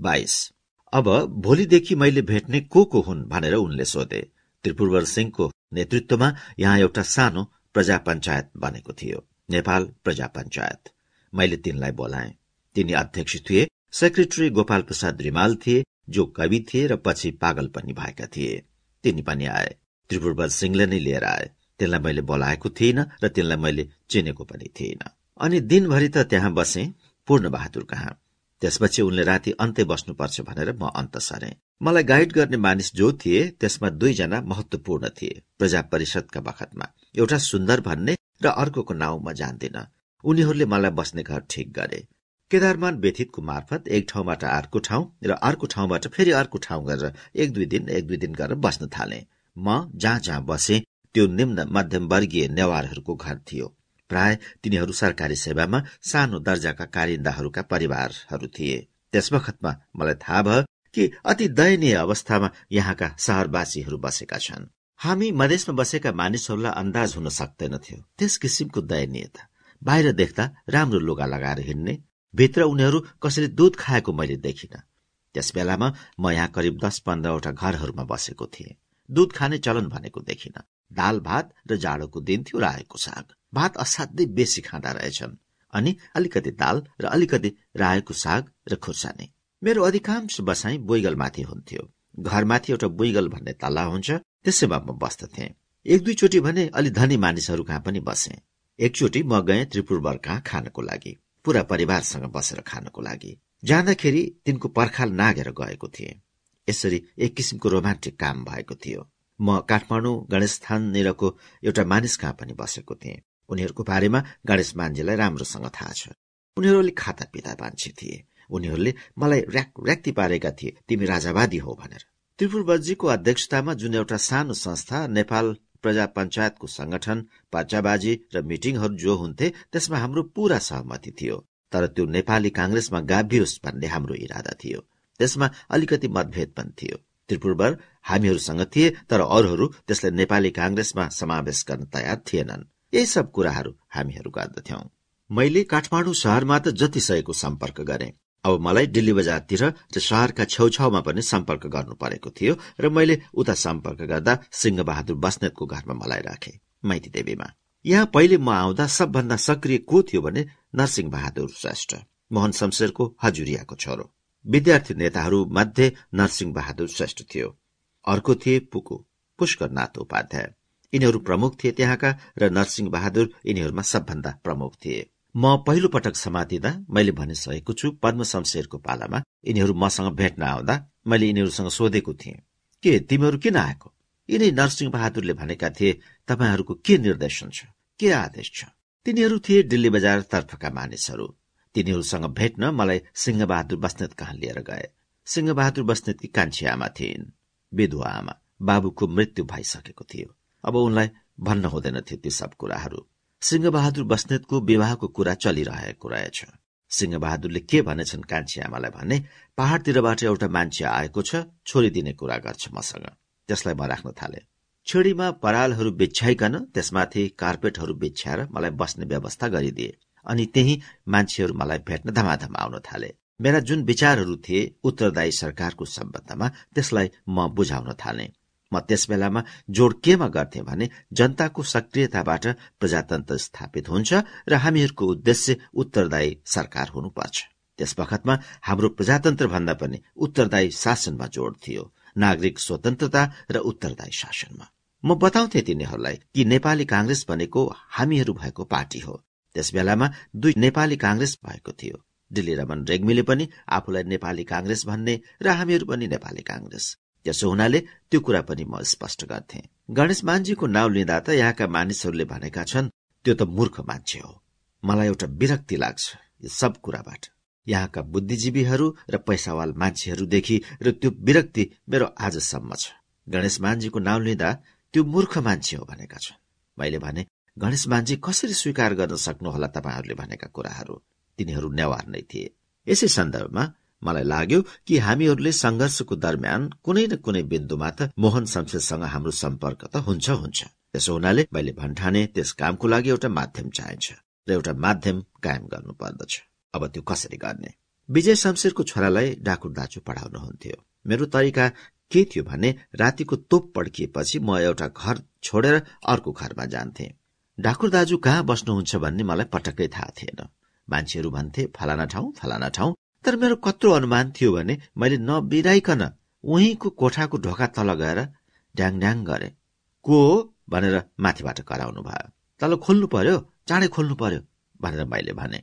बाइस। अब भोलिदेखि मैले भेट्ने को को हुन् भनेर उनले सोधे। त्रिपुरवर सिंहको नेतृत्वमा यहाँ एउटा सानो प्रजा पञ्चायत बनेको थियो। नेपाल प्रजा पञ्चायत मैले तिनलाई बोलाएँ। तिनी अध्यक्ष थिए सेक्रेटरी गोपाल प्रसाद रिमाल थिए जो कवि थिए र पछि पागल पनि भएका थिए। तिनी पनि आए। त्रिपुरबल सिंहले नै लिएर आए। तिनलाई मैले बोलाएको थिइनँ र तिनलाई मैले चिनेको पनि थिइनँ। अनि दिनभरि त त्यहाँ बसे पूर्ण बहादुर कहाँ। त्यसपछि उनले राति अन्त्य बस्नुपर्छ भनेर म अन्त सरे। मलाई गाइड गर्ने मानिस जो थिए त्यसमा दुईजना महत्वपूर्ण थिए प्रजा परिषदका बखतमा। एउटा सुन्दर भन्ने र अर्कोको नाउँ म जान्दिन। उनीहरूले मलाई बस्ने घर ठिक गरे। केदारमान व्यथितको मार्फत एक ठाउँबाट अर्को ठाउँ र अर्को ठाउँबाट फेरि अर्को ठाउँ गरेर एक दुई दिन एक दुई दिन गरेर बस्न थाले। म जहाँ जहाँ बसे त्यो निम्न मध्यमवर्गीय नेवारहरूको घर थियो। प्राय तिनीहरू सरकारी सेवामा सानो दर्जाका कारिन्दाहरूका परिवारहरू थिए। त्यस बखतमा मलाई थाहा भयो कि अति दयनीय अवस्थामा यहाँका सहरवासीहरू बसेका छन्। हामी मधेसमा बसेका मानिसहरूलाई अन्दाज हुन सक्दैनथ्यो। त्यस किसिमको दयनीयता। बाहिर देख्दा राम्रो लुगा लगाएर हिँड्ने भित्र उनीहरू कसैले दुध खाएको मैले देखिन। त्यस बेलामा म यहाँ करिब दस पन्ध्रवटा घरहरूमा बसेको थिएँ। दुध खाने चलन भनेको देखिन। दाल भात र जाडोको दिन थियो र आएको साग। भात असाध्यै बेसी खाँदा रहेछन् अनि अलिकति दाल र अलिकति रायोको साग र खुर्सानी मेरो अधिकांश बसाई बुइगलमाथि हुन्थ्यो। घरमाथि एउटा बुइगल भन्ने तल्ला हुन्छ त्यसैमा म बस्दथे। एक दुईचोटि भने अलि धनी मानिसहरू कहाँ पनि बसे। एकचोटि म गएँ त्रिपुरवर कहाँ खानको लागि पुरा परिवारसँग बसेर खानको लागि। जाँदाखेरि तिनको पर्खाल नागेर गएको थिए। यसरी एक किसिमको रोमान्टिक काम भएको थियो। म काठमाडौँ गणेशस्थाननिरको एउटा मानिस कहाँ पनि बसेको थिएँ। उनीहरूको बारेमा गणेश मान्जीलाई राम्रोसँग थाहा छ। उनीहरू अलिक खाता पिता मान्छे थिए। उनीहरूले मलाई र्याक र्याक्ती पारेका थिए। तिमी राजावादी हो भनेर। त्रिपुरबजीको अध्यक्षतामा जुन एउटा सानो संस्था नेपाल प्रजा पञ्चायतको संगठन पर्चाबाजी र मिटिङहरू जो हुन्थे त्यसमा हाम्रो पूरा सहमति थियो। तर त्यो नेपाली काङ्ग्रेसमा गाभियोस् भन्ने हाम्रो इरादा थियो। त्यसमा अलिकति मतभेद पनि थियो। त्रिपुरबर हामीहरूसँग थिए तर अरूहरू त्यसलाई नेपाली काङ्ग्रेसमा समावेश गर्न तयार थिएनन्। यही सब कुराहरू हामीहरू गर्दथ्यौं मैले काठमाडौँ शहरमा त जति सकेको सम्पर्क गरे। अब मलाई दिल्ली बजारतिर र शहरका छेउछाउमा पनि सम्पर्क गर्नु परेको थियो र मैले उता सम्पर्क गर्दा सिंहबहादुर बस्नेतको घरमा मलाई राखे माइती देवीमा। यहाँ पहिले म आउँदा सबभन्दा सक्रिय को थियो भने नरसिंह बहादुर श्रेष्ठ मोहन शमशेरको हजुरियाको छोरो। विद्यार्थी नेताहरू मध्ये नरसिंह बहादुर श्रेष्ठ थियो। अर्को थिए पुकु पुष्कर नाथ उपाध्याय। यिनीहरू प्रमुख थिए त्यहाँका र नरसिंह बहादुर यिनीहरूमा सबभन्दा प्रमुख थिए। म पहिलो पटक समातिँदा मैले भनिसकेको छु पद्म शमशेरको पालामा यिनीहरू मसँग भेट्न आउँदा मैले यिनीहरूसँग सोधेको थिएँ के तिमीहरू किन आएको? यिनै नरसिंह बहादुरले भनेका थिए तपाईँहरूको के निर्देशन छ? के आदेश छ? तिनीहरू थिए दिल्ली बजार तर्फका मानिसहरू। तिनीहरूसँग भेट्न मलाई सिंहबहादुर बस्नेत कहाँ लिएर गए? सिंहबहादुर बस्नेतकी कान्छी आमा थिइन्। विधुवा आमा। बाबुको मृत्यु भइसकेको थियो। अब उनलाई भन्न हुँदैन थियो ती सब कुराहरू। सिंहबहादुर बस्नेतको विवाहको कुरा चलिरहेको रहेछ। सिंहबहादुरले के भनेछन् कान्छी आमालाई भने पहाड़तिरबाट एउटा मान्छे आएको छ छोरी दिने कुरा गर्छ मसँग। त्यसलाई म राख्न थाले। छेडीमा परालहरू बिछ्याइकन त्यसमाथि कार्पेटहरू बिछ्याएर मलाई बस्ने व्यवस्था गरिदिए अनि त्यही मान्छेहरू मलाई भेट्न धमाधम आउन थाले। मेरा जुन विचारहरू थिए उत्तरदायी सरकारको सम्बन्धमा त्यसलाई म बुझाउन थाले। म त्यस बेलामा जोड केमा गर्थे भने जनताको सक्रियताबाट प्रजातन्त्र स्थापित हुन्छ र हामीहरूको उद्देश्य उत्तरदायी सरकार हुनुपर्छ। त्यस बखतमा हाम्रो प्रजातन्त्र भन्दा पनि उत्तरदायी शासनमा जोड थियो नागरिक स्वतन्त्रता र उत्तरदायी शासनमा। म बताउँथे तिनीहरूलाई कि नेपाली कांग्रेस भनेको हामीहरू भएको पार्टी हो। त्यस बेलामा दुई नेपाली काङ्ग्रेस भएको थियो। दिल्ली रमन रेग्मीले पनि आफूलाई नेपाली काङ्ग्रेस भन्ने र हामीहरू पनि नेपाली काङ्ग्रेस। त्यसो हुनाले त्यो कुरा पनि म स्पष्ट गर्थे। गणेश मानजीको नाउँ लिँदा त यहाँका मानिसहरूले भनेका छन् त्यो त मूर्ख मान्छे हो। मलाई एउटा विरक्ति लाग्छ यो सब कुराबाट। यहाँका बुद्धिजीवीहरू र पैसावाल मान्छेहरूदेखि र त्यो विरक्ति मेरो आजसम्म छ। गणेश मानजीको नाउँ लिँदा त्यो मूर्ख मान्छे हो भनेका छन्। मैले भने गणेश मान्छे कसरी स्वीकार गर्न सक्नुहोला तपाईँहरूले भनेका कुराहरू? तिनीहरू नेवार नै थिए। यसै सन्दर्भमा मलाई लाग्यो कि हामीहरूले संघर्षको दरम्यान कुनै न कुनै बिन्दुमा त मोहन शमशेरसँग हाम्रो सम्पर्क त हुन्छ हुन्छ। त्यसो हुनाले मैले भन्ठाने त्यस कामको लागि एउटा माध्यम चाहिन्छ र एउटा माध्यम कायम गर्नु पर्दछ अब त्यो कसरी गर्ने? विजय शमशेरको छोरालाई डाकुर दाजु पढाउनुहुन्थ्यो। मेरो तरिका के थियो भने रातिको तोप पड्किएपछि म एउटा घर छोडेर अर्को घरमा जान्थे। ढाकुर दाजु कहाँ बस्नुहुन्छ भन्ने मलाई पटक्कै थाहा थिएन। मान्छेहरू भन्थे फलाना ठाउँ फलाना ठाउँ। तर मेरो कत्रो अनुमान थियो भने मैले नबिराइकन उहीँको कोठाको ढोका तल गएर ड्याङ ड्याङ गरे। को भनेर माथिबाट कराउनु भयो। तल खोल्नु पर्यो? चाँडै खोल्नु पर्यो? भनेर मैले भने।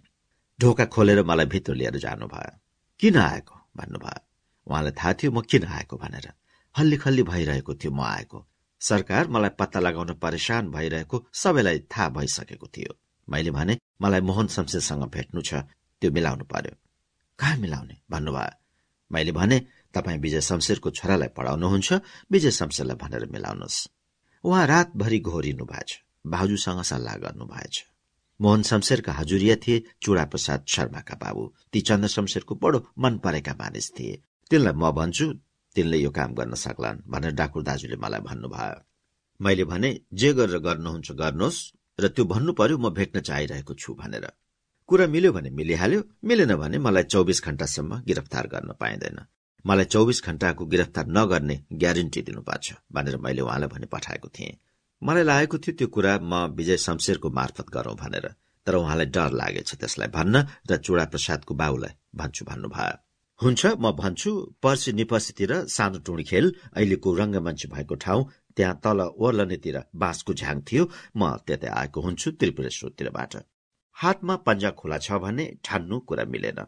ढोका खोलेर मलाई भित्र लिएर जानुभयो किन आएको? भन्नुभयो उहाँलाई थाहा थियो म किन आएको भनेर। हल्ली खल्ली भइरहेको थियो म आएको। सरकार मलाई पत्ता लगाउन परेशान भइरहेको सबैलाई थाहा भइसकेको थियो। मैले भने मलाई मोहन शमशेरसँग भेट्नु छ। त्यो मिलाउनु पर्यो। कहाँ मिलाउने भन्नुभयो। मैले भने तपाईँ विजय शमशेरको छोरालाई पढाउनुहुन्छ विजय शमशेरलाई भनेर मिलाउनुहोस्। उहाँ रातभरि घोरिनु भएछ बाजुसँग सल्लाह गर्नु भएछ। मोहन शमशेरका हजुरिया थिए चुडा प्रसाद शर्माका बाबु। ती चन्द्र शमशेरको बडो मन परेका मानिस थिए। तिनलाई म भन्छु तिनले यो काम गर्न सक्लान् भनेर डाकुर दाजुले मलाई भन्नुभयो। मैले भने जे गरेर गर्नुहुन्छ गर्नुहोस् र त्यो भन्नु पर्यो म भेट्न चाहिरहेको छु भनेर। कुरा मिल्यो भने मिलिहाल्यो मिलेन भने मलाई चौबिस घण्टासम्म गिरफ्तार गर्न पाइँदैन। मलाई चौबिस घण्टाको गिरफ्तार नगर्ने ग्यारेन्टी दिनुपर्छ भनेर मैले उहाँलाई भने पठाएको थिएँ। मलाई लागेको थियो त्यो कुरा म विजय शमशेरको मार्फत गरौं भनेर तर उहाँलाई डर लागेछ त्यसलाई भन्न र चुडा प्रसादको बाबुलाई भन्छु भन्नुभयो। हुन्छ म भन्छु पर्सि निपर्सीतिर सानो टुणी खेल अहिलेको रङ्गमञ्च भएको ठाउँ त्यहाँ तल ओर्लनेतिर बाँसको झ्याङ थियो म त्यतै आएको हुन्छु त्रिपुरेश्वरतिरबाट। हातमा पन्जा खुला छ भने ठान्नु कुरा मिलेन।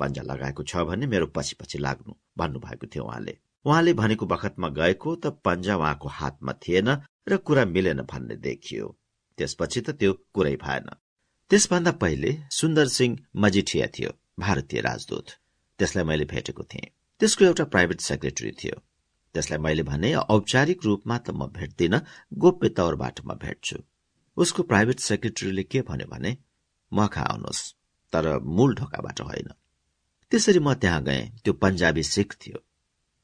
पन्जा लगाएको छ भने मेरो पछि पछि लाग्नु भन्नुभएको थियो उहाँले। उहाँले भनेको बखतमा गएको त पन्जा उहाँको हातमा थिएन र कुरा मिलेन भन्ने देखियो। त्यसपछि त त्यो कुरै भएन। त्यसभन्दा पहिले सुन्दर सिंह मजिठिया थियो भारतीय राजदूत। त्यसलाई मैले भेटेको थिएँ। त्यसको एउटा प्राइभेट सेक्रेटरी थियो। त्यसलाई मैले भने औपचारिक रूपमा त म भेट्दिन गोप्य तौरबाट म भेट्छु। उसको प्राइभेट सेक्रेटरीले के भन्यो भने म खा आउनुहोस् तर मूल ढोकाबाट होइन। त्यसरी म त्यहाँ गएँ त्यो पन्जाबी सिख थियो।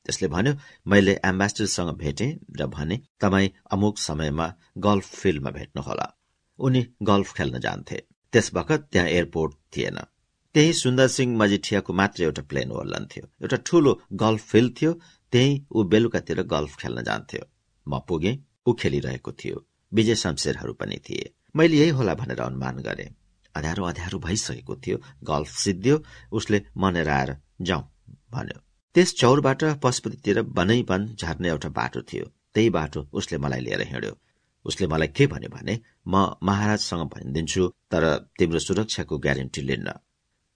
त्यसले भन्यो मैले एम्बेसडरसँग भेटेँ र भने तपाईँ अमुक समयमा गल्फ फिल्डमा भेट्नुहोला। उनी गल्फ खेल्न जान्थे। त्यस बखत त्यहाँ एयरपोर्ट थिएन। त्यही सुन्दर सिंह मजिठियाको मात्र एउटा प्लेन ओर्लन्थ्यो एउटा ठूलो गल्फ फिल्ड थियो। त्यही ऊ बेलुकातिर गल्फ खेल्न जान्थ्यो। म पुगेँ ऊ खेलिरहेको थियो। विजय शमशेरहरू पनि थिए। मैले यही होला भनेर अनुमान गरे। अध्यारो अध्यारो भइसकेको थियो। गल्फ सिद्धियो उसले मनेर आएर जाउँ भन्यो। त्यस चौरबाट पशुपतितिर बनैबन झर्ने एउटा बाटो थियो। त्यही बाटो उसले मलाई लिएर हिँड्यो। उसले मलाई के भन्यो भने म महाराजसँग भनिदिन्छु तर तिम्रो सुरक्षाको ग्यारेन्टी लिन्न।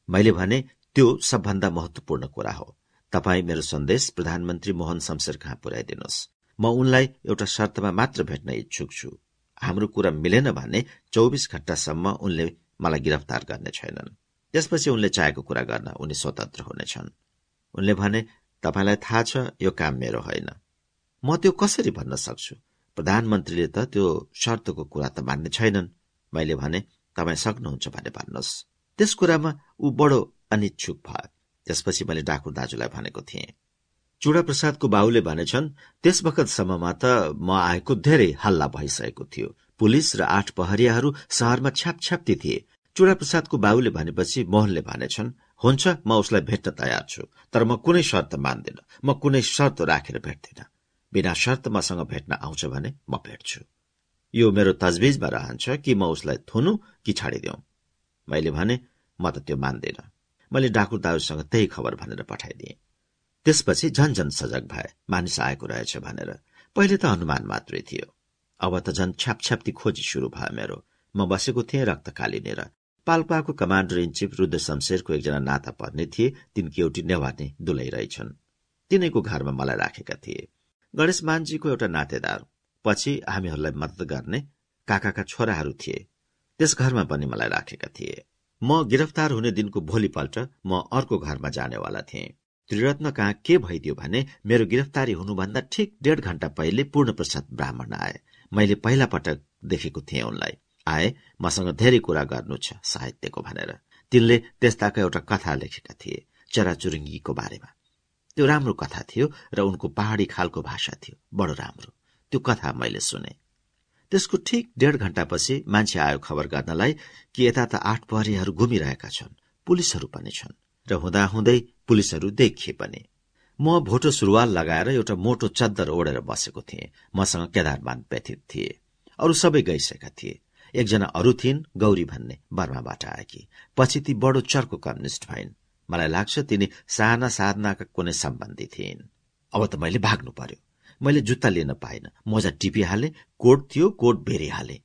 मैले भने त्यो सबभन्दा महत्वपूर्ण कुरा हो। तपाईँ मेरो सन्देश प्रधानमन्त्री मोहन शमशेर कहाँ पुर्याइदिनुहोस्। म उनलाई एउटा शर्तमा मात्र भेट्न इच्छुक छु। हाम्रो कुरा मिलेन भने चौबिस घण्टासम्म उनले मलाई गिरफ्तार गर्ने छैनन्। त्यसपछि उनले चाहेको कुरा गर्न उनी स्वतन्त्र हुनेछन्। उनले भने तपाईँलाई थाहा छ यो काम मेरो होइन। म त्यो कसरी भन्न सक्छु? प्रधानमन्त्रीले त त्यो शर्तको कुरा त मान्ने छैनन्। मैले भने तपाईँ सक्नुहुन्छ भने भन्नुहोस् त्यस कुरामा ऊ बडो अनिच्छुक भयो। त्यसपछि मैले डाकुर दाजुलाई भनेको थिएँ चुडा प्रसादको भनेछन् त्यस बखतसम्ममा त म आएको धेरै हल्ला भइसकेको थियो। पुलिस र आठ पहरियाहरू शहरमा छ्यापछ्याप्ती थिए। चुडा प्रसादको बाबुले भनेपछि मोहनले भनेछन् हुन्छ म उसलाई भेट्न तयार छु तर म कुनै शर्त मान्दिन म कुनै शर्त राखेर भेट्दिन। बिना शर्त मसँग भेट्न आउँछ भने म भेट्छु। यो मेरो तजबिजमा रहन्छ कि म उसलाई थुनु कि छाडिदेऊ मैले भने म त त्यो मान्दिन। मैले डाकुर दाजुसँग त्यही खबर भनेर पठाइदिएँ। त्यसपछि झन झन सजग भए मानिस आएको रहेछ भनेर। पहिले त अनुमान मात्रै थियो। अब त झन छ्यापछ्याप्ती खोजी शुरू भयो मेरो। म बसेको थिएँ रक्तकालिनेर। पाल्पाको कमान्डर इन चिफ रुद्र शमशेरको एकजना नाता पर्ने थिए। तिनकी एउटी नेवार्ने दुलै रहेछन्। तिनैको घरमा मलाई राखेका थिए। गणेश मानजीको एउटा नातेदार। पछि हामीहरूलाई मद्दत गर्ने काकाका छोराहरू थिए। त्यस घरमा पनि मलाई राखेका थिए। म गिरफ्तार हुने दिनको भोलिपल्ट म अर्को घरमा जानेवाला थिएँ। त्रिरत्न कहाँ के भइदियो भने मेरो गिरफ्तारी हुनुभन्दा ठिक डेढ घण्टा पहिले पूर्णप्रसाद ब्राह्मण आए। मैले पहिला पटक देखेको थिएँ उनलाई। आए मसँग धेरै कुरा गर्नु छ साहित्यको भनेर। तिनले त्यस्ताको एउटा कथा लेखेका थिए चराचुरुङ्गीको बारेमा। त्यो राम्रो कथा थियो र उनको पहाडी खालको भाषा थियो बडो राम्रो। त्यो कथा मैले सुने। त्यसको ठिक डेढ घण्टापछि मान्छे आयो खबर गर्नलाई कि यता त आठ प्रहरीहरू घुमिरहेका छन् पुलिसहरू पनि छन् र हुँदाहुँदै पुलिसहरू देखिए पनि। म भोटो सुरुवाल लगाएर एउटा मोटो चद्दर ओढेर बसेको थिएँ मसँग केदारमान व्यथित थिए। अरू सबै गइसकेका थिए। एकजना अरू थिइन् गौरी भन्ने बर्माबाट आएकी। पछि ती बडो चर्को कम्युनिस्ट भइन्। मलाई लाग्छ तिनी साना साधनाका कुनै सम्बन्धी थिइन्। अब त मैले भाग्नु पर्यो। मैले जुत्ता लिन पाइन। मोजा टिपिहाले कोट थियो कोट भेरिहाले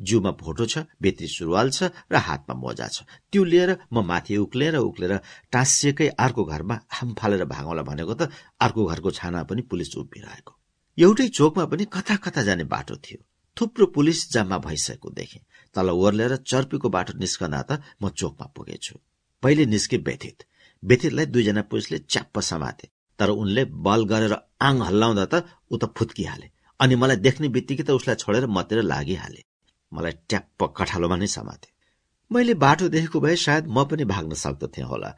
जिउमा भोटो छ बेत्री सुरुवाल छ र हातमा मोजा छ। त्यो लिएर म माथि उक्लेर उक्लेर टाँसिएकै अर्को घरमा हाम फालेर भागौँला भनेको त अर्को घरको छाना पनि पुलिस उभिरहेको। एउटै चोकमा पनि कथा कथा जाने बाटो थियो। थुप्रो पुलिस जम्मा भइसकेको देखे। तल ओर्लेर चर्पीको बाटो निस्कँदा त म चोकमा पुगेछु। पहिले निस्के व्यथित। व्यथितलाई दुईजना पुलिसले च्याप्प समाते तर उनले बल गरेर आङ हल्लाउँदा त ऊ त फुत्किहाले अनि मलाई देख्ने बित्तिकै त उसलाई छोडेर मतिर लागिहाले। मलाई ट्याप्प कठालोमा नै समाते। मैले बाटो देखेको भए सायद म पनि भाग्न सक्दथे होला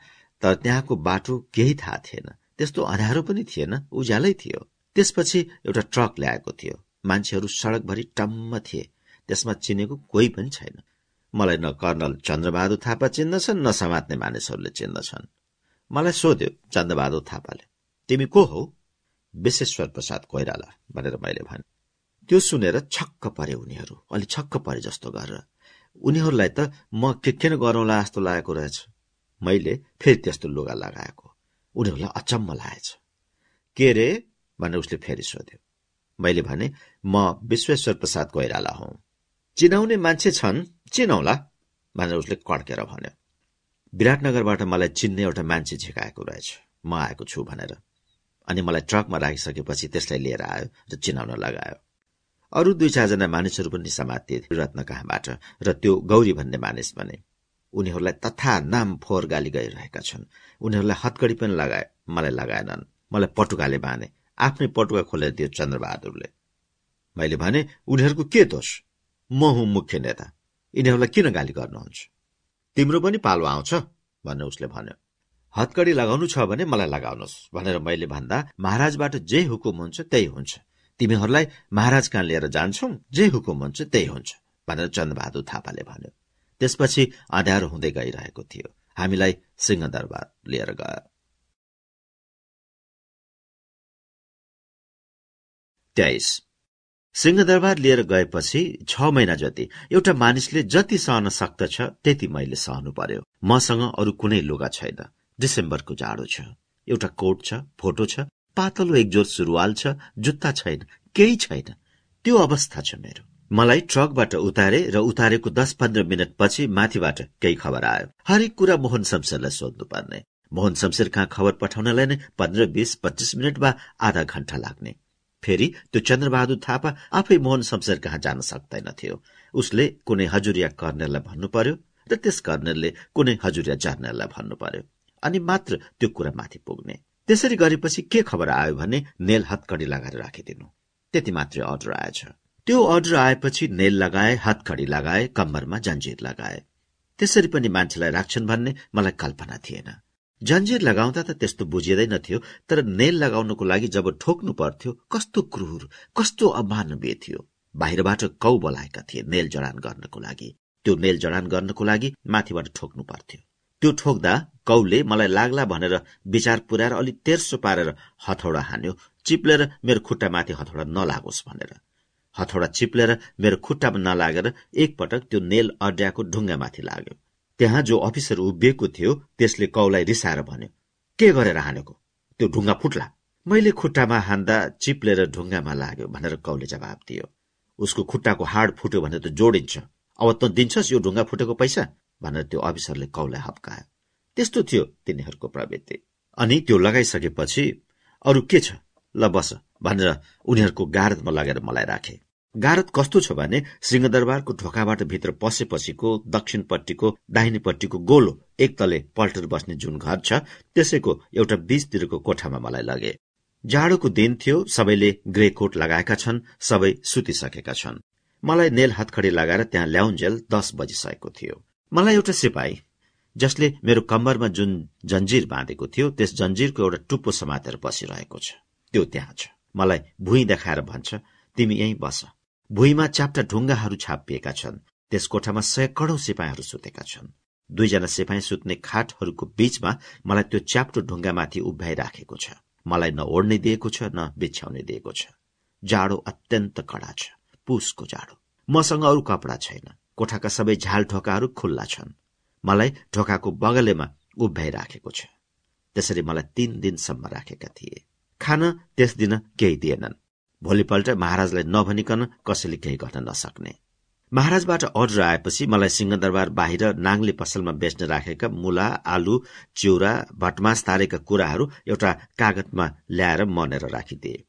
तर त्यहाँको बाटो केही थाहा थिएन। त्यस्तो अँध्यारो पनि थिएन उज्यालै थियो। त्यसपछि एउटा ट्रक ल्याएको थियो। मान्छेहरू सड़कभरि टम्म थिए। त्यसमा चिनेको कोही पनि छैन। मलाई न कर्नल चन्द्रबहादुर थापा चिन्दछन् न समात्ने मानिसहरूले चिन्दछन्। मलाई सोध्यो चन्द्रबहादुर थापाले तिमी को हौ? विश्वेश्वर प्रसाद कोइराला भनेर मैले भने। त्यो सुनेर छक्क परे उनीहरू। अलि छक्क परे जस्तो गरेर उनीहरूलाई त म के के गरौँला जस्तो लागेको रहेछ। मैले फेरि त्यस्तो लुगा लगाएको। उनीहरूलाई अचम्म लागेछ। के रे? भनेर उसले फेरि सोध्यो। मैले भने म विश्वेश्वर प्रसाद कोइराला हौ। चिनाउने मान्छे छन् चिनाउला भनेर उसले कड्केर भन्यो। विराटनगरबाट मलाई चिन्ने एउटा मान्छे झिकाएको रहेछ। म आएको छु भनेर। अनि मलाई ट्रकमा राखिसकेपछि त्यसलाई लिएर आयो र चिनाउन लगायो। अरू दुई चारजना मानिसहरू पनि समाते रत्न कहाँबाट र त्यो गौरी भन्ने मानिस भने उनीहरूलाई तथा नाम फोहोर गाली गइरहेका छन्। उनीहरूलाई हतकडी पनि लगाए मलाई लगाएनन्। मलाई पटुकाले बाँधे आफ्नै पटुका खोलेर दियो चन्द्रबहादुरले। मैले भने उनीहरूको के दोष? म हुँ मुख्य नेता। यिनीहरूलाई किन गाली गर्नुहुन्छ? तिम्रो पनि पालो आउँछ? भनेर उसले भन्यो। हतकडी लगाउनु छ भने मलाई लगाउनुहोस् भनेर मैले भन्दा महाराजबाट जे हुकुम हुन्छ त्यही हुन्छ। तिमीहरूलाई महाराज कहाँ लिएर जान्छौ? जे हुकुम हुन्छ त्यही हुन्छ भनेर चन्द्रबहादुर थापाले भन्यो। त्यसपछि अँध्यारो हुँदै गइरहेको थियो। हामीलाई सिंहदरबार लिएर गयो। तेइस। सिंहदरबार लिएर गएपछि छ महिना जति एउटा मानिसले जति सहन सक्दछ त्यति मैले सहनु पर्यो। मसँग अरू कुनै लुगा छैन। डिसेम्बरको जाडो छ। एउटा कोट छ फोटो छ पातलो एकजोर सुरुवाल छ जुत्ता छैन केही छैन। त्यो अवस्था छ मेरो। मलाई ट्रकबाट उतारे र उतारेको दस पन्ध्र मिनट पछि माथिबाट केही खबर आयो। हरेक कुरा मोहन शमशेरलाई सोध्नु पर्ने। मोहन शमशेर कहाँ खबर पठाउनलाई नै पन्ध्र बीस पच्चिस मिनट वा आधा घण्टा लाग्ने। फेरि त्यो चन्द्रबहादुर थापा आफै मोहन शमशेर कहाँ जान सक्दैनथ्यो उसले कुनै हजुरिया कर्नेललाई भन्नु पर्यो र त्यस कर्नेलले कुनै हजुरिया जर्नेललाई भन्नु पर्यो अनि मात्र त्यो कुरा माथि पुग्ने। त्यसरी गरेपछि के खबर आयो भने नेल हतकडी लगाएर राखिदिनु। त्यति मात्रै अर्डर आएछ। त्यो अर्डर आएपछि नेल लगाए हतकडी लगाए कम्मरमा जन्जिर लगाए। त्यसरी पनि मान्छेलाई राख्छन् भन्ने मलाई कल्पना थिएन। जन्जिर लगाउँदा त त्यस्तो बुझिँदैनथ्यो तर नेल लगाउनको लागि जब ठोक्नु पर्थ्यो कस्तो क्रूर कस्तो अमानवीय थियो। बाहिरबाट कौ बोलाएका थिए नेल जडान गर्नको लागि। त्यो नेल जडान गर्नको लागि माथिबाट ठोक्नु पर्थ्यो। त्यो ठोक्दा कौले मलाई लाग्ला भनेर विचार पुर्याएर अलिक तेर्सो पारेर हथौडा हान्यो चिप्लेर मेरो खुट्टा माथि हथौडा नलागोस् भनेर। हथौडा चिप्लेर मेरो खुट्टामा नलागेर एकपटक त्यो नेल अड्याएको ढुङ्गामाथि लाग्यो। त्यहाँ जो अफिसर उभिएको थियो त्यसले कौलाई रिसाएर भन्यो के गरेर हानेको? त्यो ढुङ्गा फुट्ला। मैले खुट्टामा हान्दा चिप्लेर ढुङ्गामा लाग्यो भनेर कौले जवाब दियो। उसको खुट्टाको हाड फुट्यो भने त जोडिन्छ। अब त दिन्छस् यो ढुङ्गा फुटेको पैसा? भनेर त्यो अफिसरले कौलाई हप्कायो। त्यस्तो थियो तिनीहरूको प्रवृत्ति। अनि त्यो लगाइसकेपछि अरू के छ? ल बस भनेर उनीहरूको गारदमा लगेर मलाई राखे। गारत कस्तो छ भने सिंहदरबारको ढोकाबाट भित्र पसेपछिको दक्षिणपट्टिको दाहिनेपट्टिको गोलो एक तले पल्टर बस्ने जुन घर छ त्यसैको एउटा बीचतिरको कोठामा मलाई लगे। जाडोको दिन थियो सबैले ग्रे कोट लगाएका छन् सबै सुतिसकेका छन्। मलाई नेल हतखडी लगाएर त्यहाँ ल्याउन्जेल दस बजिसकेको थियो। मलाई एउटा सिपाही जसले मेरो कम्बरमा जुन जन्जिर बाँधेको थियो त्यस जन्जिरको एउटा टुप्पो समातेर बसिरहेको छ। त्यो त्यहाँ छ। मलाई भुइँ देखाएर भन्छ तिमी यहीँ बस। भुइँमा च्याप्टा ढुङ्गाहरू छापिएका छन्। त्यस कोठामा सयकडौं सिपाहीहरू सुतेका छन्। दुईजना सिपाही सुत्ने खाटहरूको बीचमा मलाई त्यो च्याप्टो ढुङ्गामाथि उभ्याइराखेको छ। मलाई न ओढ्ने दिएको छ न बिछ्याउने दिएको छ। जाडो अत्यन्त कडा छ। पुसको जाडो। मसँग अरू कपडा छैन। कोठाका सबै झाल ढोकाहरू खुल्ला छन्। मलाई ढोकाको बगलेमा उभ्याइराखेको छ। त्यसरी मलाई तीन दिनसम्म राखेका थिए। खान त्यस दिन केही दिएनन्। भोलिपल्ट महाराजलाई नभनिकन कसैले केही गर्न नसक्ने। महाराजबाट अर्डर आएपछि मलाई सिंहदरबार बाहिर नाङ्ले पसलमा बेच्न राखेका मुला आलु चिउरा भटमास तारेका कुराहरू एउटा कागतमा ल्याएर मनेर राखिदिए।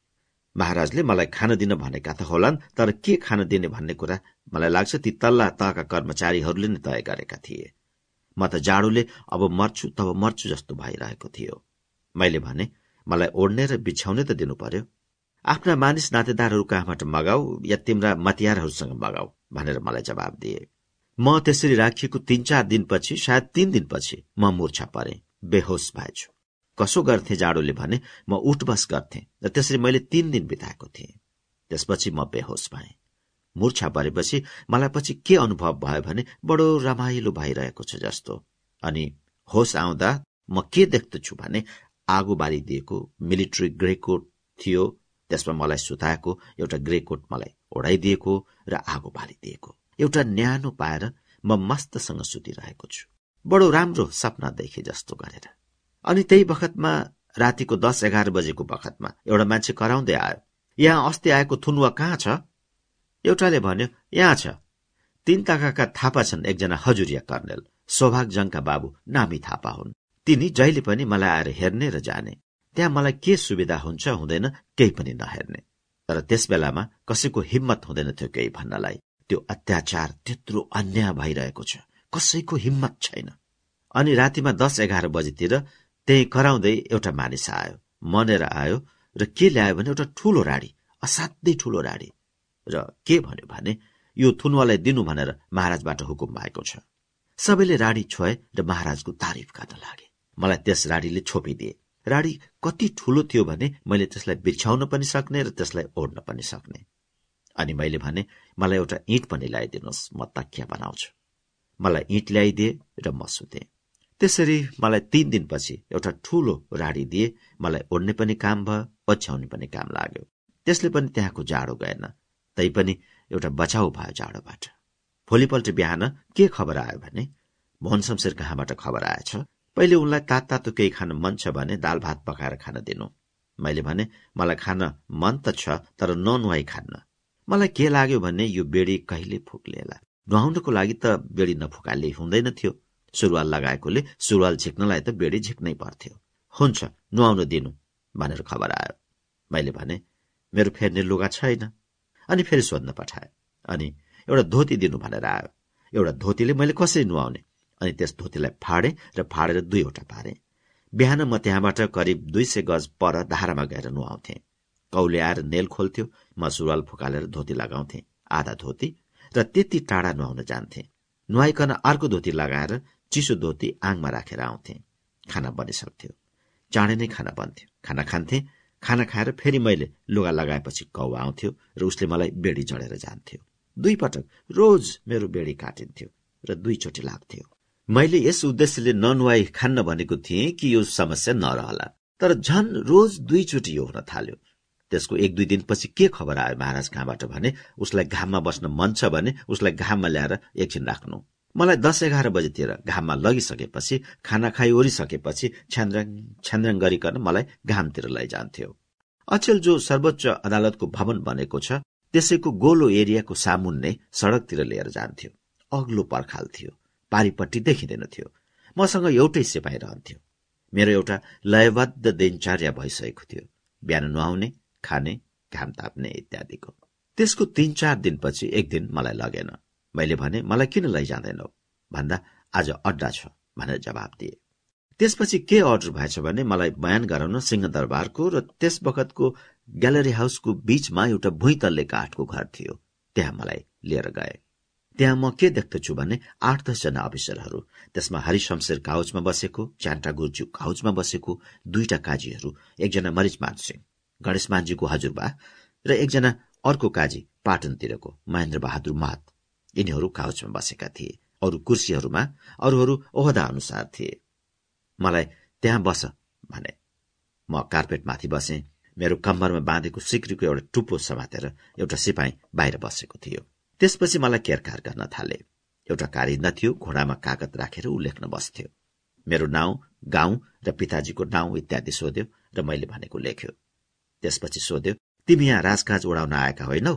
महाराजले मलाई खान दिन भनेका त होलान् तर के खान दिने भन्ने कुरा मलाई लाग्छ ती तल्ला तहका कर्मचारीहरूले नै तय गरेका थिए। म त जाडोले अब मर्छु तब मर्छु जस्तो भइरहेको थियो। मैले भने मलाई ओढ्ने र बिछ्याउने त दिनु पर्यो। आफ्ना मानिस नातेदारहरू कहाँबाट मगाऊ या तिम्रा मतियारहरूसँग मगाऊ भनेर मलाई जवाब दिए। म त्यसरी राखिएको तीन चार दिनपछि सायद तीन दिनपछि म मूर्छा परे। बेहोस भएछु। कसो गर्थे जाडोले भने म उठबस गर्थे र त्यसरी मैले तीन दिन बिताएको थिएँ। त्यसपछि म बेहोस भएँ। मूर्छा परेपछि मलाई पछि के अनुभव भयो भने बडो रमाइलो भइरहेको छ जस्तो। अनि होस आउँदा म के देख्दछु भने आगो बालिदिएको मिलिट्री ग्रेकोट थियो त्यसमा मलाई सुताएको एउटा ग्रे कोट मलाई ओढाइदिएको र आगो बालिदिएको। एउटा न्यानो पाएर म मस्तसँग सुतिरहेको छु। बडो राम्रो सपना देखे जस्तो गरेर। अनि त्यही बखतमा रातिको दस एघार बजेको बखतमा एउटा मान्छे कराउँदै आयो। यहाँ अस्ति आएको थुनुवा कहाँ छ? एउटाले भन्यो यहाँ छ। तीन ताकाका थापा छन् एकजना हजुरिया कर्नेल सौभाग जङका बाबु नामी थापा हुन्। तिनी जहिले पनि मलाई आएर हेर्ने र जाने। त्यहाँ मलाई के सुविधा हुन्छ हुँदैन केही पनि नहेर्ने। तर त्यस बेलामा कसैको हिम्मत हुँदैन थियो केही भन्नलाई। त्यो अत्याचार त्यत्रो अन्याय भइरहेको छ। कसैको हिम्मत छैन। अनि रातिमा दस एघार बजीतिर त्यही कराउँदै एउटा मानिस आयो मनेर आयो र के ल्यायो भने एउटा ठूलो राडी असाध्यै ठूलो राडी र के भन्यो भने यो थुनुवालाई दिनु भनेर महाराजबाट हुकुम भएको छ। सबैले राडी छोए र महाराजको तारिफ गर्न लागे। मलाई त्यस राडीले छोपिदिए। राडी कति ठूलो थियो भने मैले त्यसलाई बिछ्याउन पनि सक्ने र त्यसलाई ओढ्न पनि सक्ने। अनि मैले भने मलाई एउटा इँट पनि ल्याइदिनुहोस् म तकिया बनाउँछु। मलाई इँट ल्याइदिए र म सुते। त्यसरी मलाई तीन दिनपछि एउटा ठूलो राडी दिए मलाई ओढ्ने पनि काम भयो पछ्याउने पनि काम लाग्यो। त्यसले पनि त्यहाँको जाडो गएन तैपनि एउटा बचाउ भयो जाडोबाट। भोलिपल्ट बिहान के खबर आयो भने? मोहन शमशेर कहाँबाट खबर आएछ। पहिले उनलाई तात तातो केही खान मन छ भने दाल भात पकाएर खान दिनु। मैले भने मलाई खान मन त छ तर ननुहाई खान्न। मलाई के लाग्यो भने यो बेडी कहिले फुक्लेला नुहाउनको लागि त बेडी नफुकाले हुँदैन थियो। सुरुवाल लगाएकोले सुरुवाल झिक्नलाई त बेडी झिक्नै पर्थ्यो। हुन्छ नुहाउन दिनु भनेर खबर आयो। मैले भने मेरो फेर्ने लुगा छैन। अनि फेरि सोध्न पठाए अनि एउटा धोती दिनु भनेर आयो। एउटा धोतीले मैले कसरी नुहाउने? अनि त्यस धोतीलाई फाडे र फाडेर दुईवटा पारे। बिहान म त्यहाँबाट करिब दुई सय गज पर धारामा गएर नुहाउँथे। कौले आएर नेल खोल्थ्यो म सुरुवाल फुकालेर धोती लगाउँथे आधा धोती र त्यति टाढा नुहाउन जान्थे। नुहाइकन अर्को धोती लगाएर चिसो धोती आङमा राखेर आउँथे। खाना बनिसक्थ्यो। चाँडै नै खाना बन्थ्यो। खाना खान्थे खाना खाएर फेरि मैले लुगा लगाएपछि कौ आउँथ्यो र उसले मलाई बेडी जडेर जान्थ्यो। दुई पटक रोज मेरो बेडी काटिन्थ्यो र दुईचोटि लाग्थ्यो। मैले यस उद्देश्यले ननुहाई खान्न भनेको थिएँ कि यो समस्या नरहला। तर झन रोज दुईचोटि यो हुन थाल्यो। त्यसको एक दुई दिनपछि के खबर आयो महाराज कहाँबाट भने उसलाई घाममा बस्न मन छ भने उसलाई घाममा ल्याएर एकछिन राख्नु। मलाई दस एघार बजेतिर घाममा लगिसकेपछि खाना खाइ ओरिसकेपछि छ्यान्द्राङ छ्यान्द्राङ गरिकन मलाई घामतिर लैजान्थ्यो। अचेल जो सर्वोच्च अदालतको भवन बनेको छ त्यसैको गोलो एरियाको सामुन्ने सड़कतिर लिएर जान्थ्यो। अग्लो पर्खाल थियो। पारिपट्टि देखिँदैन थियो। मसँग एउटै सिपाही रहन्थ्यो। मेरो एउटा लयबद्ध दिनचर्या भइसकेको थियो। बिहान नुहाउने खाने घाम ताप्ने इत्यादिको। त्यसको तीन चार दिनपछि एक दिन मलाई लगेन। मैले भने मलाई किन लैजाँदैनौ? भन्दा आज अड्डा छ भनेर जवाब दिए। त्यसपछि के अर्डर भएछ भने मलाई बयान गराउन सिंहदरबारको र त्यस बखतको ग्यालरी हाउसको बीचमा एउटा भुइँतल्ले काठको घर थियो। त्यहाँ मलाई लिएर गए। त्यहाँ म के देख्दछु भने आठ दसजना अफिसरहरू त्यसमा हरिशमशेर काउचमा बसेको च्यान्टा गुर्जु काउचमा बसेको दुईटा काजीहरू एकजना मरिचमान सिंह गणेश मानजीको हजुरबा र एकजना अर्को काजी पाटनतिरको महेन्द्र बहादुर महत यिनीहरू काउचमा बसेका थिए। अरू कुर्सीहरूमा अरूहरू ओहदा अनुसार थिए। मलाई त्यहाँ बस भने। म कार्पेटमाथि बसे। मेरो कम्मरमा बाँधेको सिक्रीको एउटा टुप्पो समातेर एउटा सिपाही बाहिर बसेको थियो। त्यसपछि मलाई केरकार गर्न थाले। एउटा कारिन्दा थियो घोडामा कागत राखेर ऊ लेख्न बस्थ्यो। मेरो नाउँ गाउँ र पिताजीको नाउँ इत्यादि सोध्यो र मैले भनेको लेख्यो। त्यसपछि सोध्यो तिमी यहाँ राजकाज उडाउन आएका होइनौ?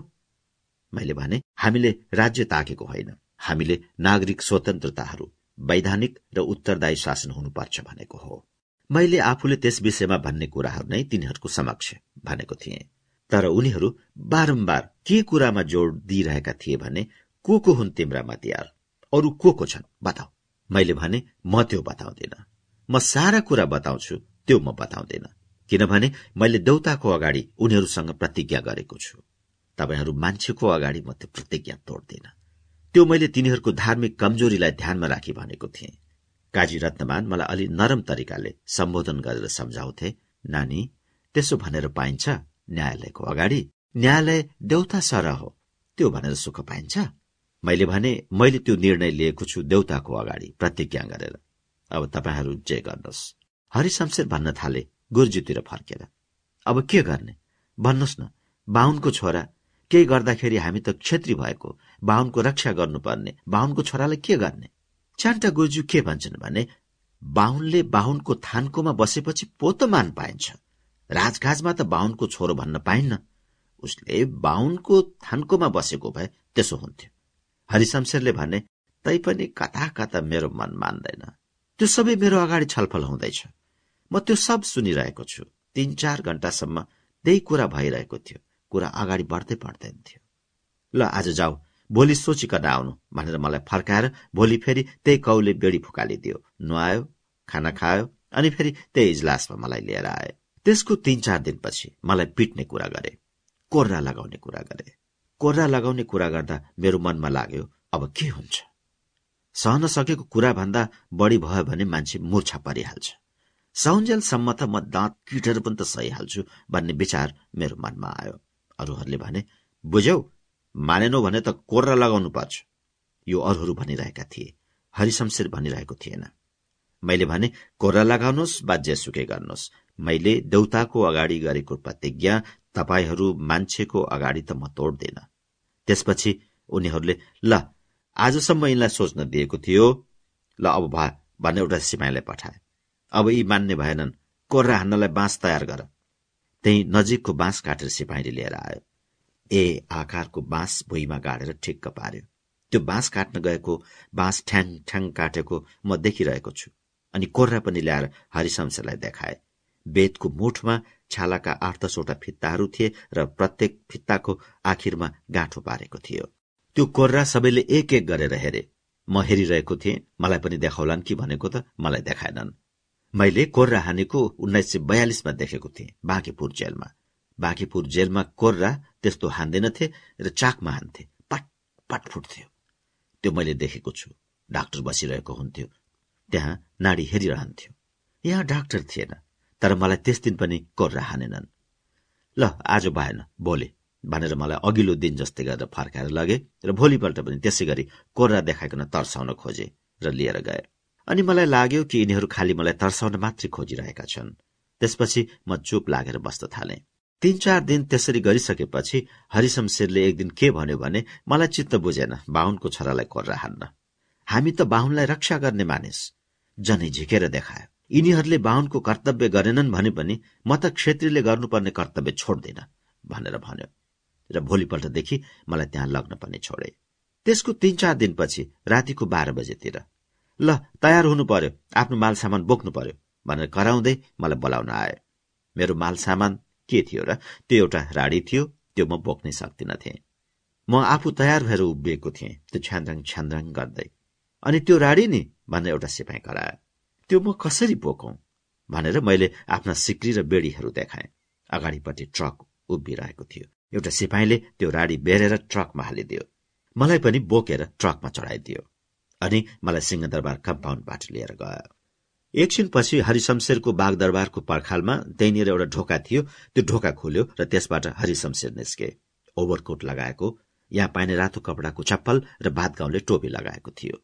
मैले भने हामीले राज्य ताकेको होइन। हामीले नागरिक स्वतन्त्रताहरू वैधानिक र उत्तरदायी शासन हुनुपर्छ भनेको हो। मैले आफूले त्यस विषयमा भन्ने कुराहरू नै तिनीहरूको समक्ष भनेको थिएँ। तर उनीहरू बारम्बार के कुरामा जोड दिइरहेका थिए भने को को हुन् तिम्रा मतियार अरू को को छन्? बताऊ। मैले भने म त्यो बताउँदिन। म सारा कुरा बताउँछु त्यो म बताउँदिन। किनभने मैले देउताको अगाडि उनीहरूसँग प्रतिज्ञा गरेको छु। तपाईँहरू मान्छेको अगाडि म त्यो प्रतिज्ञा तोड्दिन। त्यो मैले तिनीहरूको धार्मिक कमजोरीलाई ध्यानमा राखी भनेको थिएँ। काजी रत्नमान मलाई अलि नरम तरिकाले सम्बोधन गरेर सम्झाउँथे नानी त्यसो भनेर पाइन्छ? न्यायालयको अगाडि न्यायालय देउता सर हो। त्यो भनेर सुख पाइन्छ। मैले भने मैले त्यो निर्णय लिएको छु देउताको अगाडि प्रतिज्ञा गरेर। अब तपाईँहरू जे गर्नुहोस्। हरिशमशेर भन्न थाले गुरुजीतिर फर्केर। अब के गर्ने? भन्नुहोस् न बाहुनको छोरा केही गर्दाखेरि हामी त क्षेत्री भएको बाहुनको रक्षा गर्नुपर्ने बाहुनको छोरालाई के गर्ने? चान्टा गुरुज्यू के भन्छन् भने बाहुनले बाहुनको थानकोमा बसेपछि पोत मान पाइन्छ। राजकाजमा त बाहुनको छोरो भन्न पाइन्न। उसले बाहुनको थानकोमा बसेको भए त्यसो हुन्थ्यो। हरिशमशेरले भने तैपनि कता कता मेरो मन मान्दैन। त्यो सबै मेरो अगाडि छलफल हुँदैछ। म त्यो सब सुनिरहेको छु। तीन चार घण्टासम्म त्यही कुरा भइरहेको थियो। कुरा अगाडि बढ्दै बढ्दै थियो ल आज जाऊ। भोलि सोचिकन आउनु भनेर मलाई फर्काएर भोलि फेरि त्यही कौले बेडी फुकालिदियो। नुहायो खाना खायो अनि फेरि त्यही इजलासमा मलाई लिएर आए त्यसको तीन चार दिनपछि मलाई पिट्ने कुरा गरे कोर्रा लगाउने कुरा गरे। कोर्रा लगाउने कुरा गर्दा मेरो मनमा लाग्यो अब के हुन्छ? सहन सकेको कुरा भन्दा बढी भयो भने मान्छे मूर्छा परिहाल्छ। साउन्जेलसम्म त म दाँत किटेर पनि त सहिहाल्छु भन्ने विचार मेरो मनमा आयो। अरूहरूले भने बुझ्यौ मानेनौ भने त कोर्रा लगाउनु पर्छ। यो अरूहरू भनिरहेका थिए हरिशमशेर भनिरहेको थिएन। मैले भने कोर्रा लगाउनुहोस् वा जेसुकै गर्नुहोस्। मैले देउताको अगाडि गरेको प्रतिज्ञा तपाईँहरू मान्छेको अगाडि त म तोड्दैन। त्यसपछि उनीहरूले ल आजसम्म यिनलाई सोच्न दिएको थियो। ल अब भा भन्ने एउटा सिपाहीलाई पठाए। अब यी मान्ने भएनन्। कोर्रा हान्नलाई बाँस तयार गर त्यही नजिकको बाँस काटेर सिपाहीले लिएर आयो। ए आकारको बाँस भुइँमा गाडेर ठिक्क पार्यो। त्यो बाँस काट्न गएको बाँस ठ्याङ ठ्याङ काटेको म देखिरहेको छु। अनि कोर्रा पनि ल्याएर हरिशमशेरलाई देखाए। बेदको मुठमा छालाका आठ दसवटा फित्ताहरू थिए र प्रत्येक फित्ताको आखिरमा गाँठो पारेको थियो। त्यो कोर्रा सबैले एक एक गरेर हेरे। म हेरिरहेको थिएँ मलाई पनि देखाउलान् कि भनेको त मलाई देखाएनन्। मैले कोर्रा हानेको उन्नाइस सय बयालिसमा देखेको थिएँ बाँकीपुर जेलमा। बाँकीपुर जेलमा कोर्रा त्यस्तो हान्दैनथे र चाकमा हान्थे। पट पट फुट्थ्यो। त्यो मैले देखेको छु। डाक्टर बसिरहेको हुन्थ्यो। त्यहाँ नाडी हेरिरहन्थ्यो। यहाँ डाक्टर थिएन। तर मलाई त्यस दिन पनि कोर्रा हानेनन् ल आज भएन बोले भनेर मलाई अघिल्लो दिन जस्तै गरेर फर्काएर लगे र भोलिपल्ट पनि त्यसै गरी कोर्रा देखाइकन तर्साउन खोजे र लिएर गए। अनि मलाई लाग्यो कि यिनीहरू खालि मलाई तर्साउन मात्रै खोजिरहेका छन्। त्यसपछि म चुप लागेर बस्न थाले। तीन चार दिन त्यसरी गरिसकेपछि हरिशमशेरले एक दिन के भन्यो भने मलाई चित्त बुझेन बाहुनको छोरालाई कोर्रा हान्न हामी त बाहुनलाई रक्षा गर्ने मानिस जनै झिकेर देखायो। यिनीहरूले बाहुनको कर्तव्य गरेनन् भने पनि म त क्षेत्रीले गर्नुपर्ने कर्तव्य छोड्दिन भनेर भन्यो। र भोलिपल्टदेखि मलाई त्यहाँ लग्न पनि छोडे। त्यसको तीन चार दिनपछि रातिको बाह्र बजेतिर। ल तयार हुनु पर्यो आफ्नो माल सामान बोक्नु पर्यो भनेर कराउँदै मलाई बोलाउन आए। मेरो माल सामान के थियो र त्यो एउटा राडी थियो त्यो म बोक्नै सक्दिनथे म आफू तयार भएर उभिएको थिएँ त्यो छ्यान्द्राङ छ्यान्द्राङ गर्दै। अनि त्यो राडी नि? भनेर एउटा सिपाही करायो। त्यो म कसरी बोकौं भनेर मैले आफ्ना सिक्री र बेडीहरू देखाएँ। अगाडिपट्टि ट्रक उभिरहेको थियो। एउटा सिपाहीले त्यो राडी बेरेर ट्रकमा हालिदियो। मलाई पनि बोकेर ट्रकमा चढाइदियो अनि मलाई सिंहदरबार कम्पाउन्डबाट लिएर गयो। एकछिनपछि हरिशमशेरको बागदरबारको पर्खालमा त्यहीँनिर एउटा ढोका थियो। त्यो ढोका खोल्यो र त्यसबाट हरिशमशेर निस्के। ओभरकोट लगाएको यहाँ पाइने रातो कपडाको चप्पल र भातगाउँले टोपी लगाएको थियो।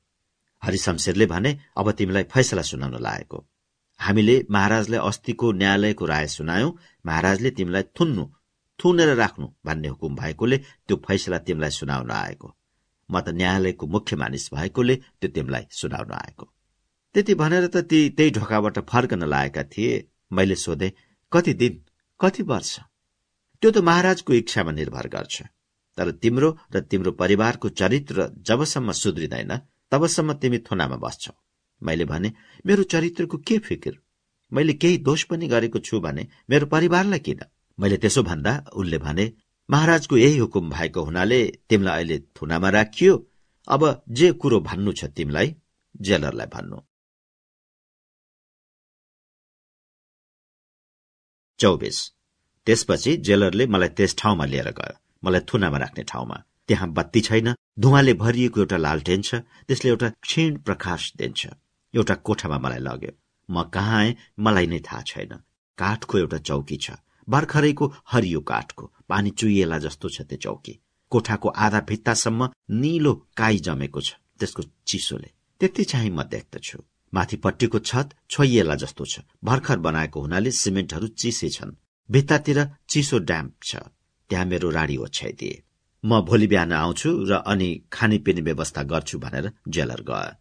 हरिशमशेरले भने अब तिमीलाई फैसला सुनाउन लागेको। हामीले महाराजलाई अस्तिको न्यायालयको राय सुनायौं। महाराजले तिमीलाई थुन्नु थुनेर राख्नु भन्ने हुकुम भएकोले त्यो फैसला तिमीलाई सुनाउन आएको। म त न्यायालयको मुख्य मानिस भएकोले त्यो तिमीलाई सुनाउन आएको। त्यति भनेर त ती त्यही ढोकाबाट फर्कन लागेका थिए। मैले सोधे कति दिन कति वर्ष? त्यो त महाराजको इच्छामा निर्भर गर्छ। तर तिम्रो र तिम्रो परिवारको चरित्र जबसम्म सुध्रिँदैन तबसम्म तिमी थुनामा बस्छौ। मैले भने मेरो चरित्रको के फिकिर? मैले केही दोष पनि गरेको छु भने मेरो परिवारलाई किन? मैले त्यसो भन्दा उनले भने महाराजको यही हुकुम भएको हुनाले तिमीलाई अहिले थुनामा राखियो। अब जे कुरो भन्नु छ तिमीलाई जेलरलाई भन्नु। चौबिस। त्यसपछि जेलरले मलाई त्यस ठाउँमा लिएर गयो। मलाई थुनामा राख्ने ठाउँमा। त्यहाँ बत्ती छैन धुवाले भरिएको एउटा लालटेन छ त्यसले एउटा क्षीण प्रकाश दिन्छ। एउटा कोठामा मलाई लग्यो। म कहाँ आएँ मलाई नै थाहा छैन। काठको एउटा चौकी छ। भर्खरैको हरियो काठको। पानी चुइएला जस्तो छ त्यो चौकी। कोठाको आधा भित्तासम्म निलो काई जमेको छ त्यसको चिसोले। त्यति चाहिँ म देख्दछु। माथिपट्टिको छत छोइएला जस्तो छ। भर्खर बनाएको हुनाले सिमेन्टहरू चिसे छन्। भित्तातिर चिसो ड्याम्प छ। त्यहाँ मेरो राडी ओछ्याइदिए। म भोलि बिहान आउँछु र अनि खानेपिने व्यवस्था गर्छु भनेर जेलर गयो।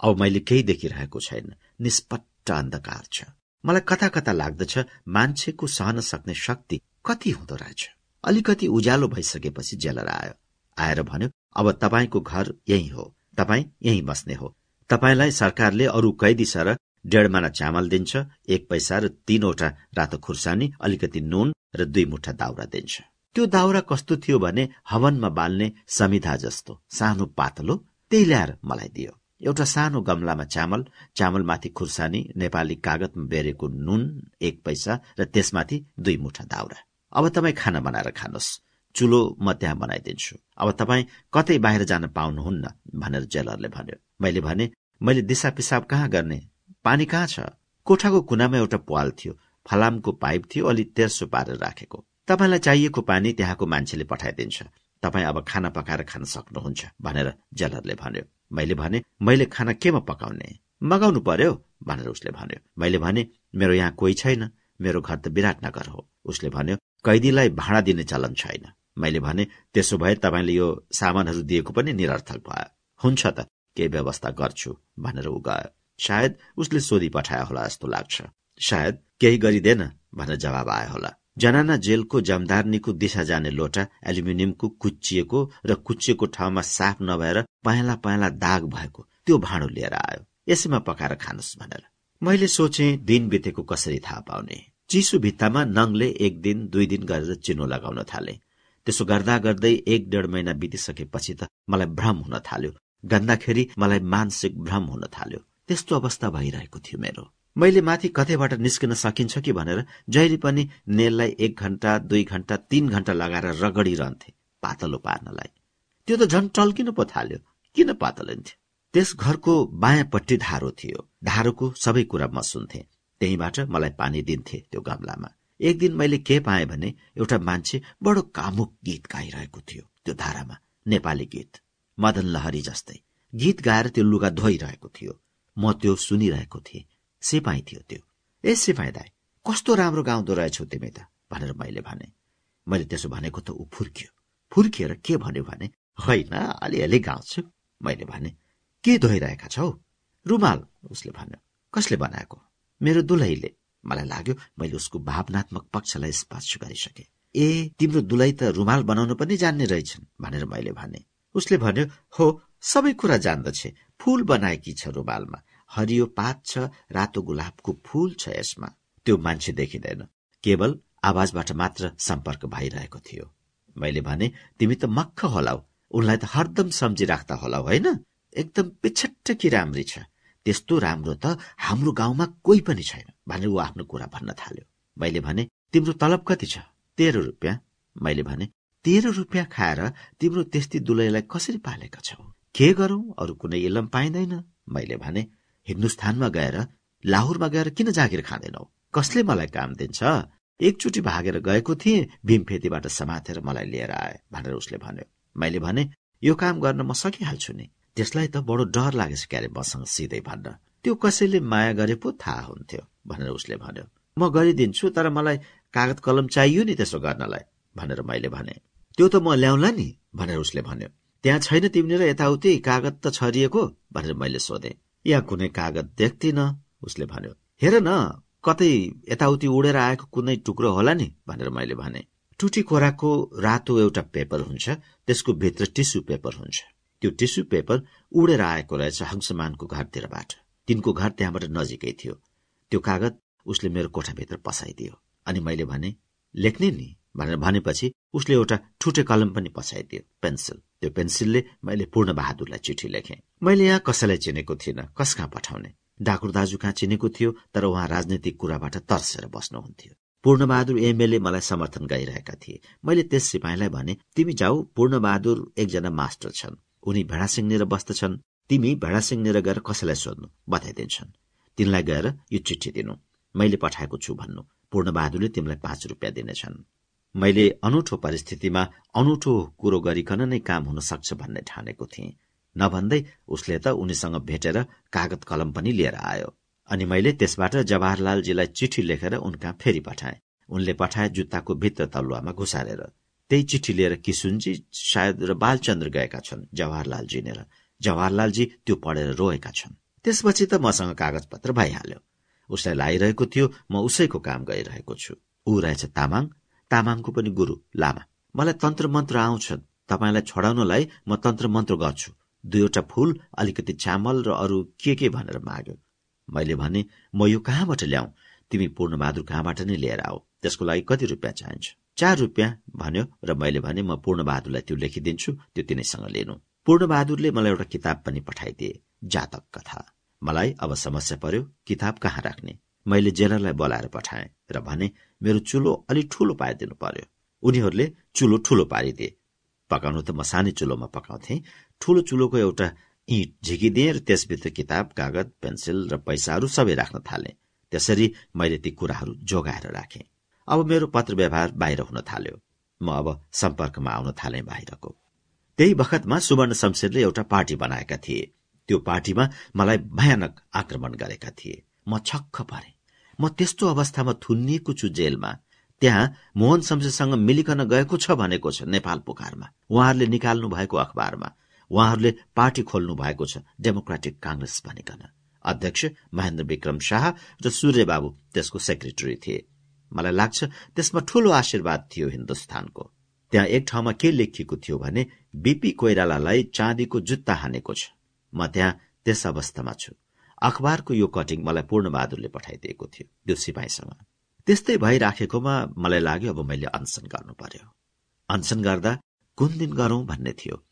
अब मैले केही देखिरहेको छैन। निष्पट्ट अन्धकार छ। मलाई कता कता लाग्दछ मान्छेको सहन सक्ने शक्ति कति हुँदो रहेछ। अलिकति उज्यालो भइसकेपछि जेलर आयो। आएर भन्यो अब तपाईँको घर यही हो। तपाईँ यही बस्ने हो। तपाईँलाई सरकारले अरू कैदी सर डेढ माना चामल दिन्छ एक पैसा र तीनवटा रातो खुर्सानी अलिकति नुन र दुई मुठा दाउरा दिन्छ। त्यो दाउरा कस्तो थियो भने हवनमा बाल्ने समिधा जस्तो। सानो पातलो त्यही ल्याएर मलाई दियो। एउटा सानो गमलामा चामल चामलमाथि खुर्सानी नेपाली कागजमा बेरेको नुन एक पैसा र त्यसमाथि दुई मुठा दाउरा। अब तपाईँ खाना बनाएर खानुहोस् चुलो म त्यहाँ बनाइदिन्छु। अब तपाईँ कतै बाहिर जान पाउनुहुन्न भनेर जेलरले भन्यो। मैले भने मैले दिशा पिसाब कहाँ गर्ने? पानी कहाँ छ? कोठाको कुनामा एउटा पाल थियो। फलामको पाइप थियो अलि तेर्सो पारेर राखेको। तपाईँलाई चाहिएको पानी त्यहाँको मान्छेले पठाइदिन्छ। तपाईँ अब खाना पकाएर खान सक्नुहुन्छ भनेर जेलरले भन्यो। मैले भने मैले खाना केमा पकाउने? मगाउनु पर्यो? भनेर उसले भन्यो। मैले भने मेरो यहाँ कोही छैन। मेरो घर त विराटनगर हो। उसले भन्यो कैदीलाई भाडा दिने चलन छैन। मैले भने त्यसो भए तपाईँले यो सामानहरू दिएको पनि निरर्थक भयो हुन्छ त केही व्यवस्था गर्छु भनेर ऊ गयो। सायद उसले सोधी पठायो होला जस्तो लाग्छ। सायद केही गरिँदैन भनेर जवाब आयो होला। जनाना जेलको जमदारनीको दिशा जाने लोटा एल्युमिनियमको कुच्चिएको र कुच्चिएको ठाउँमा साफ नभएर पहेँला पहेँला दाग भएको त्यो भाँडो लिएर आयो। यसैमा पकाएर खानुहोस् भनेर। मैले सोचे दिन बितेको कसरी थाहा पाउने। चिसो भित्तामा नङले एक दिन दुई दिन गरेर चिनो लगाउन थाले। त्यसो गर्दा गर्दै एक डेढ महिना बितिसकेपछि त मलाई भ्रम हुन थाल्यो। गन्दाखेरि मलाई मानसिक भ्रम हुन थाल्यो। त्यस्तो अवस्था भइरहेको थियो मेरो। मैले माथि कतैबाट निस्किन सकिन्छ कि भनेर जहिले पनि नेललाई एक घण्टा दुई घण्टा तीन घण्टा लगाएर रगडिरहन्थे पातलो पार्नलाई। त्यो त झन् टल्किनु पो थाल्यो। किन पातलिन्थ्यो त्यस घरको बायाँपट्टि धारो थियो। धारोको सबै कुरा म सुन्थे। त्यहीबाट मलाई पानी दिन्थे त्यो गमलामा। एक दिन मैले के पाएँ भने एउटा मान्छे बडो कामुक गीत गाइरहेको थियो त्यो धारामा नेपाली गीत। मदन लहरी जस्तै। गीत गाएर त्यो लुगा धोइरहेको थियो। म त्यो सुनिरहेको थिएँ। सिपाही थियो त्यो। ए सिपाही दाई कस्तो राम्रो गाउँदो रहेछौ तिमी त भनेर मैले भने। मैले त्यसो भनेको त ऊ फुर्कियो। फुर्किएर के भन्यो भने होइन अलिअलि गाउँछु मैले भने। के धोइरहेका छौ? रुमाल उसले भन्यो। कसले बनाएको? मेरो दुलैले मलाई लाग्यो मैले उसको भावनात्मक पक्षलाई स्पर्श गरिसके ए तिम्रो दुलै त रुमाल बनाउनु पनि जान्ने रहेछन् भनेर मैले भने। उसले भन्यो हो सबै कुरा जान्दछे। फूल बनाएकी छ रुमालमा। हरियो पात छ रातो गुलाबको फूल छ यसमा। त्यो मान्छे देखिँदैन। केवल आवाजबाट मात्र सम्पर्क भइरहेको थियो। मैले भने तिमी त मक्ख होलाउ। उनलाई त हरदम सम्झिराख्दा होला होइन? एकदम पिछट्ट कि राम्री छ? त्यस्तो राम्रो त हाम्रो गाउँमा कोही पनि छैन। भनेर ऊ आफ्नो कुरा भन्न थाल्यो। मैले भने तिम्रो तलब कति छ? तेह्र रुपियाँ? मैले भने तेह्र रुपियाँ खाएर तिम्रो त्यस्ती दुलैलाई कसरी पालेका छौ? के गरौं? अरू कुनै इलम पाइँदैन। मैले भने हिन्दुस्तानमा गएर लाहोरमा गएर किन जागिर खाँदैनौ? कसले मलाई काम दिन्छ? एकचोटि भागेर गएको थिएँ भीमफेतीबाट समातेर मलाई लिएर आए भनेर उसले भन्यो। मैले भने यो काम गर्न म सकिहाल्छु नि। त्यसलाई त बडो डर लागेछ क्यारे मसँग सिधै भन्न। त्यो कसैले माया गरे पो थाहा हुन्थ्यो भनेर उसले भन्यो। म गरिदिन्छु तर मलाई कागज कलम चाहियो नि त्यसो गर्नलाई भनेर मैले भने। त्यो त म ल्याउला नि भनेर उसले भन्यो। त्यहाँ छैन तिमीले यताउति कागज त छरिएको भनेर मैले सोधेँ। यहाँ कुनै कागज देख्दिन उसले भन्यो हेर न कतै यताउति उडेर आएको कुनै टुक्रो होला नि? भनेर मैले भने टुटी कोराको रातो एउटा पेपर हुन्छ त्यसको भित्र टिस्यु पेपर हुन्छ। त्यो टिस्यु पेपर उडेर आएको रहेछ हंसमानको घरतिरबाट। तिनको घर त्यहाँबाट नजिकै थियो। त्यो कागज उसले मेरो कोठाभित्र पसाइदियो। अनि मैले भने लेख्ने नि? भनेर भनेपछि उसले एउटा ठुटे कलम पनि पसाइदियो पेन्सिल। त्यो पेन्सिलले मैले पूर्ण बहादुरलाई चिठी लेखेँ। मैले यहाँ कसैलाई चिनेको थिइनँ कस कहाँ पठाउने? डाकुर दाजु कहाँ चिनेको थियो तर उहाँ राजनैतिक कुराबाट तर्सेर बस्नुहुन्थ्यो। पूर्णबहादुर एमएलए मलाई समर्थन गरिरहेका थिए। मैले त्यस सिपाहीलाई भने तिमी जाऊ पूर्णबहादुर एकजना मास्टर छन्। उनी भेडासिंहनेर बस्दछन् तिमी भेडासिंहनेर गएर कसैलाई सोध्नु बताइदिन्छन्। तिनलाई गएर यो चिठी दिनु। मैले पठाएको छु भन्नु। पूर्णबहादुरले तिमीलाई पाँच रुपियाँ दिनेछन्। मैले अनौठो परिस्थितिमा अनौठो कुरो गरिकन नै काम हुन सक्छ भन्ने ठानेको थिएँ। नभन्दै उसले त उनीसँग भेटेर कागज कलम पनि लिएर आयो अनि मैले त्यसबाट जवाहरलालजीलाई चिठी लेखेर उनका फेरि पठाएँ। उनले पठाए जुत्ताको भित्र तलुवामा घुसारेर। त्यही चिठी लिएर किसुनजी सायद र बालचन्द्र गएका छन् जवाहरलालजी नेर जवाहरलालजी त्यो पढेर रोएका छन्। त्यसपछि त मसँग कागज पत्र भइहाल्यो। उसलाई लागिरहेको थियो म उसैको काम गरिरहेको छु। ऊ रहेछ तामाङ तामाङको पनि गुरु लामा। मलाई तन्त्र मन्त्र आउँछ तपाईँलाई छोडाउनलाई म तन्त्र मन्त्र गर्छु। दुईवटा फूल अलिकति चामल र अरू के के भनेर माग्यो। मैले भने म यो कहाँबाट ल्याऊ? तिमी पूर्णबहादुर कहाँबाट नै लिएर आऊ? त्यसको लागि कति रुपियाँ चाहिन्छ? चार रुपियाँ भन्यो र मैले भने म पूर्णबहादुरलाई त्यो लेखिदिन्छु त्यो तिनैसँग लिनु पूर्णबहादुरले मलाई एउटा किताब पनि पठाइदिए जातक कथा। मलाई अब समस्या पर्यो किताब कहाँ राख्ने? मैले जेलरलाई बोलाएर पठाएँ र भने मेरो चुलो अलि ठूलो पारिदिनु पर्यो। उनीहरूले चुलो ठूलो पारिदिए। पकाउनु त म सानै चुलोमा पकाउँथे। ठूलो चुलोको एउटा इँट झिकिदिएँ र त्यसभित्र किताब कागज पेन्सिल र पैसाहरू सबै राख्न थाले। त्यसरी मैले ती कुराहरू जोगाएर राखेँ। अब मेरो पत्र व्यवहार बाहिर हुन थाल्यो। म अब सम्पर्कमा आउन थालेँ बाहिरको। त्यही बखतमा सुवर्ण शमशेरले एउटा पार्टी बनाएका थिए। त्यो पार्टीमा मलाई भयानक आक्रमण गरेका थिए। म छक्क परे। म त्यस्तो अवस्थामा थुनिएको छु जेलमा। त्यहाँ मोहन शमशेरसँग मिलिकन गएको छ भनेको छ नेपाल पुकारमा उहाँहरूले निकाल्नु भएको अखबारमा। उहाँहरूले पार्टी खोल्नु भएको छ डेमोक्रेटिक कांग्रेस भनिकन। अध्यक्ष महेन्द्र विक्रम शाह र सूर्यबाबु त्यसको सेक्रेटरी थिए। मलाई लाग्छ त्यसमा ठूलो आशीर्वाद थियो हिन्दुस्तानको त्यहाँ एक ठाउँमा के लेखिएको थियो भने बीपी कोइरालालाई चाँदीको जुत्ता हानेको छ। म त्यहाँ त्यस अवस्थामा छु। अखबारको यो कटिङ मलाई पूर्णबहादुरले पठाइदिएको थियो त्यो सिपाहीसँग। त्यस्तै भइराखेकोमा मलाई लाग्यो अब मैले अनसन गर्नु पर्यो। अनसन गर्दा कुन दिन गरौं भन्ने थियो।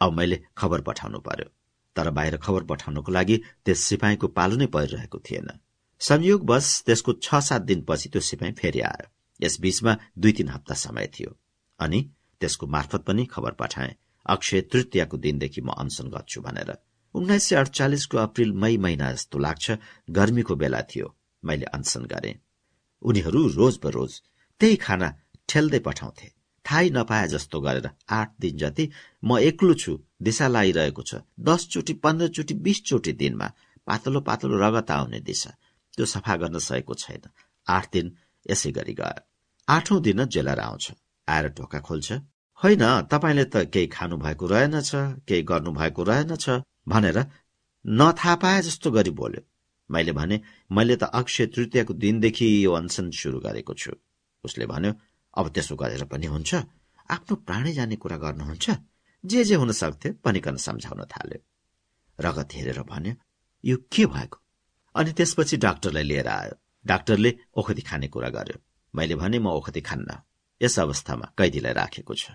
अब मैले खबर पठाउनु पर्यो। तर बाहिर खबर पठाउनको लागि त्यस सिपाहीको पालो नै परिरहेको थिएन। संयोगवश त्यसको छ सात दिनपछि त्यो सिपाही फेरि आयो। यस बीचमा दुई तीन हप्ता समय थियो। अनि त्यसको मार्फत पनि खबर पठाए। अक्षय तृतीयको दिनदेखि म अनसन गर्छु भनेर। उन्नाइस सय अडचालिसको अप्रेल मई महिना जस्तो लाग्छ गर्मीको बेला थियो। मैले अनसन गरे। उनीहरू रोज बरोज त्यही खाना ठेल्दै पठाउँथे। थाहै नपाए जस्तो गरेर आठ दिन जति म एक्लो छु दिशा लागिरहेको छ। दसचोटि पन्ध्रचोटि बिसचोटि दिनमा पातलो पातलो रगत आउने दिशा। त्यो सफा गर्न सकेको छैन। आठ दिन यसै गरी गयो। आठौं दिन जेलर आउँछ। आएर ढोका खोल्छ। होइन तपाईँले त केही खानु भएको रहेनछ केही गर्नु भएको रहेनछ। भनेर नथाहा पाए जस्तो गरी बोल्यो। मैले भने मैले त अक्षय तृतीयको दिनदेखि यो अनसन सुरु गरेको छु। उसले भन्यो अब त्यसो गरेर पनि हुन्छ। आफ्नो प्राणी जाने कुरा गर्नुहुन्छ। जे जे हुन सक्थ्यो पनिकन सम्झाउन थाल्यो। रगत हेरेर भन्यो यो के भएको? अनि त्यसपछि डाक्टरलाई लिएर आयो। डाक्टरले ओखती खाने कुरा गर्यो। मैले भने म ओखती खान्न। यस अवस्थामा कैदीलाई राखेको छ।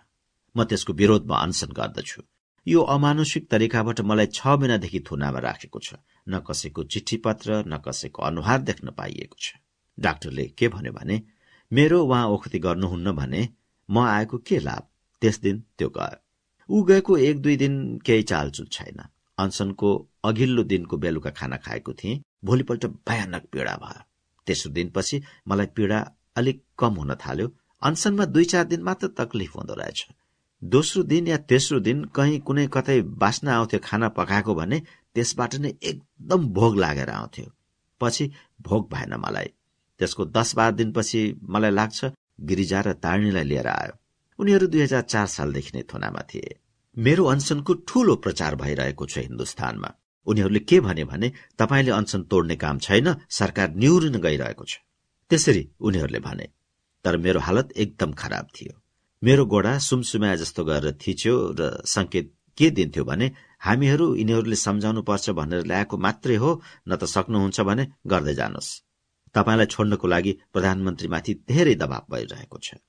म त्यसको विरोधमा अनसन गर्दछु। यो अमानुषिक तरिकाबाट मलाई छ महिनादेखि थुनामा राखेको छ। न कसैको चिठी पत्र न कसैको अनुहार देख्न पाइएको छ। डाक्टरले के भन्यो भने मेरो उहाँ ओखती गर्नुहुन्न भने म आएको के लाभ? त्यस दिन त्यो गयो। ऊ गएको एक दुई दिन केही चालचुल छैन। अनसनको अघिल्लो दिनको बेलुका खाना खाएको थिएँ। भोलिपल्ट भयानक पीड़ा भयो। तेस्रो दिनपछि मलाई पीड़ा अलिक कम हुन थाल्यो। अनसनमा दुई चार दिन मात्र तकलिफ हुँदो रहेछ। दोस्रो दिन या तेस्रो दिन कहीँ कुनै कतै बास्ना आउँथ्यो खाना पकाएको भने त्यसबाट नै एकदम भोग लागेर आउँथ्यो। पछि भोग भएन मलाई। त्यसको दस बाह्र दिनपछि मलाई लाग्छ गिरिजा र तारिणीलाई लिएर आयो। उनीहरू दुई हजार चार सालदेखि नै थुनामा थिए। मेरो अनसनको ठूलो प्रचार भइरहेको छ हिन्दुस्तानमा उनीहरूले के भने भने तपाईँले अनसन तोड्ने काम छैन सरकार निहुरिन गइरहेको छ। त्यसरी उनीहरूले भने। तर मेरो हालत एकदम खराब थियो। मेरो गोडा सुमसुमाया जस्तो गरेर थिच्यो र संकेत के दिन्थ्यो भने हामीहरू यिनीहरूले सम्झाउनु पर्छ भनेर ल्याएको मात्रै हो न त सक्नुहुन्छ भने गर्दै जानुहोस्। तपाईँलाई छोड्नको लागि प्रधानमन्त्रीमाथि धेरै दबाव भइरहेको छ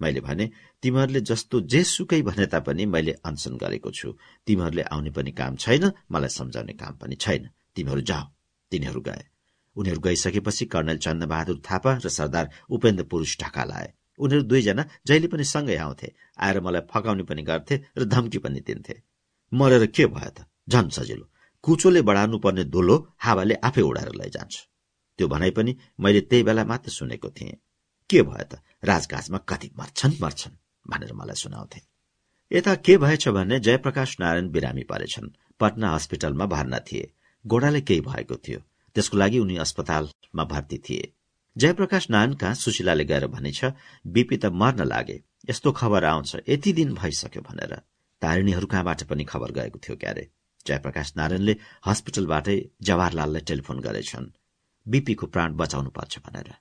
मैले भने तिमीहरूले जस्तो जेसुकै भने तापनि मैले अनसन गरेको छु। तिमीहरूले आउने पनि काम छैन मलाई सम्झाउने काम पनि छैन। तिमीहरू जाऊ तिनीहरू गए। उनीहरू गइसकेपछि कर्णेल चन्द्रबहादुर थापा र सरदार उपेन्द्र पुरूष ढाका लाए। उनीहरू दुईजना जहिले पनि सँगै आउँथे आएर मलाई फकाउने पनि गर्थे र धम्की पनि दिन्थे। मरेर के भयो त? झन् सजिलो। कुचोले बढाउनु पर्ने धुलो हावाले आफै उडाएर लैजान्छ। त्यो भनाइ पनि मैले त्यही बेला मात्र सुनेको थिएँ। के भयो त? राजकाजमा कति मर्छन् मर्छन् भनेर मलाई सुनाउँथे। यता के भएछ भने जयप्रकाश नारायण बिरामी परेछन्। पटना हस्पिटलमा भर्ना थिए। गोडाले केही भएको थियो। त्यसको लागि उनी अस्पतालमा भर्ती थिए। जयप्रकाश कहाँ सुशीलाले गएर भनेछ बिपी त मर्न लागे। यस्तो खबर आउँछ यति दिन भइसक्यो भनेर। तारिणीहरू कहाँबाट पनि खबर गएको थियो क्यारे? जयप्रकाश नारायणले हस्पिटलबाटै जवाहरलाललाई टेलिफोन गरेछन्। बिपीको प्राण बचाउनु पर्छ भनेर।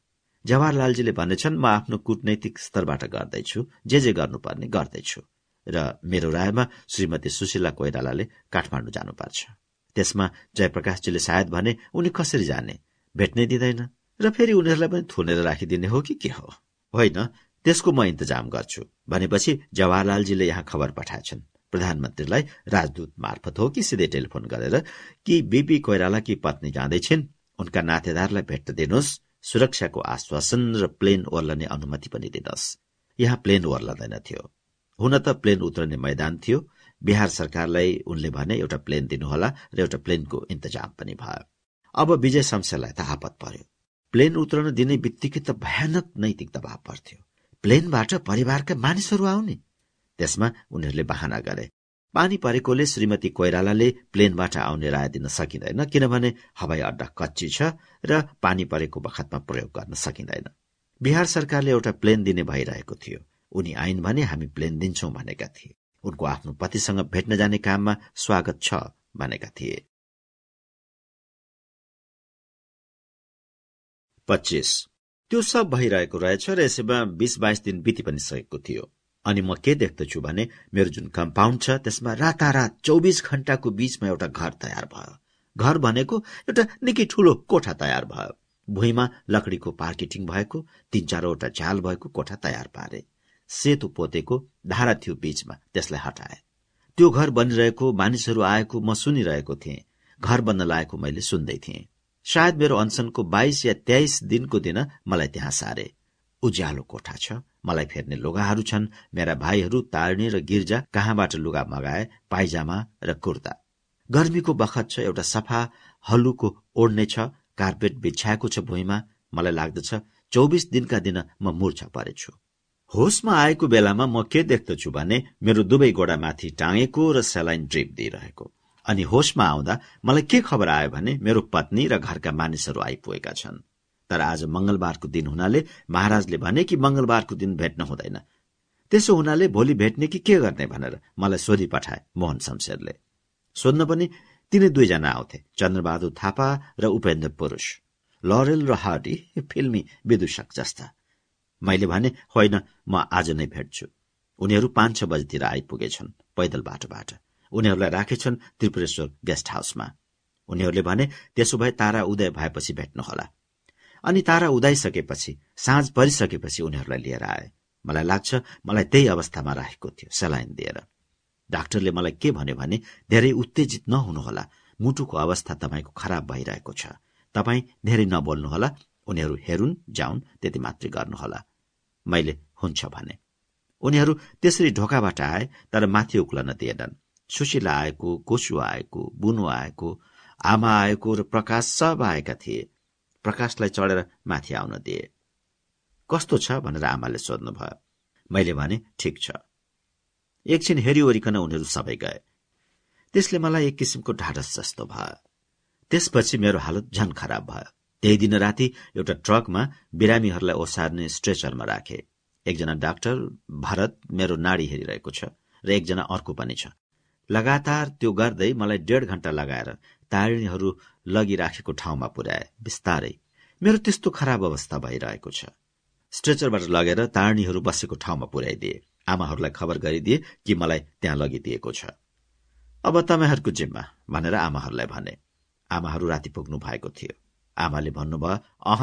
जवाहरलालजीले भनेछन् म आफ्नो कूटनैतिक स्तरबाट गर्दैछु। जे जे गर्नुपर्ने गर्दैछु। र मेरो रायमा श्रीमती सुशीला कोइरालाले काठमाडौँ जानुपर्छ। त्यसमा जयप्रकाशजीले सायद भने उनी कसरी जाने? भेट्नै दिँदैन। र फेरि उनीहरूलाई पनि थुनेर राखिदिने हो कि के हो? होइन त्यसको म इन्तजाम गर्छु भनेपछि जवाहरलालजीले यहाँ खबर पठाएछन्। प्रधानमन्त्रीलाई राजदूत मार्फत हो कि सिधै टेलिफोन गरेर कि बीपी कोइरालाकी पत्नी जाँदैछिन् उनका नातेदारलाई भेट्न दिनुहोस् सुरक्षाको आश्वासन र प्लेन ओर्लने अनुमति पनि दिनुहोस् यहाँ प्लेन ओर्लदैन थियो। हुन त प्लेन उत्रने मैदान थियो। बिहार सरकारलाई उनले भने एउटा प्लेन दिनुहोला र एउटा प्लेनको इन्तजाम पनि भयो। अब विजय शमशेरलाई त आपत पर्यो। प्लेन उत्रन दिने बित्तिकै त भयानक नैतिक दबाव पर्थ्यो। प्लेनबाट परिवारका मानिसहरू आउने। त्यसमा उनीहरूले बहाना गरे। पानी परेकोले श्रीमती कोइरालाले प्लेनबाट आउने राय दिन सकिँदैन किनभने हवाई अड्डा कच्ची छ र पानी परेको बखतमा प्रयोग गर्न सकिँदैन। बिहार सरकारले एउटा प्लेन दिने भइरहेको थियो। उनी आइन् भने हामी प्लेन दिन्छौं भनेका थिए। उनको आफ्नो पतिसँग भेट्न जाने काममा स्वागत छ भनेका थिए। पच्चिस। त्यो सब भइरहेको रहेछ र यसैमा बीस बाइस दिन बिति पनि सकेको थियो। अनि म के देख्दछु भने मेरो जुन कम्पाउन्ड छ त्यसमा रातारात चौबिस घण्टाको बीचमा एउटा घर तयार भयो। घर भनेको एउटा निकै ठूलो कोठा तयार भयो। भुइँमा लकडीको पार्केटिङ भएको तीन चारवटा झ्याल भएको कोठा तयार पारे। सेतो पोतेको धारा थियो बीचमा त्यसलाई हटाए। त्यो घर बनिरहेको मानिसहरू आएको म सुनिरहेको थिएँ। घर बन्न लागेको मैले सुन्दै थिएँ। सायद मेरो अनसनको बाइस या तेइस दिनको दिन मलाई त्यहाँ सारे। उज्यालो कोठा छ मलाई फेर्ने लुगाहरू छन् मेरा भाइहरू तार्ने र गिर्जा कहाँबाट लुगा मगाए पाइजामा र कुर्ता। गर्मीको बखत छ एउटा सफा हल्लुको ओढ्ने छ कार्पेट बिछ्याएको छ भुइँमा मलाई लाग्दछ चौबिस दिनका दिन म मूर्छा परेछु। होसमा आएको बेलामा म के देख्दछु भने मेरो दुवै गोडामाथि टाँगेको र सेलाइन ड्रिप दिइरहेको। अनि होसमा आउँदा मलाई के खबर आयो भने मेरो पत्नी र घरका मानिसहरू आइपुगेका छन्। तर आज मंगलबारको दिन हुनाले महाराजले भने कि मंगलबारको दिन भेट्न हुँदैन। त्यसो हुनाले भोलि भेट्ने कि के गर्ने भनेर मलाई सोधी पठाए मोहन शमशेरले। सोध्न पनि तिनै दुईजना आउँथे चन्द्रबहादुर थापा र उपेन्द्र पुरूष। लरेल र हार्डी फिल्मी विदूषक जस्ता। मैले भने होइन म आज नै भेट्छु। उनीहरू पाँच छ बजीतिर आइपुगेछन् पैदल बाटोबाट। उनीहरूलाई राखेछन् त्रिपुरेश्वर गेस्ट हाउसमा। उनीहरूले भने त्यसो भए तारा उदय भएपछि भेट्नुहोला। अनि तारा उदाइसकेपछि साँझ परिसकेपछि उनीहरूलाई लिएर आए। मलाई लाग्छ मलाई त्यही अवस्थामा राखेको थियो सेलाइन दिएर। डाक्टरले मलाई के भन्यो भने धेरै उत्तेजित नहुनुहोला। मुटुको अवस्था तपाईँको खराब भइरहेको छ। तपाईँ धेरै नबोल्नुहोला। उनीहरू हेरुन् जाउन् त्यति मात्रै गर्नुहोला। मैले हुन्छ भने। उनीहरू त्यसरी ढोकाबाट आए तर माथि उक्लन दिएनन्। सुशीला आएको कोसु आएको बुनु आएको आमा आएको र प्रकाश सब आएका थिए। प्रकाशलाई चढेर माथि आउन दिए। कस्तो छ? भनेर आमाले सोध्नुभयो। मैले भने ठिक छ। एकछिन हेरिवरिकन उनीहरू सबै गए। त्यसले मलाई एक किसिमको ढाडस जस्तो भयो। त्यसपछि मेरो हालत झन खराब भयो। त्यही दिन राति एउटा ट्रकमा बिरामीहरूलाई ओसार्ने स्ट्रेचरमा राखे। एकजना डाक्टर भरत मेरो नाडी हेरिरहेको छ र एकजना अर्को पनि छ। लगातार त्यो गर्दै मलाई डेढ घण्टा लगाएर तारिणीहरू लगिराखेको ठाउँमा पुर्याए। बिस्तारै। मेरो त्यस्तो खराब अवस्था भइरहेको छ। स्ट्रेचरबाट लगेर तारणीहरू बसेको ठाउँमा पुर्याइदिए। आमाहरूलाई खबर गरिदिए कि मलाई त्यहाँ लगिदिएको छ। अब तपाईँहरूको जिम्मा भनेर आमाहरूलाई भने। आमाहरू राति पुग्नु भएको थियो। आमाले भन्नुभयो अह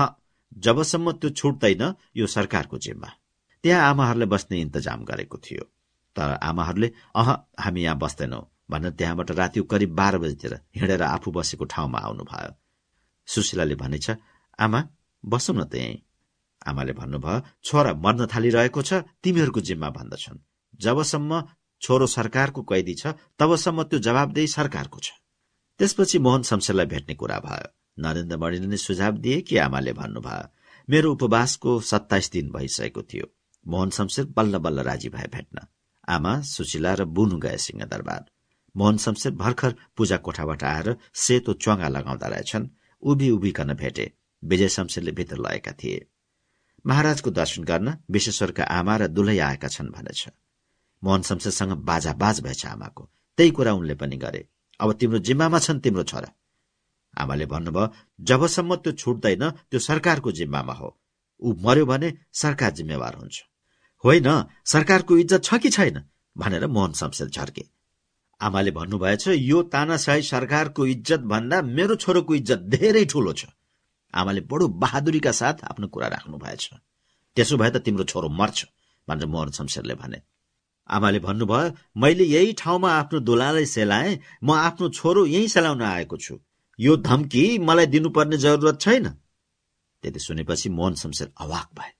जबसम्म त्यो छुट्दैन यो सरकारको जिम्मा। त्यहाँ आमाहरूले बस्ने इन्तजाम गरेको थियो। तर आमाहरूले अह हामी यहाँ बस्दैनौ भनेर त्यहाँबाट राति करिब बाह्र बजीतिर हिँडेर आफू बसेको ठाउँमा आउनुभयो। सुशीलाले भनेछ आमा बसौँ न त्यही। आमाले भन्नुभयो छोरा मर्न थालिरहेको छ तिमीहरूको जिम्मा भन्दछन्। जबसम्म छोरो सरकारको कैदी छ तबसम्म त्यो जवाबदेही सरकारको छ। त्यसपछि मोहन शमशेरलाई भेट्ने कुरा भयो। नरेन्द्र मणिले नै सुझाव दिए कि आमाले भन्नुभयो मेरो उपवासको सत्ताइस दिन भइसकेको थियो। मोहन शमशेर बल्ल बल्ल राजी भए भेट्न। आमा सुशीला र बुनु गए सिंहदरबार। मोहन शमशेर भर्खर पूजा कोठाबाट आएर सेतो च्वाङ्गा लगाउँदा रहेछन्। उभि उभिकन भेटे। विजय शमशेरले भित्र लगेका थिए। महाराजको दर्शन गर्न विश्वेश्वरका आमा र दुलै आएका छन् भनेछ। मोहन शमशेरसँग बाजा बाज भएछ आमाको। त्यही कुरा उनले पनि गरे। अब तिम्रो जिम्मामा छन् तिम्रो छोरा। आमाले भन्नुभयो जबसम्म त्यो छुट्दैन त्यो सरकारको जिम्मामा हो। ऊ मर्यो भने सरकार जिम्मेवार हुन्छ। होइन सरकारको इज्जत छ कि छैन? भनेर मोहन शमशेर झर्के। आमाले भन्नुभएछ यो तानाशाही सरकारको इज्जत भन्दा मेरो छोरोको इज्जत धेरै ठूलो छ। आमाले बडो बहादुरीका साथ आफ्नो कुरा राख्नु भएछ। त्यसो भए त तिम्रो छोरो मर्छ भनेर मोहन शमशेरले भने। आमाले भन्नुभयो मैले यही ठाउँमा आफ्नो दुलालाई सेलाएँ म आफ्नो छोरो यही सेलाउन आएको छु। यो धम्की मलाई दिनुपर्ने जरुरत छैन? त्यति सुनेपछि मोहन शमशेर अवाक भए।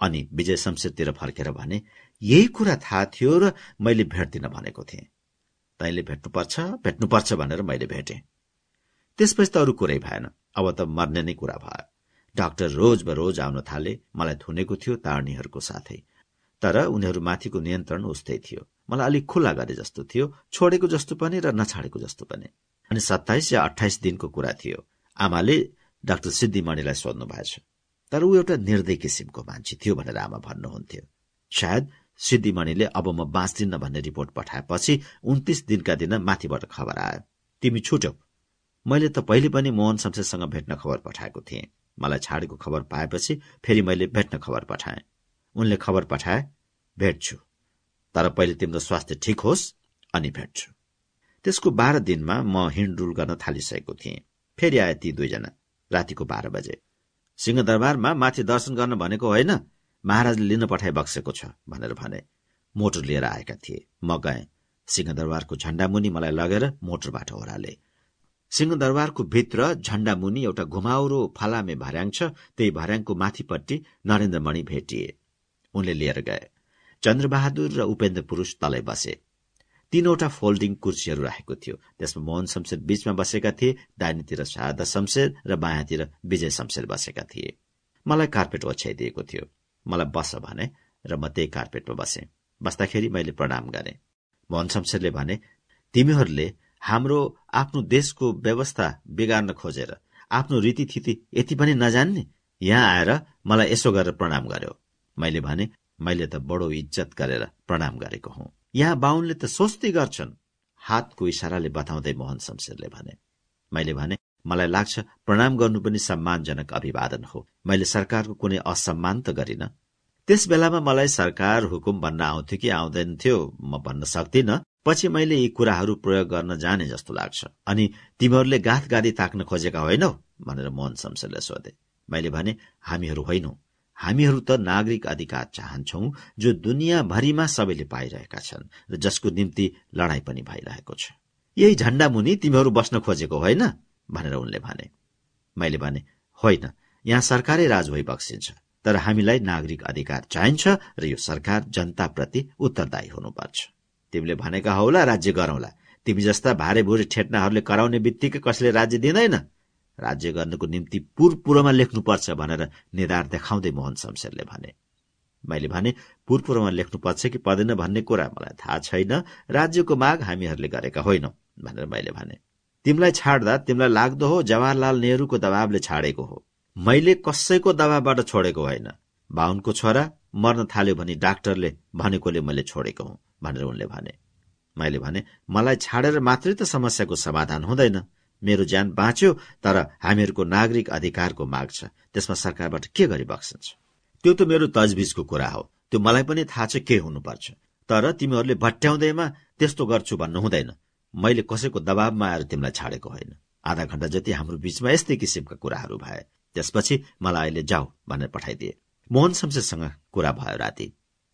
अनि विजय शमशेरतिर फर्केर भने यही कुरा थाहा थियो र मैले भेट्दिन भनेको थिएँ। तैँले भेट्नुपर्छ भेट्नुपर्छ भनेर मैले भेटेँ। त्यसपछि त अरू कुरै भएन। अब त मर्ने नै कुरा भयो। डाक्टर रोज रोज आउन थाले मलाई थुनेको थियो तारणीहरूको साथै। तर उनीहरू माथिको नियन्त्रण उस्तै थियो। मलाई अलिक खुल्ला गरे जस्तो थियो छोडेको जस्तो पनि र नछाडेको जस्तो पनि। अनि सत्ताइस या अठाइस दिनको कुरा थियो। आमाले डाक्टर सिद्धिमणिलाई सोध्नु भएछ तर ऊ एउटा निर्दय किसिमको मान्छे थियो भनेर आमा भन्नुहुन्थ्यो। सायद सिद्धिमणिले अब म बाँच्दिन भन्ने रिपोर्ट पठाएपछि उन्तिस दिनका दिन माथिबाट खबर आयो। तिमी छुट्यौ। मैले त पहिले पनि मोहन शमशेरसँग भेट्न खबर पठाएको थिएँ। मलाई छाडेको खबर पाएपछि फेरि मैले भेट्न खबर पठाएँ। उनले खबर पठाए भेट्छु। तर पहिले तिम्रो स्वास्थ्य ठिक होस् अनि भेट्छु। त्यसको बाह्र दिनमा म हिँडडुल गर्न थालिसकेको थिएँ। फेरि आए ती दुईजना। रातिको बाह्र बजे। सिंहदरबारमा माथि दर्शन गर्न भनेको होइन महाराजले लिन पठाइ बक्सेको छ भनेर भने। मोटर लिएर आएका थिए। म गएँ। सिंहदरबारको झण्डामुनि मलाई लगेर मोटरबाट ओह्राले। सिंहदरबारको भित्र झण्डामुनि एउटा घुमाउरो फलामे भर्याङ छ त्यही भर्याङको माथिपट्टि नरेन्द्रमणि भेटिए। उनले लिएर गए। चन्द्रबहादुर र उपेन्द्र पुरूष तलै बसे। तीनवटा फोल्डिङ कुर्सीहरू राखेको थियो। त्यसमा मोहन शमशेर बीचमा बसेका थिए दाहिनेतिर शारदा शमशेर र बायाँतिर विजय शमशेर बसेका थिए। मलाई कार्पेट ओछ्याइदिएको थियो। मलाई बस भने र म त्यही कार्पेटमा बसे। बस्दाखेरि मैले प्रणाम गरे। मोहन शमशेरले भने तिमीहरूले हाम्रो आफ्नो देशको व्यवस्था बिगार्न खोजेर आफ्नो रीतिथिति यति पनि नजान्ने? यहाँ आएर मलाई यसो गरेर प्रणाम गर्यो। मैले भने मैले त बडो इज्जत गरेर प्रणाम गरेको हुँ। यहाँ बाहुनले त सोच्दै गर्छन्। हातको इसाराले बताउँदै मोहन शमशेरले भने मैले भने मलाई लाग्छ प्रणाम गर्नु पनि सम्मानजनक अभिवादन हो। मैले सरकारको कुनै असम्मान त गरिन। त्यस बेलामा मलाई सरकार हुकुम भन्न आउँथ्यो कि आउँदैन थियो म भन्न सक्दिन। पछि मैले यी कुराहरू प्रयोग गर्न जाने जस्तो लाग्छ। अनि तिमीहरूले गाथ गाडी ताक्न खोजेका होइनौ? भनेर मोहन शमशेरले सोधे। मैले भने हामीहरू होइनौ। हामीहरू त नागरिक अधिकार चाहन्छौ जो दुनियाँभरिमा सबैले पाइरहेका छन् र जसको निम्ति लडाईँ पनि भइरहेको छ। यही झण्डा मुनि तिमीहरू बस्न खोजेको होइन? भनेर उनले भने। मैले भने होइन यहाँ सरकारै राज भइबक्सिन्छ तर हामीलाई नागरिक अधिकार चाहिन्छ र यो सरकार जनताप्रति उत्तरदायी हुनुपर्छ। तिमीले भनेका हौला राज्य गरौंला। तिमी जस्ता भारे भुरे ठेट्नाहरूले कराउने बित्तिकै कसले राज्य दिँदैन। राज्य गर्नको निम्ति पुरपुरोमा लेख्नुपर्छ भनेर निधार देखाउँदै मोहन शमशेरले भने मैले भने पुरपुरोमा लेख्नुपर्छ कि पर्दैन भन्ने कुरा मलाई थाहा छैन। राज्यको माग हामीहरूले गरेका होइनौ भनेर मैले भने तिमीलाई छाड्दा तिमीलाई लाग्दो हो जवाहरलाल नेहरूको दबावले छाडेको हो। मैले कसैको दबावबाट छोडेको होइन। बाहुनको छोरा मर्न थाल्यो भने डाक्टरले भनेकोले मैले छोडेको हुँ भनेर उनले भने मैले भने मलाई छाडेर मात्रै त समस्याको समाधान हुँदैन। मेरो ज्यान बाँच्यो तर हामीहरूको नागरिक अधिकारको माग छ। त्यसमा सरकारबाट के गरी बक्सन्छ त्यो त मेरो तजबिजको कुरा हो। त्यो मलाई पनि थाहा छ के हुनुपर्छ। तर तिमीहरूले भट्याउँदैमा त्यस्तो गर्छु भन्नु हुँदैन मैले कसैको दबावमा आएर तिमीलाई छाडेको होइन। आधा घण्टा जति हाम्रो बीचमा यस्तै किसिमका कुराहरू भए त्यसपछि मलाई अहिले जाऊ भनेर पठाइदिए। मोहन शमशेरसँग कुरा भयो राति।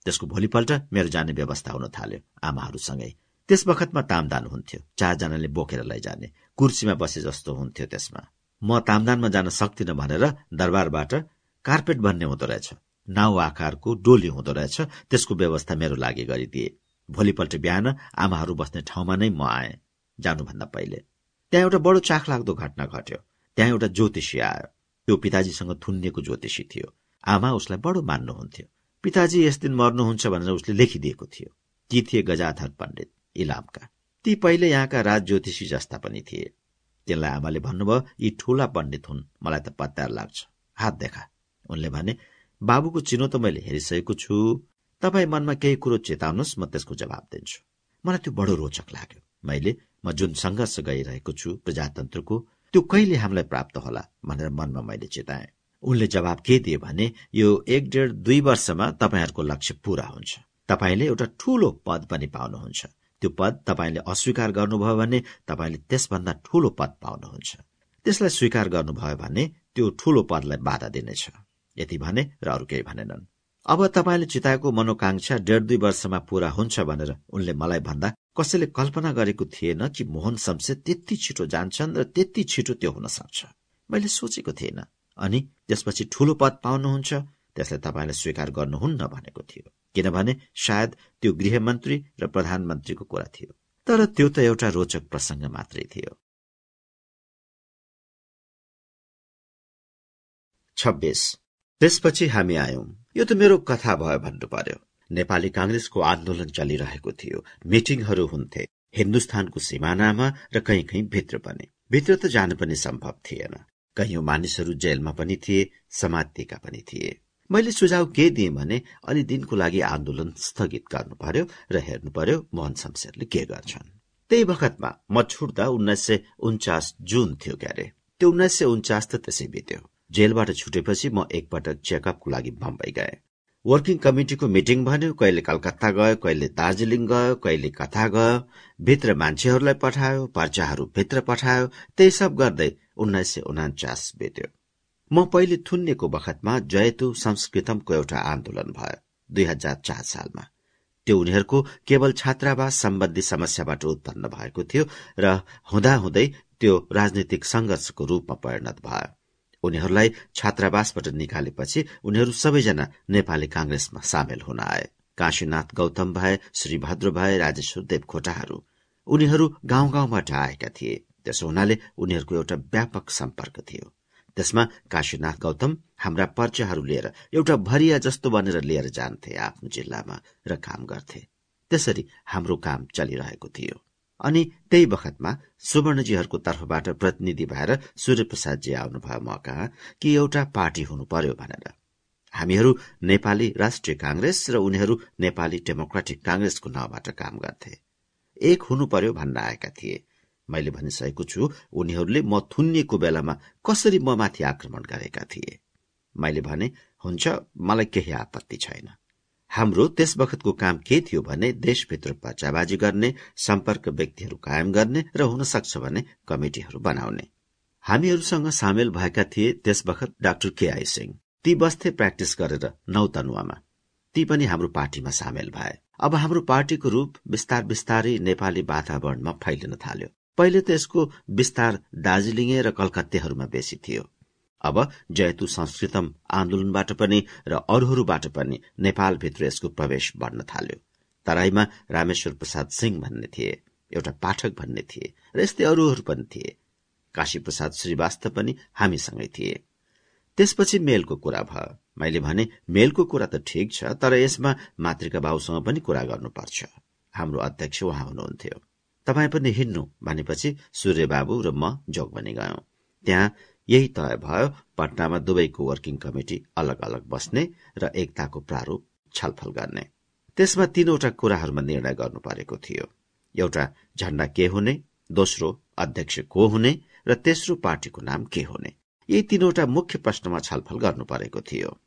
त्यसको भोलिपल्ट मेरो जाने व्यवस्था हुन थाल्यो। आमाहरूसँगै। त्यस बखतमा तामदान हुन्थ्यो। चारजनाले बोकेर लैजाने। कुर्सीमा बसे जस्तो हुन्थ्यो त्यसमा। म तामदानमा जान सक्दिनँ भनेर दरबारबाट कार्पेट भन्ने हुँदो रहेछ। नाउ आकारको डोली हुँदो रहेछ। त्यसको व्यवस्था मेरो लागि गरिदिए। भोलिपल्ट बिहान आमाहरू बस्ने ठाउँमा नै म आएँ जानुभन्दा पहिले। त्यहाँ एउटा बडो चाख लाग्दो घटना घट्यो। त्यहाँ एउटा ज्योतिषी आयो। त्यो पिताजीसँग थुनिएको ज्योतिषी थियो। आमा उसलाई बडो मान्नुहुन्थ्यो। पिताजी यस दिन मर्नुहुन्छ भनेर उसले लेखिदिएको थियो। ती थिए गजाधर पण्डित इलामका। ती पहिले यहाँका राज ज्योतिषी जस्ता पनि थिए। त्यसलाई आमाले भन्नुभयो यी ठूला पण्डित हुन् मलाई त पत्यार लाग्छ। हात देखा। उनले भने बाबुको चिनो त मैले हेरिसकेको छु। तपाईँ मनमा केही कुरो चेताउनुहोस् म त्यसको जवाब दिन्छु। मलाई त्यो बडो रोचक लाग्यो। मैले म जुन सङ्घर्ष गइरहेको छु प्रजातन्त्रको त्यो कहिले हामीलाई प्राप्त होला भनेर मनमा मैले चेताएँ। उनले जवाब के दिए भने यो एक डेढ दुई वर्षमा तपाईँहरूको लक्ष्य पूरा हुन्छ। तपाईँले एउटा ठूलो पद पनि पाउनुहुन्छ। त्यो पद तपाईँले अस्वीकार गर्नुभयो भने तपाईँले त्यसभन्दा ठूलो पद पाउनुहुन्छ। त्यसलाई स्वीकार गर्नुभयो भने त्यो ठूलो पदलाई बाधा दिनेछ। यति भने र अरू केही भनेनन्। अब तपाईँले चिताएको मनोकांक्षा डेढ दुई वर्षमा पूरा हुन्छ भनेर उनले मलाई भन्दा कसैले कल्पना गरेको थिएन कि मोहन शमशेर त्यति छिटो जान्छन् र त्यति छिटो त्यो हुन सक्छ। मैले सोचेको थिएन। अनि त्यसपछि ठूलो पद पाउनुहुन्छ त्यसलाई तपाईँले स्वीकार गर्नुहुन्न भनेको थियो। किनभने सायद त्यो गृहमन्त्री र प्रधानमन्त्रीको कुरा थियो तर त्यो त एउटा रोचक प्रसङ्ग मात्रै थियो। छब्बिस। त्यसपछि हामी आयौं। यो त मेरो कथा भयो भन्नु पर्यो। नेपाली कांग्रेसको आन्दोलन चलिरहेको थियो। मिटिङहरू हुन्थे। हिन्दुस्तानको सिमानामा र कहीँ कहीँ भित्र पनि। भित्र त जान पनि सम्भव थिएन। कैयौं मानिसहरू जेलमा पनि थिए समातिका पनि थिए। मैले सुझाव के दिएँ भने अलि दिनको लागि आन्दोलन स्थगित गर्नु पर्यो र हेर्नु पर्यो मोहन शमशेरले के गर्छन्। त्यही बखतमा म छुट्दा उन्नाइस सय उन्चास जुन थियो क्यारे। त्यो उन्नाइस सय उन्चास त त्यसै बित्यो। जेलबाट छुटेपछि म एकपटक चेकअपको लागि बम्बई गए। वर्किङ कमिटिको मिटिङ भन्यो कहिले कलकत्ता गयो कहिले दार्जीलिङ गयो कहिले कथा गयो भित्र मान्छेहरूलाई पठायो पर्चाहरू भित्र पठायो त्यही सब गर्दै उन्नाइस सय उनाचास बित्यो। म पहिले थुन्नेको बखतमा जयतु संस्कृतमको एउटा आन्दोलन भयो दुई हजार चार सालमा। त्यो उनीहरूको केवल छात्रावास सम्बन्धी समस्याबाट उत्पन्न भएको थियो र हुँदाहुँदै त्यो राजनीतिक संघर्षको रूपमा परिणत भयो। उनीहरूलाई छात्रावासबाट निकालेपछि उनीहरू सबैजना नेपाली कांग्रेसमा सामेल हुन आए। काशीनाथ गौतम भए श्री भद्र भए राजेश्वर देवकोटाहरू उनीहरू गाउँ गाउँबाट आएका थिए। त्यसो हुनाले उनीहरूको एउटा व्यापक सम्पर्क थियो। त्यसमा काशीनाथ गौतम हाम्रा पर्चाहरू लिएर एउटा भरिया जस्तो बनेर लिएर जान्थे आफ्नो जिल्लामा र काम गर्थे। त्यसरी हाम्रो काम चलिरहेको थियो। अनि त्यही बखतमा सुवर्णजीहरूको तर्फबाट प्रतिनिधि भएर सूर्यप्रसादजी आउनुभयो म कहाँ कि एउटा पार्टी हुनु पर्यो भनेर। हामीहरू नेपाली राष्ट्रिय कांग्रेस र उनीहरू नेपाली डेमोक्रेटिक कांग्रेसको नाउँबाट काम गर्थे। एक हुनु पर्यो भन्न आएका थिए। मैले भनिसकेको छु उनीहरूले म थुनिएको बेलामा कसरी म माथि आक्रमण गरेका थिए? मैले भने हुन्छ मलाई केही आपत्ति छैन। हाम्रो त्यस बखतको काम के थियो भने देशभित्र पर्चाबाजी गर्ने सम्पर्क व्यक्तिहरू कायम गर्ने र हुन सक्छ भने कमिटिहरू बनाउने। हामीहरूसँग सामेल भएका थिए त्यस बखत डाक्टर केआई सिंह। ती बस्थे प्र्याक्टिस गरेर नौ तनुवामा ती पनि हाम्रो पार्टीमा सामेल भए। अब हाम्रो पार्टीको रूप विस्तार विस्तारै नेपाली वातावरणमा फैलिन थाल्यो। पहिले त यसको विस्तार दार्जीलिङे र कलकत्तेहरूमा बेसी थियो। अब जयतु संस्कृतम आन्दोलनबाट पनि र अरूहरूबाट पनि नेपालभित्र यसको प्रवेश बढ्न थाल्यो। तराईमा रामेश्वर प्रसाद सिंह भन्ने थिए एउटा पाठक भन्ने थिए र यस्तै अरूहरू पनि थिए। काशी प्रसाद श्रीवास्तव पनि हामीसँगै थिए। त्यसपछि मेलको कुरा भयो। मैले भने मेलको कुरा त ठिक छ तर यसमा मातृका बाबुसँग पनि कुरा गर्नुपर्छ। हाम्रो अध्यक्ष उहाँ हुनुहुन्थ्यो। तपाईँ पनि हिँड्नु भनेपछि सूर्यबाबु र म जोगबनी गयौं। त्यहाँ यही तय भयो पटनामा दुवैको वर्किङ कमिटी अलग अलग बस्ने र एकताको प्रारूप छलफल गर्ने। त्यसमा तीनवटा कुराहरूमा निर्णय गर्नु परेको थियो। एउटा झण्डा के हुने? दोस्रो अध्यक्ष को हुने? र तेस्रो पार्टीको नाम के हुने? यी तीनवटा मुख्य प्रश्नमा छलफल गर्नु परेको थियो।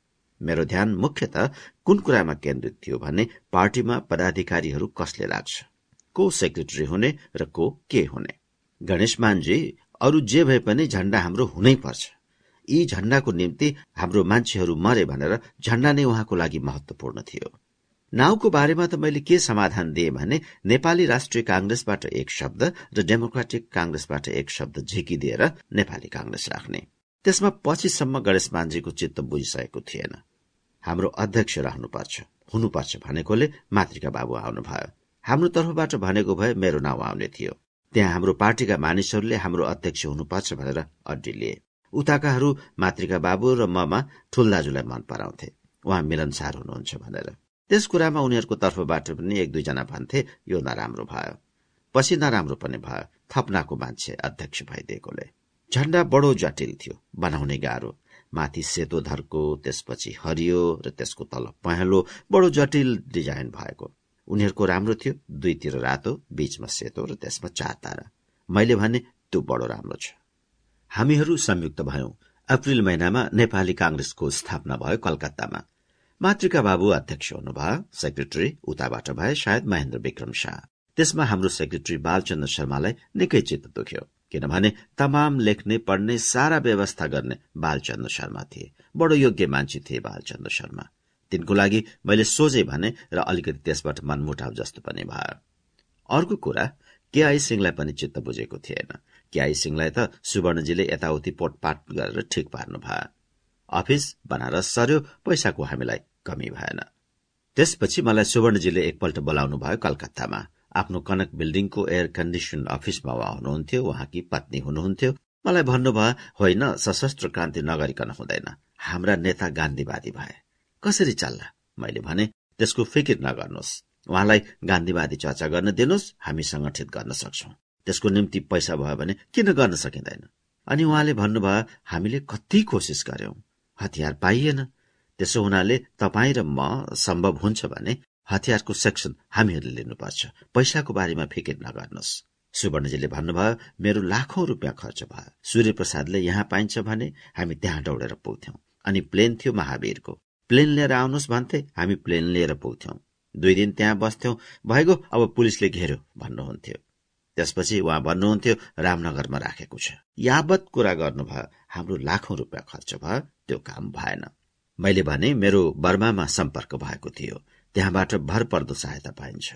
मेरो ध्यान मुख्यत कुन कुरामा केन्द्रित थियो भने पार्टीमा पदाधिकारीहरू कसले लाग्छ? को सेक्रेटरी हुने र को के हुने। गणेश मानजी अरू जे भए पनि झण्डा हाम्रो हुनै पर्छ। यी झण्डाको निम्ति हाम्रो मान्छेहरू मरे भनेर झण्डा नै उहाँको लागि महत्वपूर्ण थियो। नाउँको बारेमा त मैले के समाधान दिएँ भने नेपाली राष्ट्रिय कांग्रेसबाट एक शब्द र डेमोक्रेटिक कांग्रेसबाट एक शब्द झिकिदिएर नेपाली कांग्रेस राख्ने। त्यसमा पछिसम्म गणेश मान्जीको चित्त बुझिसकेको थिएन। हाम्रो अध्यक्ष रहनुपर्छ हुनुपर्छ भनेकोले मातृका बाबु आउनुभयो। हाम्रो तर्फबाट भनेको भए मेरो नाउँ आउने थियो। त्यहाँ हाम्रो पार्टीका मानिसहरूले हाम्रो अध्यक्ष हुनुपर्छ भनेर अड्डी लिए। उताकाहरू मातृका बाबु र ममा ठुल दाजुलाई मन पराउँथे। उहाँ मिलनसार हुनुहुन्छ भनेर। त्यस कुरामा उनीहरूको तर्फबाट पनि एक दुईजना भन्थे यो नराम्रो भयो। पछि नराम्रो पनि भयो। थपनाको मान्छे अध्यक्ष भइदिएकोले। झण्डा बडो जटिल थियो बनाउने गाह्रो। माथि सेतो धर्को त्यसपछि हरियो र त्यसको तल पहेँलो बडो जटिल डिजाइन भएको। उनीहरूको राम्रो थियो दुईतिर रातो बीचमा सेतो र त्यसमा चार तारा। मैले भने त्यो बडो राम्रो छ। हामीहरू संयुक्त भयौं। अप्रिल महिनामा नेपाली कांग्रेसको स्थापना भयो कलकत्तामा। मातृका बाबु अध्यक्ष हुनुभयो सेक्रेटरी उताबाट भए सायद महेन्द्र विक्रम शाह। त्यसमा हाम्रो सेक्रेटरी बालचन्द्र शर्मालाई निकै चित्त दुख्यो किनभने तमाम लेख्ने पढ्ने सारा व्यवस्था गर्ने बालचन्द्र शर्मा थिए। बडो योग्य मान्छे थिए बालचन्द्र शर्मा। तिनको लागि मैले सोझे भने र अलिकति त्यसबाट मनमुटाउ जस्तो पनि भयो। अर्को कुरा केआई सिंहलाई पनि चित्त बुझेको थिएन। केआई सिंहलाई त सुवर्णजीले यताउति पोटपाट गरेर ठिक पार्नु भयो। अफिस बनारस सर्यो पैसाको हामीलाई कमी भएन। त्यसपछि मलाई सुवर्णजीले एकपल्ट बोलाउनु भयो कलकत्तामा। आफ्नो कनक बिल्डिङको एयर कन्डिसन अफिसमा उहाँ हुनुहुन्थ्यो उहाँकी पत्नी हुनुहुन्थ्यो। मलाई भन्नुभयो होइन सशस्त्र क्रान्ति नगरिकन हुँदैन। हाम्रा नेता गान्धीवादी भए। कसरी चल्ला? मैले भने त्यसको फिकिर नगर्नुहोस्। उहाँलाई गान्धीवादी चर्चा गर्न दिनुहोस् हामी संगठित गर्न सक्छौ। त्यसको निम्ति पैसा भयो भने किन गर्न सकिँदैन? अनि उहाँले भन्नुभयो हामीले कति कोसिस गर्यौं। हतियार पाइएन। त्यसो हुनाले तपाईँ र म सम्भव हुन्छ भने हतियारको सेक्सन हामीहरूले लिनुपर्छ। पैसाको बारेमा फिकिर नगर्नुहोस्। सुवर्णजीले भन्नुभयो मेरो लाखौं रुपियाँ खर्च भयो। सूर्य प्रसादले यहाँ पाइन्छ भने हामी त्यहाँ दौडेर पुग्थ्यौं। अनि प्लेन थियो महावीरको। प्लेन लिएर आउनुहोस् भन्थे हामी प्लेन लिएर पुग्थ्यौं। दुई दिन त्यहाँ बस्थ्यौं। भइगयो अब पुलिसले घेर्यो भन्नुहुन्थ्यो। त्यसपछि उहाँ भन्नुहुन्थ्यो रामनगरमा राखेको छ। यावत कुरा गर्नुभयो हाम्रो लाखौं रुपियाँ खर्च भयो त्यो काम भएन। मैले भने मेरो बर्मामा सम्पर्क भएको थियो। त्यहाँबाट भर पर्दो सहायता पाइन्छ।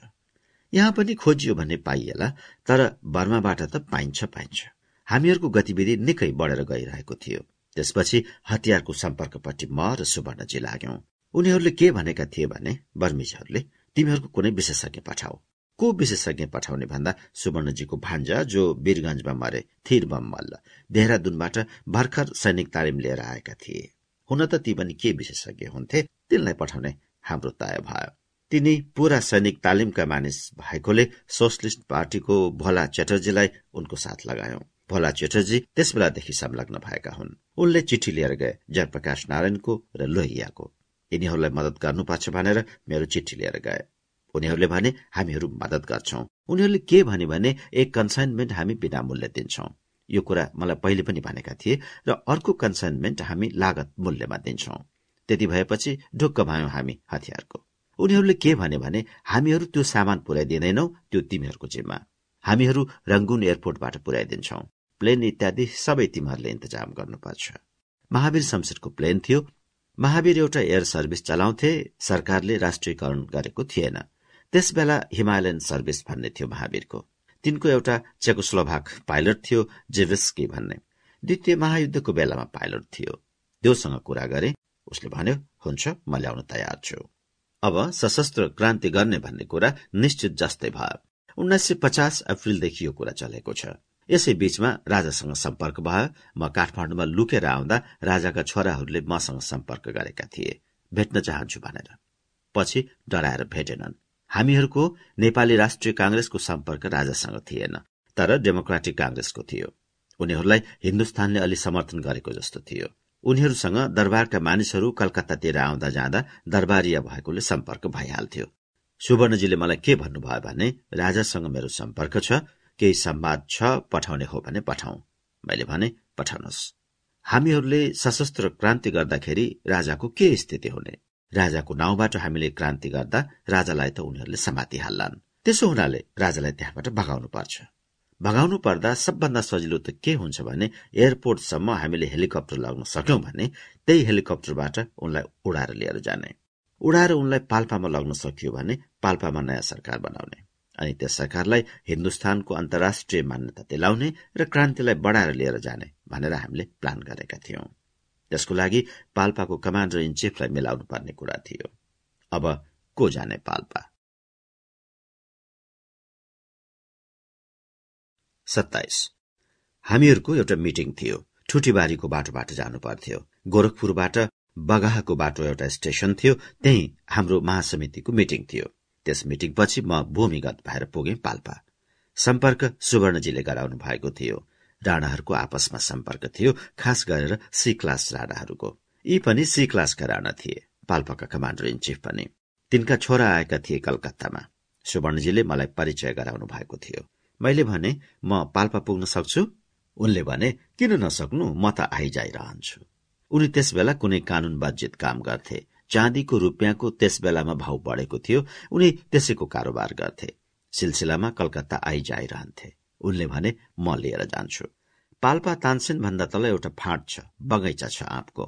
यहाँ पनि खोजियो भने पाइएला तर बर्माबाट त पाइन्छ पाइन्छ। हामीहरूको गतिविधि निकै बढेर गइरहेको थियो। त्यसपछि हतियारको सम्पर्कपट्टि म र सुवर्णजी लाग्यौं। उनीहरूले के भनेका थिए भने बर्मिजहरूले तिमीहरूको कुनै विशेषज्ञ पठाऊ को विशेषज्ञ पठाउने भन्दा सुवर्णजीको भान्जा जो वीरगंजमा मरे थिर मल्ल देहरादूनबाट भर्खर सैनिक तालिम लिएर आएका थिए। हुन त ती पनि के विशेषज्ञ हुन्थे तिनलाई पठाउने हाम्रो तय भयो। तिनी पूरा सैनिक तालिमका मानिस भएकोले सोसलिस्ट पार्टीको भोला च्याटर्जीलाई उनको साथ लगायौं। भोला चेटर्जी त्यस बेलादेखि संलग्न भएका हुन्। उनले चिठी लिएर गए जयप्रकाश नारायणको र लोहियाको। यिनीहरूलाई मदत गर्नुपर्छ भनेर मेरो चिठी लिएर गए। उनीहरूले भने हामीहरू मदत गर्छौ। उनीहरूले के भने भने एक कन्साइनमेन्ट हामी बिना मूल्य दिन्छौ। यो कुरा मलाई पहिले पनि भनेका थिए र अर्को कन्साइनमेन्ट हामी लागत मूल्यमा दिन्छौ। त्यति भएपछि ढुक्क भयौं हामी हतियारको। उनीहरूले के भने भने हामीहरू त्यो सामान पुर्याइदिँदैनौ त्यो तिमीहरूको जिम्मा। हामीहरू रंगुन एयरपोर्टबाट पुर्याइदिन्छौ प्लेन इत्यादि सबै तिमीहरूले इन्तजाम गर्नुपर्छ। महावीर शमशेरको प्लेन थियो। महावीर एउटा एयर सर्भिस चलाउँथे सरकारले राष्ट्रियकरण गरेको थिएन। त्यस बेला हिमालयन सर्भिस भन्ने थियो महावीरको। तिनको एउटा चेकोस्लोभाक पाइलट थियो जेभेस्की भन्ने। द्वितीय महायुद्धको बेलामा पाइलट थियो। देउसँग कुरा गरे। उसले भन्यो हुन्छ म ल्याउन तयार छु। अब सशस्त्र क्रान्ति गर्ने भन्ने कुरा निश्चित जस्तै भयो। उन्नाइस सय पचास अप्रिलदेखि यो कुरा चलेको छ। यसै बीचमा राजासँग सम्पर्क भयो। म काठमाडौँमा लुकेर आउँदा राजाका छोराहरूले मसँग सम्पर्क गरेका थिए। भेट्न चाहन्छु भनेर। पछि डराएर भेटेनन्। हामीहरूको नेपाली राष्ट्रिय कांग्रेसको सम्पर्क राजासँग थिएन तर डेमोक्रेटिक कांग्रेसको थियो। उनीहरूलाई हिन्दुस्तानले अलि समर्थन गरेको जस्तो थियो। उनीहरूसँग दरबारका मानिसहरू कलकत्तातिर आउँदा जाँदा दरबारिया भएकोले सम्पर्क भइहाल्थ्यो। सुवर्णजीले मलाई के भन्नुभयो भने राजासँग मेरो सम्पर्क छ केही सम्वाद छ पठाउने हो भने पठाउ। मैले भने पठाउनुहोस्। हामीहरूले सशस्त्र क्रान्ति गर्दाखेरि राजाको के स्थिति हुने? राजाको नाउँबाट हामीले क्रान्ति गर्दा राजालाई त उनीहरूले समातिहाल्लान् त्यसो हुनाले राजालाई त्यहाँबाट भगाउनु पर्छ। भगाउनु पर्दा सबभन्दा सजिलो त के हुन्छ भने एयरपोर्टसम्म हामीले हेलिकप्टर लग्न सक्यौं भने त्यही हेलिकप्टरबाट उनलाई उडाएर लिएर जाने। उडाएर उनलाई पाल्पामा लग्न सकियो भने पाल्पामा नयाँ सरकार बनाउने। अनि त्यस सरकारलाई हिन्दुस्तानको अन्तर्राष्ट्रिय मान्यता दिलाउने र क्रान्तिलाई बढ़ाएर लिएर जाने भनेर हामीले प्लान गरेका थियौं। त्यसको लागि पाल्पाको कमान्डर इन चिफलाई मिलाउनु पर्ने कुरा थियो। अब को जाने पाल्पा? सत्ताइस। हामीहरूको एउटा मिटिङ थियो। ठुटीबारीको बाटोबाट जानु पर्थ्यो गोरखपुरबाट बगाहको बाटो एउटा स्टेशन थियो। त्यही हाम्रो महासमितिको मिटिङ थियो। त्यस मिटिङपछि म भूमिगत भएर पुगे पाल्पा। सम्पर्क सुवर्णजीले गराउनु भएको थियो। राणाहरूको आपसमा सम्पर्क थियो खास गरेर सी क्लास राणाहरूको। यी पनि सी क्लासका राणा थिए। पाल्पाका कमान्डर इन चिफ पनि। तिनका छोरा आएका थिए कलकत्तामा। सुवर्णजीले मलाई परिचय गराउनु भएको थियो। मैले भने म पाल्पा पुग्न सक्छु? उनले भने किन नसक्नु? म त आइजाइरहन्छु। उनी त्यस बेला कुनै कानून बाजित काम गर्थे। चाँदीको रुपियाँको त्यस बेलामा भाउ बढेको थियो। उनी त्यसैको कारोबार गर्थे। सिलसिलामा कलकत्ता आइजाइरहन्थे उनले भने म लिएर जान्छु। पाल्पा तानसेन भन्दा तल एउटा फाँट छ बगैँचा छ आँपको।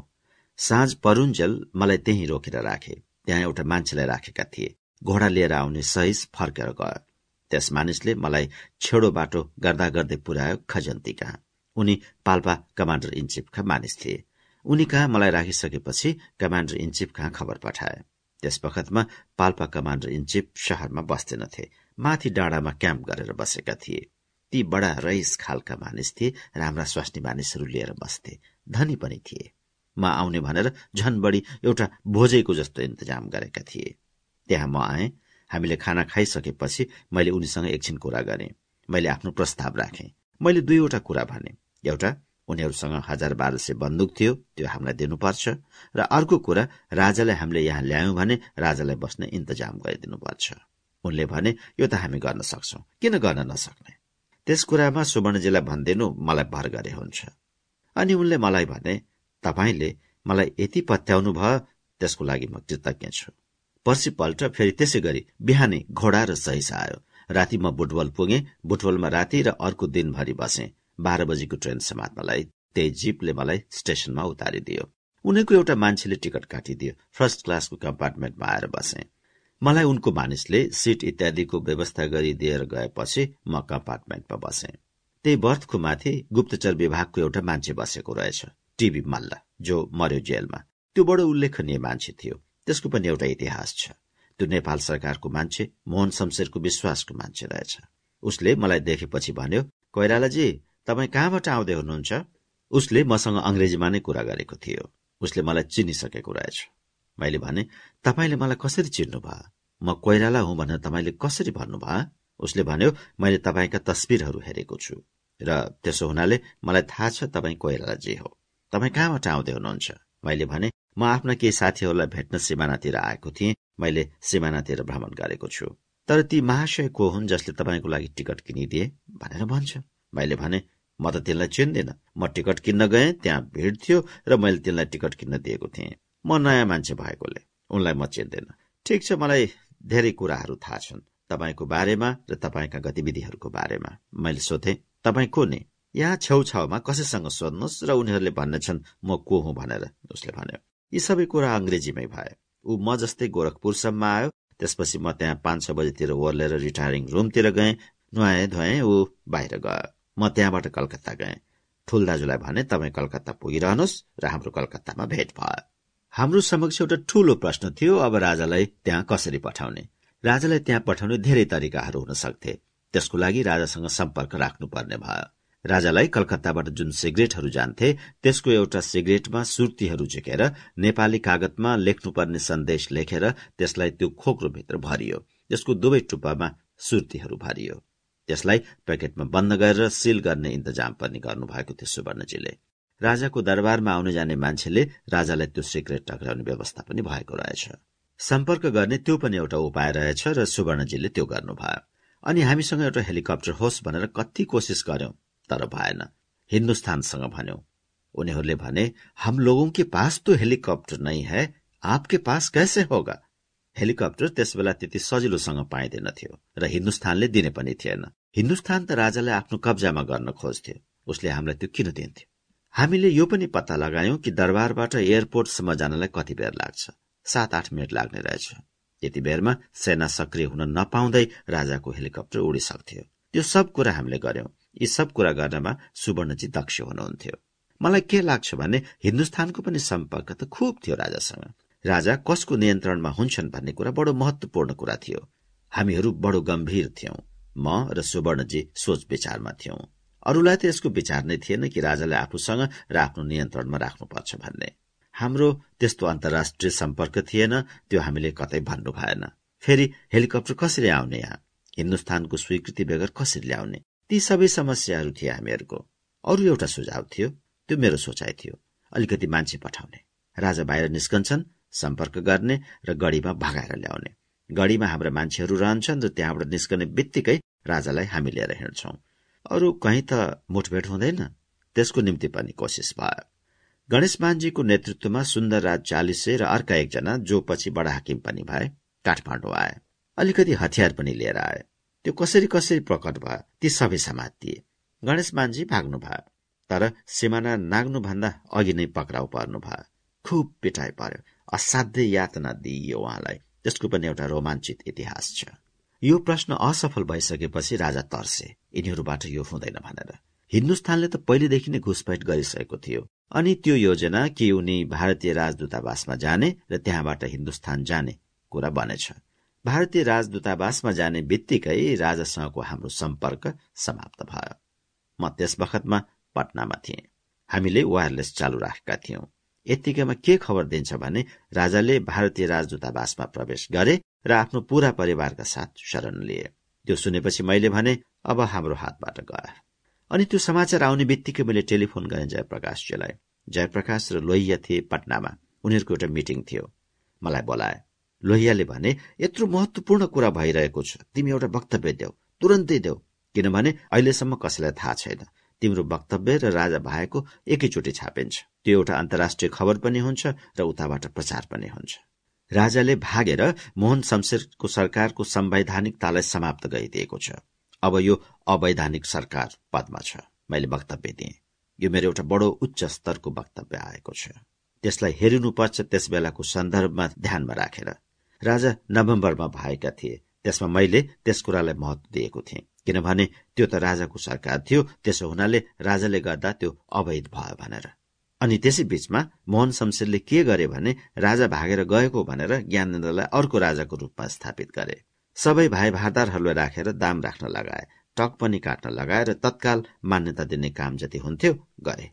साँझ परुन्जेल मलाई त्यही रोकेर राखे। त्यहाँ एउटा मान्छेलाई राखेका थिए। घोडा लिएर आउने सहिज फर्केर गयो। त्यस मानिसले मलाई छेडो बाटो गर्दा गर्दै पुर्यायो खजन्ती कहाँ। उनी पाल्पा कमान्डर इन चिफका मानिस थिए। उनी कहाँ मलाई राखिसकेपछि कमान्डर इन चिफ कहाँ खबर पठाए? त्यस बखतमा पाल्पा कमान्डर इन चिफ शहरमा बस्दैनथे माथि डाँडामा क्याम्प गरेर बसेका थिए। ती बडा रइस खालका मानिस थिए र हाम्रा स्वास्नी मानिसहरू लिएर बस्थे। धनी पनि थिए। म आउने भनेर झन बढी एउटा भोजैको जस्तो इन्तजाम गरेका थिए। त्यहाँ म आएँ। हामीले खाना खाइसकेपछि मैले उनीसँग एकछिन कुरा गरेँ। मैले आफ्नो प्रस्ताव राखेँ। मैले दुईवटा कुरा भने। एउटा उनीहरूसँग हजार बाह्र सय बन्दुक थियो त्यो हामीलाई दिनुपर्छ र अर्को कुरा राजालाई हामीले यहाँ ल्यायौं भने राजालाई बस्ने इन्तजाम गरिदिनुपर्छ। उनले भने यो त हामी गर्न सक्छौ। किन गर्न नसक्ने? त्यस कुरामा सुवर्णजीलाई भनिदिनु मलाई भर गरे हुन्छ। अनि उनले मलाई भने तपाईँले मलाई यति पत्याउनु भयो त्यसको लागि म कृतज्ञ छु। पर्सिपल्ट फेरि त्यसै गरी बिहानै घोडा र सहिस आयो। राति म बुटवल पुगे बुटवलमा राति र अर्को दिनभरि बसे। बाह्र बजीको ट्रेन समात्नलाई त्यही जीपले मलाई स्टेशनमा उतारिदियो। उनीको एउटा मान्छेले टिकट काटिदियो फर्स्ट क्लासको कम्पार्टमेन्टमा आएर बसे। मलाई उनको मानिसले सिट इत्यादिको व्यवस्था गरिदिएर गएपछि म कम्पार्टमेन्टमा बसे। त्यही बर्थको माथि गुप्तचर विभागको एउटा मान्छे बसेको रहेछ टिभी मल्ल जो मर्यो जेलमा। त्यो बडो उल्लेखनीय मान्छे थियो। त्यसको पनि एउटा इतिहास छ। त्यो नेपाल सरकारको मान्छे मोहन शमशेरको विश्वासको मान्छे रहेछ। उसले मलाई देखेपछि भन्यो कोइरालाजी तपाईँ कहाँबाट आउँदै हुनुहुन्छ? उसले मसँग अङ्ग्रेजीमा नै कुरा गरेको थियो। उसले मलाई चिनिसकेको रहेछ। मैले भने तपाईँले मलाई कसरी चिन्नु भयो म कोइराला हुँ भनेर तपाईँले कसरी भन्नुभयो उसले भन्यो मैले तपाईँका तस्विरहरू हेरेको छु र त्यसो हुनाले मलाई थाहा छ तपाईँ कोइरालाजी हो। तपाईँ कहाँबाट आउँदै हुनुहुन्छ? मैले भने म आफ्ना केही साथीहरूलाई भेट्न सिमानातिर आएको थिएँ। मैले सिमानातिर भ्रमण गरेको छु। तर ती महाशय को हुन् जसले तपाईँको लागि टिकट किनिदिए? भनेर भन्छ मैले भने म त तिनलाई चिन्दिन। म टिकट किन्न गएँ त्यहाँ भिड थियो र मैले तिनलाई टिकट किन्न दिएको थिएँ। म नयाँ मान्छे भएकोले उनलाई म चिन्दिन। ठिक छ मलाई धेरै कुराहरू थाहा छन् तपाईँको बारेमा र तपाईँका गतिविधिहरूको बारेमा। मैले सोधेँ तपाईँ को नि? यहाँ छेउछाउमा कसैसँग सोध्नुहोस् र उनीहरूले भन्नेछन् म को हुँ? भनेर उसले भन्यो। यी सबै कुरा अङ्ग्रेजीमै भए। ऊ म जस्तै गोरखपुरसम्म आयो। त्यसपछि म त्यहाँ पाँच छ बजीतिर ओर्लेर रिटायरिङ रुमतिर गएँ। नुहाएँ धुवाएँ ऊ बाहिर गयो। म त्यहाँबाट कलकत्ता गएँ। ठुल दाजुलाई भने तपाईँ कलकत्ता पुगिरहनुहोस् र हाम्रो कलकत्तामा भेट भयो। हाम्रो समक्ष एउटा ठूलो प्रश्न थियो अब राजालाई त्यहाँ कसरी पठाउने? राजालाई त्यहाँ पठाउने धेरै तरिकाहरू हुन सक्थे। त्यसको लागि राजासँग सम्पर्क राख्नुपर्ने भयो। राजालाई कलकत्ताबाट जुन सिगरेटहरू जान्थे त्यसको एउटा सिगरेटमा सुर्तीहरू झिकेर नेपाली कागतमा लेख्नुपर्ने सन्देश लेखेर त्यसलाई त्यो खोक्रोभित्र भरियो। त्यसको दुवै टुप्पामा सुर्तीहरू भरियो। त्यसलाई प्याकेटमा बन्द गरेर सिल गर्ने इन्तजाम पनि गर्नुभएको थियो सुवर्णजीले। राजाको दरबारमा आउने जाने मान्छेले राजालाई त्यो सिक्रेट टक्राउने व्यवस्था पनि भएको रहेछ। सम्पर्क गर्ने त्यो पनि एउटा उपाय रहेछ र सुवर्णजीले त्यो गर्नुभयो। अनि हामीसँग एउटा हेलिकप्टर होस् भनेर कति कोसिस गर्यौं तर भएन। हिन्दुस्तानसँग भन्यौं। उनीहरूले भने हम लोगों के पास तो हेलिकप्टर नहीं है आपके पास कैसे होगा? हेलिकप्टर त्यस बेला त्यति सजिलोसँग पाइँदैनथ्यो र हिन्दुस्तानले दिने पनि थिएन। हिन्दुस्तान त राजालाई आफ्नो कब्जामा गर्न खोज्थ्यो। उसले हामीलाई त्यो किन दिन्थ्यो? हामीले यो पनि पत्ता लगायौं कि दरबारबाट एयरपोर्टसम्म जानलाई कति बेर लाग्छ? सात आठ मिनट लाग्ने रहेछ। यति बेरमा सेना सक्रिय हुन नपाउँदै राजाको हेलिकप्टर उडिसक्थ्यो। त्यो सब कुरा हामीले गर्यौं। यी सब कुरा गर्नमा सुवर्णजी दक्ष हुनुहुन्थ्यो। मलाई के लाग्छ भने हिन्दुस्तानको पनि सम्पर्क त खुब थियो राजासँग। राजा कसको नियन्त्रणमा हुन्छन् भन्ने कुरा बडो महत्वपूर्ण कुरा थियो। हामीहरू बडो गम्भीर थियौं। म र सुवर्णजी सोच विचारमा थियौं। अरूलाई त यसको विचार नै थिएन कि राजाले आफूसँग र आफ्नो नियन्त्रणमा राख्नुपर्छ भन्ने। हाम्रो त्यस्तो अन्तर्राष्ट्रिय सम्पर्क थिएन त्यो हामीले कतै भन्नु भएन। फेरि हेलिकप्टर कसरी आउने यहाँ? हिन्दुस्तानको स्वीकृति बेगर कसरी ल्याउने? ती सबै समस्याहरू थिए हामीहरूको। अरू एउटा सुझाव थियो त्यो मेरो सोचाइ थियो। अलिकति मान्छे पठाउने। राजा बाहिर निस्कन्छन् सम्पर्क गर्ने र गढीमा भगाएर ल्याउने। गढीमा हाम्रा मान्छेहरू रहन्छन् र त्यहाँबाट निस्कने बित्तिकै राजालाई हामी लिएर हिँड्छौं। अरू कहीँ त मुठभेट हुँदैन। त्यसको निम्ति पनि कोसिस भयो। गणेश मानजीको नेतृत्वमा सुन्दर राज चालिसे र अर्का एकजना जो पछि बडा हाकिम पनि भए काठमाडौँ आए। अलिकति हतियार पनि लिएर आए। त्यो कसरी कसरी प्रकट भयो ती सबै समातिए भाग्नु भयो। तर सिमाना नाग्नुभन्दा अघि नै पक्राउ पर्नु भयो। खुब पिटाइ पर्यो। असाध्य यातना दिइयो उहाँलाई त्यसको पनि एउटा रोमाञ्चित इतिहास छ। यो प्रश्न असफल भइसकेपछि राजा तर्से। यिनीहरूबाट यो हुँदैन भनेर। हिन्दुस्तानले त पहिलेदेखि नै घुसपैठ गरिसकेको थियो। अनि त्यो योजना कि उनी भारतीय राजदूतावासमा जाने र त्यहाँबाट हिन्दुस्तान जाने कुरा बनेछ। भारतीय राजदूतावासमा जाने बित्तिकै राजासँगको हाम्रो सम्पर्क समाप्त भयो। म त्यस बखतमा पटनामा थिएँ। हामीले वायरलेस चालु राखेका थियौं। यत्तिकैमा के खबर दिन्छ भने राजाले भारतीय राजदूतावासमा प्रवेश गरे र आफ्नो पूरा परिवारका साथ शरण लिए। त्यो सुनेपछि मैले भने अब हाम्रो हातबाट गयो अनि त्यो समाचार आउने बित्तिकै मैले टेलिफोन गरेँ जयप्रकाशजीलाई। जयप्रकाश र लोहिया थिए पटनामा। उनीहरूको एउटा मिटिङ थियो। मलाई बोलाए। लोहियाले भने यत्रो महत्वपूर्ण कुरा भइरहेको छ। तिमी एउटा वक्तव्य देऊ। तुरन्तै देऊ। किनभने अहिलेसम्म कसैलाई थाहा छैन। तिम्रो वक्तव्य र राजा भाएको एकैचोटि छापिन्छ। त्यो एउटा अन्तर्राष्ट्रिय खबर पनि हुन्छ र उताबाट प्रचार पनि हुन्छ। राजाले भागेर मोहन शमशेरको सरकारको संवैधानिकतालाई समाप्त गरिदिएको छ। अब यो अवैधानिक सरकार पदमा छ। मैले वक्तव्य दिएँ। यो मेरो एउटा बडो उच्च स्तरको वक्तव्य आएको छ। त्यसलाई हेरिनुपर्छ त्यस बेलाको सन्दर्भमा ध्यानमा राखेर। राजा नोभेम्बरमा भएका थिए। त्यसमा मैले त्यस कुरालाई महत्व दिएको थिएँ। किनभने त्यो त राजाको सरकार थियो त्यसो हुनाले राजाले गर्दा त्यो अवैध भयो भनेर। अनि त्यसै बीचमा मोहन शमशेरले के गरे भने राजा भागेर गएको भनेर ज्ञानेन्द्रलाई अर्को राजाको रूपमा स्थापित गरे। सबै भाइ भारदारहरूलाई राखेर दाम राख्न लगाए टक पनि काट्न लगाएर तत्काल मान्यता दिने काम जति हुन्थ्यो गरे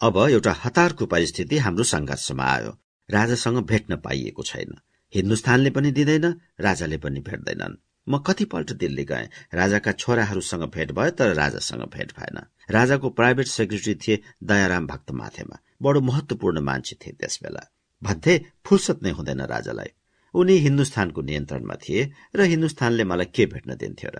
अब एउटा हतारको परिस्थिति हाम्रो संघर्षमा आयो। राजासँग भेट्न पाइएको छैन। हिन्दुस्तानले पनि दिँदैन राजाले पनि भेट्दैनन्। म कतिपल्ट दिल्ली गएँ। राजाका छोराहरूसँग भेट भयो तर राजासँग भेट भएन। राजाको प्राइभेट सेक्रेटरी थिए दयाराम भक्त माथेमा बडो महत्वपूर्ण मान्छे थिए त्यस बेला भन्थे फुर्सद नै हुँदैन राजालाई। उनी हिन्दुस्तानको नियन्त्रणमा थिए र हिन्दुस्तानले मलाई के भेट्न दिन्थ्यो र?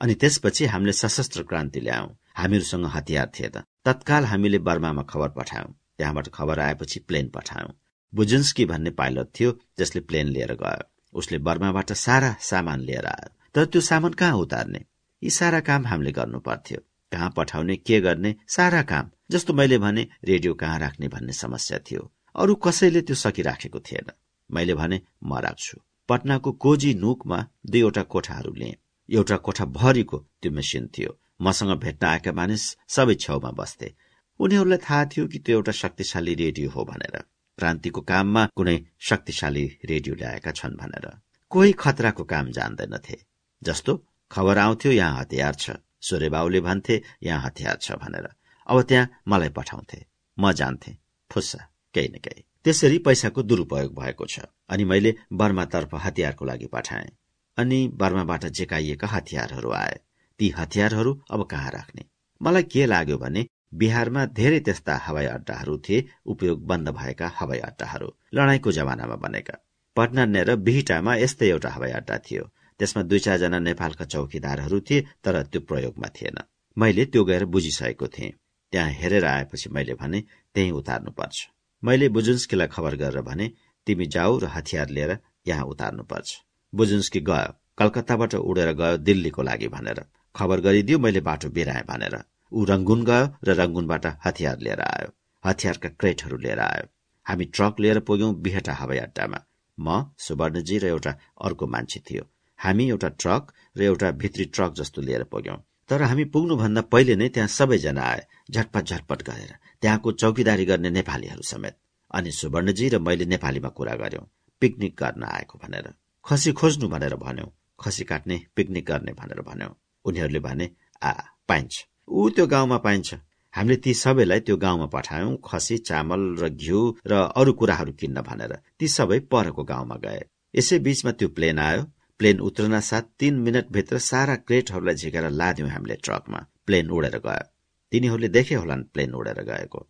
अनि त्यसपछि हामीले सशस्त्र क्रान्ति ल्यायौं। हामीहरूसँग हतियार थिएन तत्काल हामीले बर्मामा खबर पठायौं। त्यहाँबाट खबर आएपछि प्लेन पठायौं। बुजुन्स्की भन्ने पाइलट थियो जसले प्लेन लिएर गयो। उसले बर्माबाट सारा सामान लिएर आयो। तर त्यो सामान कहाँ उतार्ने? यी सारा काम हामीले गर्नु पर्थ्यो। कहाँ पठाउने के गर्ने? सारा काम। जस्तो मैले भने रेडियो कहाँ राख्ने भन्ने समस्या थियो। अरू कसैले त्यो सकिराखेको थिएन। मैले भने म राख्छु। पटनाको कोजी नुकमा दुईवटा कोठाहरू लिएँ। एउटा कोठा भरिको त्यो मेसिन थियो। मसँग भेट्न आएका मानिस सबै छेउमा बस्थे। उनीहरूलाई थाहा थियो कि त्यो एउटा शक्तिशाली रेडियो हो भनेर। क्रान्तिको काममा कुनै शक्तिशाली रेडियो ल्याएका छन् भनेर। कोही खतराको काम जान्दैनथे। जस्तो खबर आउँथ्यो यहाँ हतियार छ। सूर्यबाबुले भन्थे यहाँ हतियार छ भनेर। अब त्यहाँ मलाई पठाउँथे। म जान्थे। फुस्सा केही न केही। त्यसरी पैसाको दुरूपयोग भएको छ। अनि मैले बर्मातर्फ हतियारको लागि पठाएँ। अनि बर्माबाट जेकाइएका हतियारहरू आए। ती हतियारहरू अब कहाँ राख्ने? मलाई के लाग्यो भने बिहारमा धेरै त्यस्ता हवाई अड्डाहरू थिए उपयोग बन्द भएका हवाई अड्डाहरू। लडाईँको जमानामा बनेका। पटना र बिहिटामा यस्तै एउटा हवाई अड्डा थियो। त्यसमा दुई चारजना नेपालका चौकीदारहरू थिए तर त्यो प्रयोगमा थिएन। मैले त्यो गएर बुझिसकेको थिएँ। त्यहाँ हेरेर आएपछि मैले भने त्यही उतार्नुपर्छ। मैले बुजुन्स्कीलाई खबर गरेर भने तिमी जाऊ र हतियार लिएर यहाँ उतार्नुपर्छ। बुजुन्स्की गयो। कलकत्ताबाट उडेर गयो दिल्लीको लागि भनेर। खबर गरिदियो मैले बाटो बिराएँ भनेर। ऊ रंगुन गयो र रंगुनबाट हतियार लिएर आयो। हतियारका क्रेटहरू लिएर आयो। हामी ट्रक लिएर पुग्यौं बिहटा हवाई अड्डामा म सुवर्णजी र एउटा अर्को मान्छे थियो। हामी एउटा ट्रक र एउटा भित्री ट्रक जस्तो लिएर पुग्यौं। तर हामी पुग्नुभन्दा पहिले नै त्यहाँ सबैजना आए। झटपट झटपट गरेर त्यहाँको चौकीदारी गर्ने नेपालीहरू समेत। अनि सुवर्णजी र मैले नेपालीमा कुरा गर्यौं पिकनिक गर्न आएको भनेर। खसी खोज्नु भनेर भन्यौं। खसी काट्ने पिकनिक गर्ने भनेर भन्यौं। उनीहरूले भने आ पाइन्छ। ऊ त्यो गाउँमा पाइन्छ। हामीले ती सबैलाई त्यो गाउँमा पठायौं खसी चामल र घिउ र अरू कुराहरू किन्न भनेर। ती सबै परको गाउँमा गए। यसै बीचमा त्यो प्लेन आयो। प्लेन उत्रन साथ तीन मिनटभित्र सारा क्रेटहरूलाई झिकेर लाद्यौं हामीले ट्रकमा। प्लेन उडेर गयो। तिनीहरूले देखे होलान् प्लेन उडेर गएको।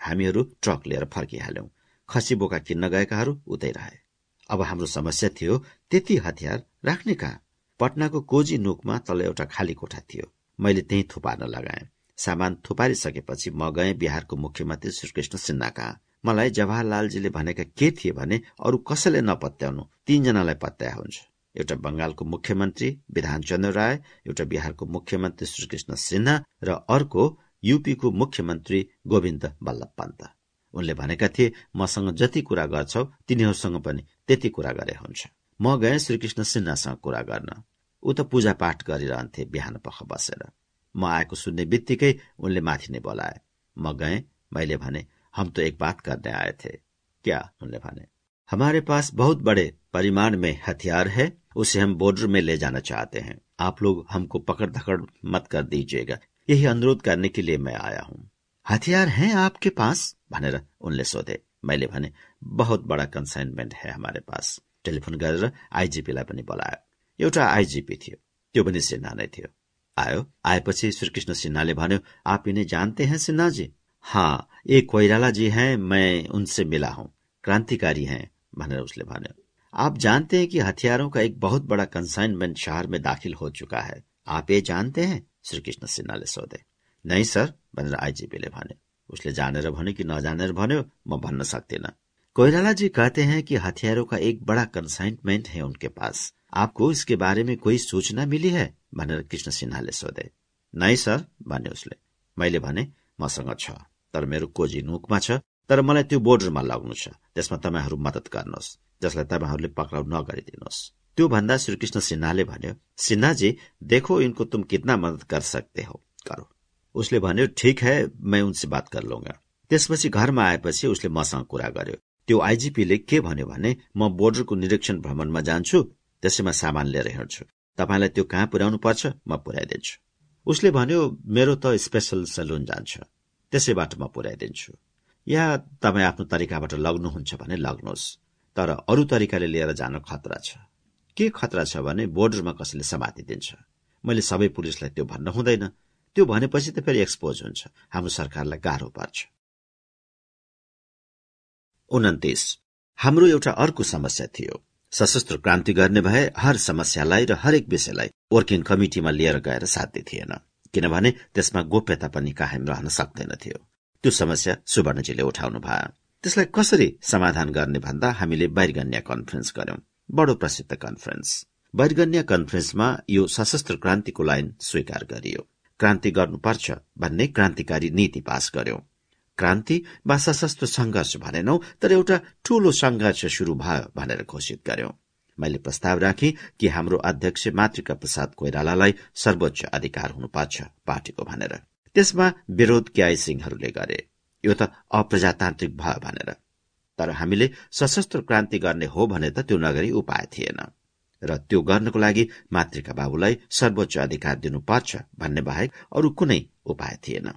हामीहरू ट्रक लिएर फर्किहाल्यौं। खसी बोका किन्न गएकाहरू उतै रहे। अब हाम्रो समस्या थियो त्यति हतियार राख्ने कहाँ? पटनाको कोजी नुकमा तल एउटा खाली कोठा थियो। मैले त्यही थुपार्न लगाएँ। सामान थुपारिसकेपछि म गएँ बिहारको मुख्यमन्त्री श्रीकृष्ण सिन्हा कहाँ मलाई जवाहरलालजीले भनेका के थिए भने अरू कसैले नपत्याउनु। तीनजनालाई पत्या हुन्छ। एउटा बंगालको मुख्यमन्त्री विधानचन्द्र राय एउटा बिहारको मुख्यमन्त्री श्रीकृष्ण सिन्हा र अर्को युपीको मुख्यमन्त्री गोविन्द बल्लभ पन्त। उनले भनेका थिए मसँग जति कुरा गर्छौ तिनीहरूसँग पनि त्यति कुरा गरे हुन्छ। म गएँ श्रीकृष्ण सिन्हासँग कुरा गर्न। ऊ त पूजापाठ गरिरहन्थे बिहान पख बसेर। म आएको सुन्ने बित्तिकै उनले माथि नै बोलाए, म गएँ, मैले भने, हम तो एक बात करने आए थे। क्या? उनले भने, हमारे पास बहुत बड़े परिमाण में हथियार है, उसे हम बॉर्डर में ले जाना चाहते हैं। आप लोग हमको पकड़ धकड़ मत कर दीजिएगा। यही अनुरोध करने के लिए मैं आया हूँ। हथियार हैं आपके पास? भनेर उनले सोधे। मैले भने, बहुत बडा कन्साइनमेन्ट है हमारे पास। टेलिफोन गरेर आइजिपीलाई पनि बोलायो। एउटा आइजिपी थियो। त्यो पनि सिन्हा नै थियो। आयो, आएपछि श्रीकृष्ण सिन्हाले भन्यो, आप इन्हें जानते हैं सिन्हा जी हाँ एक कोइराला जी हैं, मैं उनसे मिला हूँ। क्रांतिकारी हैं, भनेर उसले भन्यो। आप जानते हैं कि हथियारों का एक बहुत बड़ा कंसाइनमेंट शहर में दाखिल हो चुका है। आप ये जानते हैं? श्री कृष्ण सिन्हाले सोधे। नहीं, सर, भनेर आइजिपीले भन्यो। उसले जानेर भन्यो कि नजानेर भन्यो, म भन्न सक्दिन कोइराला जी कहते हैं कि हथियारों का एक बड़ा कंसाइनमेंट है उनके पास। आपको इसके बारे में कोई सूचना मिली है? भनेर कृष्ण सिन्हाले सोधे। नै सर भन्यो उसले। मैले भने मसँग छ तर मेरो कोजी नुकमा छ तर मलाई त्यो बोर्डरमा लाग्नु छ। त्यसमा तपाईँहरू मदत गर्नुहोस् जसलाई तपाईँहरूले पक्राउ नगरिदिनुहोस्। त्यो भन्दा श्रीकृष्ण सिन्हाले भन्यो सिन्हाजी देखो इनको तुम कितना मदद कर सकते हो। करो। उसले भन्यो ठिक है मैं उनसे बात कर लूंगा। त्यसपछि घरमा आएपछि उसले मसँग कुरा गर्यो। त्यो आइजिपीले के भन्यो भने म बोर्डरको निरीक्षण भ्रमणमा जान्छु त्यसैमा सामान लिएर हिँड्छु। तपाईँलाई त्यो कहाँ पुर्याउनु पर्छ म पुर्याइदिन्छु। उसले भन्यो मेरो त स्पेसल सेलुन जान्छ। त्यसैबाट म पुर्याइदिन्छु। या तपाईँ आफ्नो तरिकाबाट लग्नुहुन्छ भने लग्नुहोस् तर अरू तरिकाले लिएर जान खतरा छ। के खतरा छ भने बोर्डरमा कसैले समातिदिन्छ। मैले सबै पुलिसलाई त्यो भन्न हुँदैन। त्यो भनेपछि त फेरि एक्सपोज हुन्छ। हाम्रो सरकारलाई गाह्रो पर्छ। उन्तिस। हाम्रो एउटा अर्को समस्या थियो। सशस्त्र क्रान्ति गर्ने भए हर समस्यालाई र हरेक विषयलाई वर्किङ कमिटिमा लिएर गएर साध्य थिएन किनभने त्यसमा गोप्यता पनि कायम रहन सक्दैन थियो। त्यो समस्या सुवर्णजीले उठाउनु भयो त्यसलाई कसरी समाधान गर्ने भन्दा हामीले बैरगन्या कन्फरेन्स गर्यौं बडो प्रसिद्ध कन्फरेन्स। बैरगन्या कन्फरेन्समा यो सशस्त्र क्रान्तिको लाइन स्वीकार गरियो। क्रान्ति गर्नुपर्छ भन्ने क्रान्तिकारी नीति पास गर्यौं। क्रान्ति वा सशस्त्र संघर्ष भनेनौ तर एउटा ठूलो संघर्ष शुरू भयो भनेर घोषित गर्यौं। मैले प्रस्ताव राखे कि हाम्रो अध्यक्ष मातृका प्रसाद कोइरालालाई सर्वोच्च अधिकार हुनुपर्छ पार्टीको भनेर। त्यसमा विरोध क्याई सिंहहरूले गरे। यो त अप्रजातान्त्रिक भयो भनेर। तर हामीले सशस्त्र क्रान्ति गर्ने हो भने त त्यो नगरी उपाय थिएन। र त्यो गर्नको लागि मातृका बाबुलाई सर्वोच्च अधिकार दिनुपर्छ भन्ने बाहेक अरू कुनै उपाय थिएन।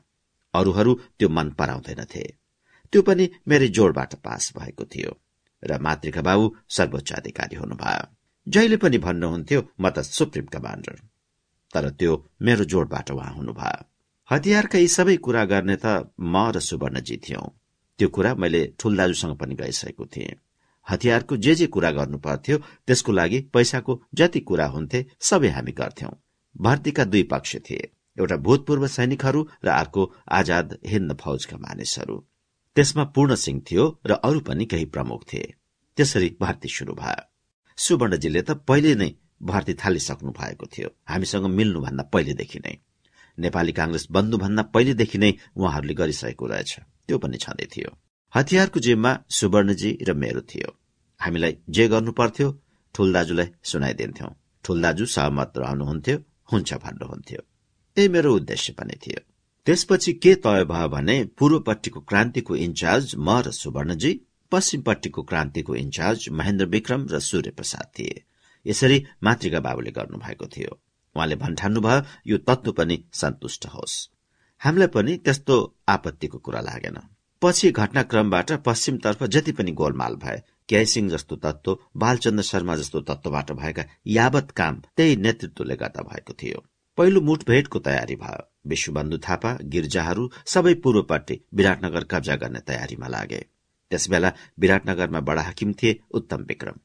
अरूहरू त्यो मन पराउँदैनथे। त्यो पनि मेरै जोडबाट पास भएको थियो र मातृका बाबु सर्वोच्च अधिकारी हुनुभयो। जहिले पनि भन्नुहुन्थ्यो म त सुप्रिम कमान्डर। तर त्यो मेरो जोडबाट उहाँ हुनुभयो। हतियारका यी सबै कुरा गर्ने त म र सुवर्णजी थियौं। त्यो कुरा मैले ठुल दाजुसँग पनि गइसकेको थिएँ। हतियारको जे जे कुरा गर्नु पर्थ्यो त्यसको लागि पैसाको जति कुरा हुन्थे सबै हामी गर्थ्यौं। भर्तीका दुई पक्ष थिए। एउटा भूतपूर्व सैनिकहरू र अर्को आजाद हिन्द फौजका मानिसहरू। त्यसमा पूर्ण सिंह थियो र अरू पनि केही प्रमुख थिए। त्यसरी भर्ती शुरू भयो। सुवर्णजीले त पहिले नै भर्ती थालिसक्नु भएको थियो। हामीसँग मिल्नुभन्दा पहिलेदेखि नै। नेपाली कांग्रेस बन्धुभन्दा पहिलेदेखि नै उहाँहरूले गरिसकेको रहेछ। त्यो पनि छँदै थियो। हतियारको जिम्मा सुवर्णजी र मेरो थियो। हामीलाई जे गर्नु पर्थ्यो ठुल दाजुलाई सुनाइदिन्थ्यौं। ठुल दाजु सहमत रहनुहुन्थ्यो हुन्छ भन्नुहुन्थ्यो। त्यही मेरो उद्देश्य पनि थियो। त्यसपछि के तय भयो भने पूर्वपट्टिको क्रान्तिको इन्चार्ज म र सुवर्णजी पश्चिमपट्टिको क्रान्तिको इन्चार्ज महेन्द्र विक्रम र सूर्य प्रसाद थिए। यसरी मातृका बाबुले गर्नुभएको थियो। उहाँले भन्ठान्नुभयो यो तत्व पनि सन्तुष्ट होस्। हामीलाई पनि त्यस्तो आपत्तिको कुरा लागेन। पछि घटनाक्रमबाट पश्चिमतर्फ जति पनि गोलमाल भए क्यासिङ जस्तो तत्व बालचन्द्र शर्मा जस्तो तत्वबाट भएका यावत काम त्यही नेतृत्वले गर्दा भएको थियो। पहिलो मुठभेटको तयारी भयो। विश्वबन्धु थापा गिर्जाहरू सबै पूर्वपट्टि विराटनगर कब्जा गर्ने तयारीमा लागे। त्यसबेला विराटनगरमा बडा हाकिम थिए उत्तम विक्रम।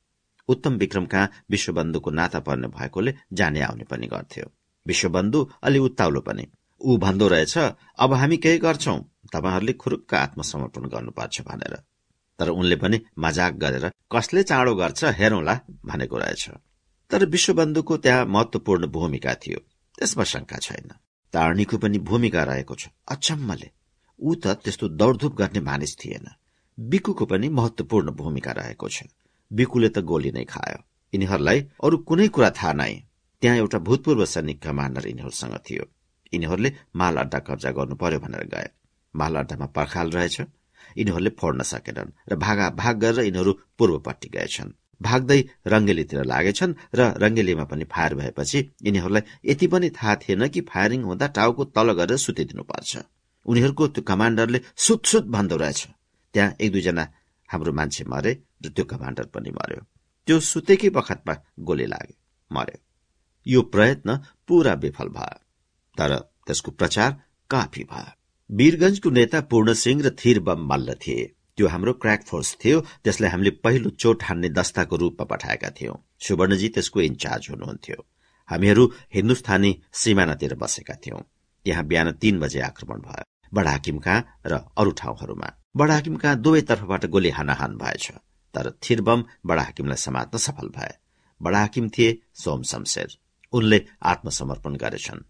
उत्तम विक्रम कहाँ विश्वबन्धुको नाता पर्ने भएकोले जाने आउने पनि गर्थ्यो। विश्वबन्धु अलि उत्ताउलो पनि। ऊ भन्दो रहेछ अब हामी केही गर्छौ। तपाईँहरूले खुरुक्क आत्मसमर्पण गर्नुपर्छ भनेर। तर उनले पनि मजाक गरेर कसले चाँडो गर्छ हेरौँला भनेको रहेछ। तर विश्वबन्धुको त्यहाँ महत्वपूर्ण भूमिका थियो। त्यसमा शंका छैन। तारणीको पनि भूमिका रहेको छ। अचम्मले। ऊ त त्यस्तो दौडधुप गर्ने मानिस थिएन। बिकुको पनि महत्वपूर्ण भूमिका रहेको छ। बिकुले त गोली नै खायो। यिनीहरूलाई अरू कुनै कुरा थाहा नै। त्यहाँ एउटा भूतपूर्व सैनिक कमान्डर यिनीहरूसँग थियो। यिनीहरूले माल अड्डा कब्जा गर्नु पर्यो भनेर गए। माल अड्डामा पर्खाल रहेछ। यिनीहरूले फोड्न सकेनन् र भागा भाग गरेर यिनीहरू पूर्वपट्टि गएछन्। भाग्दै रंगेलीतिर लागेछन् र रंगेलीमा पनि फायर भएपछि यिनीहरूलाई यति पनि थाहा थिएन कि फायरिङ हुँदा टाउको तल गरेर सुतिदिनुपर्छ उनीहरूको त्यो कमाण्डरले सुत सुत भन्दो रहेछ। त्यहाँ एक दुईजना हाम्रो मान्छे मरे र त्यो कमाण्डर पनि मर्यो। त्यो सुतेकै बखतमा गोली लाग्यो मर्यो। यो प्रयत्न पूरा विफल भयो तर त्यसको प्रचार काफी भयो। वीरगंजको नेता पूर्ण सिंह र थिर बम मल्ल थिए। त्यो हाम्रो क्र्याक फोर्स थियो त्यसलाई हामीले पहिलो चोट हान्ने दस्ताको रूपमा पठाएका थियौं। सुवर्णजी त्यसको इन्चार्ज हुनुहुन्थ्यो। हामीहरू हिन्दुस्तानी सिमानातिर बसेका थियौं। त्यहाँ बिहान तीन बजे आक्रमण भयो। बडा हाकिम कहाँ र अरू ठाउँहरूमा? बडा हाकिम कहाँ दुवै तर्फबाट गोली हानाहान भएछ। तर थिरबम बडा हाकिमलाई समात्न सफल भए। बडा हाकिम थिए सोम शमशेर। उनले आत्मसमर्पण गरेछन्।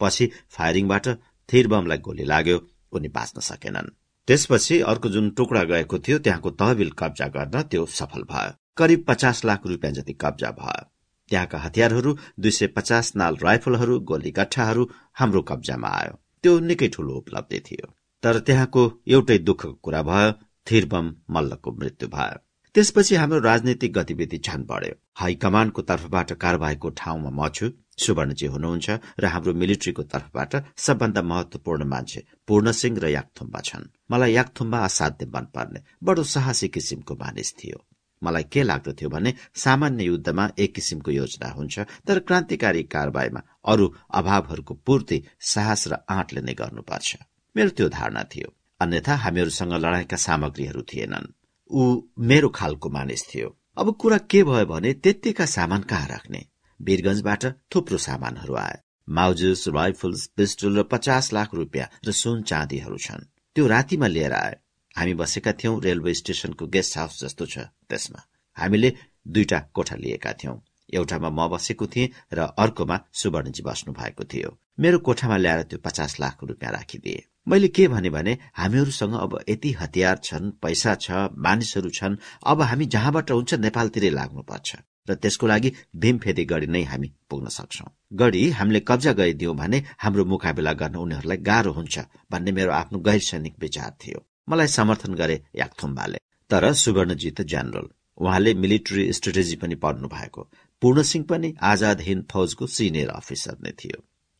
पछि फायरिङबाट थिरबमलाई गोली लाग्यो। उनी बाँच्न सकेनन्। त्यसपछि अर्को जुन टुक्रा गएको थियो त्यहाँको तहबिल कब्जा गर्न त्यो सफल भयो। करिब पचास लाख रुपियाँ जति कब्जा भयो। त्यहाँका हतियारहरू दुई सय पचास नाल राइफलहरू गोली गठाहरू हाम्रो कब्जामा आयो। त्यो निकै ठूलो उपलब्धि थियो। तर त्यहाँको एउटै दुःखको कुरा भयो थिरबम मल्लको मृत्यु भयो। त्यसपछि हाम्रो राजनीतिक गतिविधि झन बढ्यो। हाई कमाण्डको तर्फबाट कारवाहीको ठाउँमा म छु। सुवर्णजी हुनुहुन्छ र हाम्रो मिलिट्रीको तर्फबाट सबभन्दा महत्वपूर्ण मान्छे पूर्ण सिंह र याकथुम्बा छन्। मलाई याकथुम्बा असाध्य मन पर्ने बडो साहसी किसिमको मानिस थियो। मलाई के लाग्दथ्यो भने सामान्य युद्धमा एक किसिमको योजना हुन्छ तर क्रान्तिकारी कारवाहीमा अरू अभावहरूको पूर्ति साहस र आँटले नै गर्नुपर्छ। मेरो त्यो धारणा थियो। अन्यथा हामीहरूसँग लडाईँका सामग्रीहरू थिएनन्। ऊ मेरो खालको मानिस थियो। अब कुरा के भयो भने त्यत्तिका सामान कहाँ राख्ने? वीरगंजबाट थुप्रो सामानहरू आए। माउजेस राइफल्स पिस्टल र पचास लाख रुपियाँ र सुन चाँदीहरू छन्। त्यो रातिमा लिएर आए। हामी बसेका थियौं रेलवे स्टेशनको गेस्ट हाउस जस्तो छ त्यसमा। हामीले दुईटा कोठा लिएका थियौं। एउटामा म बसेको थिएँ र अर्कोमा सुवर्णजी बस्नु भएको थियो। मेरो कोठामा ल्याएर त्यो पचास लाख रुपियाँ राखिदिए। मैले के भने भने हामीहरूसँग अब यति हतियार छन् पैसा छ मानिसहरू छन् अब हामी जहाँबाट हुन्छ नेपालतिरै लाग्नुपर्छ। र त्यसको लागि भीमफेदी गढी नै हामी पुग्न सक्छौ। गढी हामीले कब्जा गरिदियौं भने हाम्रो मुकाबिला गर्न उनीहरूलाई गाह्रो हुन्छ भन्ने मेरो आफ्नो गैर सैनिक विचार थियो। मलाई समर्थन गरे याकथुम्बाले। तर सुवर्णजी त जेनरल उहाँले मिलिट्री स्ट्रेटेजी पनि पढ्नु भएको पूर्ण सिंह पनि आजाद हिन्द फौजको सिनियर अफिसर नै थियो।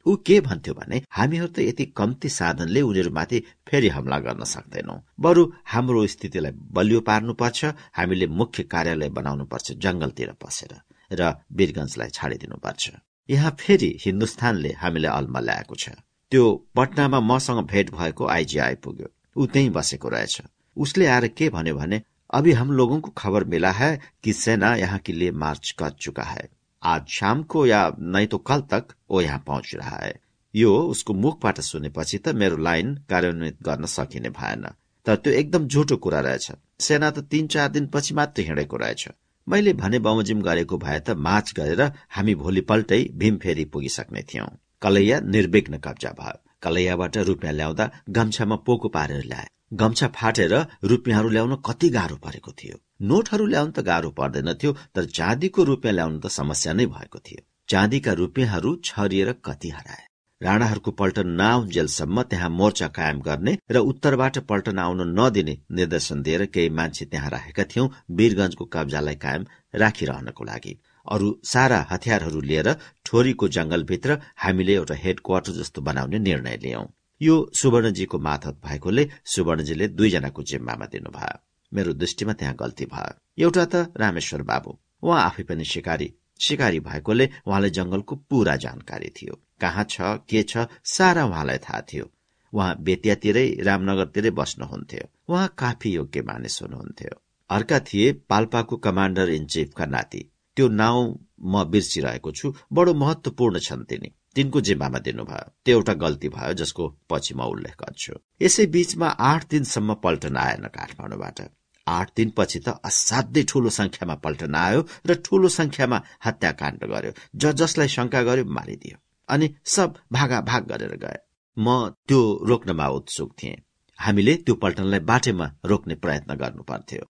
ऊ के भन्थ्यो भने हामीहरू त यति कम्ती साधनले उनीहरूमाथि फेरि हमला गर्न सक्दैनौ। बरु हाम्रो स्थितिलाई बलियो पार्नुपर्छ हामीले मुख्य कार्यालय बनाउनुपर्छ जंगलतिर पसेर र वीरगंजलाई छाडिदिनुपर्छ। यहाँ फेरि हिन्दुस्तानले हामीलाई अल्मा ल्याएको छ। त्यो पटनामा मसँग भेट भएको आइजी आइपुग्यो। ऊ त्यही बसेको रहेछ। उसले आएर के भन्यो भने अभी हम लोगों को खबर मिला है कि सेना यहाँ के लिए मार्च कर चुका है। आज शाम को या नै तो कल तक ओ यहाँ पहुँच रहा है। यो उसको मुखबाट सुनेपछि त मेरो लाइन कार्यान्वित गर्न सकिने भएन। तर त्यो एकदम झुटो कुरा रहेछ। सेना त तीन चार दिनपछि मात्र हिँडेको रहेछ। मैले भने बमोजिम गरेको भए त मार्च गरेर हामी भोलिपल्टै भीम फेरि पुगिसक्ने थियौं। कलैया निर्विघ्न कब्जा भयो। कलैयाबाट रुपियाँ ल्याउँदा गम्छामा पोको पारेर ल्याए। गम्छा फाटेर रुपियाँहरू ल्याउन कति गाह्रो परेको थियो। नोटहरू ल्याउन त गाह्रो पर्दैन थियो तर चाँदीको रुपियाँ ल्याउन त समस्या नै भएको थियो। चाँदीका रुपियाँहरू छरिएर कति हराए। राणाहरूको पल्टन नआउन्जेलसम्म त्यहाँ मोर्चा कायम गर्ने र उत्तरबाट पल्टन आउन नदिने निर्देशन दिएर केही मान्छे त्यहाँ राखेका थियौं वीरगंजको कब्जालाई कायम राखिरहनको लागि। अरू सारा हतियारहरू लिएर ठोरीको जंगलभित्र हामीले एउटा हेड क्वार्टर जस्तो बनाउने निर्णय लियौं। यो सुवर्णजीको माथत भएकोले सुवर्णजीले दुईजनाको जिम्मामा दिनुभयो। मेरो दृष्टिमा त्यहाँ गल्ती भयो। एउटा त रामेश्वर बाबु। उहाँ आफै पनि शिकारी। शिकारी भएकोले उहाँलाई जंगलको पूरा जानकारी थियो। कहाँ छ के छ सारा उहाँलाई थाहा थियो। उहाँ बेतियातिरै रामनगरतिरै बस्नुहुन्थ्यो। उहाँ काफी योग्य मानिस हुनुहुन्थ्यो। अर्का थिए पाल्पाको कमाण्डर इन चिफका नाति। त्यो नाउँ म बिर्सिरहेको छु। बडो महत्वपूर्ण छन् तिनी। तिनको जिम्मामा दिनुभयो। त्यो एउटा गल्ती भयो जसको पछि म उल्लेख गर्छु। यसै बीचमा आठ दिनसम्म पल्टन आएन काठमाडौँबाट। आठ दिनपछि त असाध्यै ठूलो संख्यामा पल्टन आयो र ठूलो संख्यामा हत्याकाण्ड गर्यो। ज जसलाई शंका गर्यो मारिदियो। अनि सब भागा भाग गरेर गए। म त्यो रोक्नमा उत्सुक थिएँ। हामीले त्यो पल्टनलाई बाटेमा रोक्ने प्रयत्न गर्नु पर्थ्यो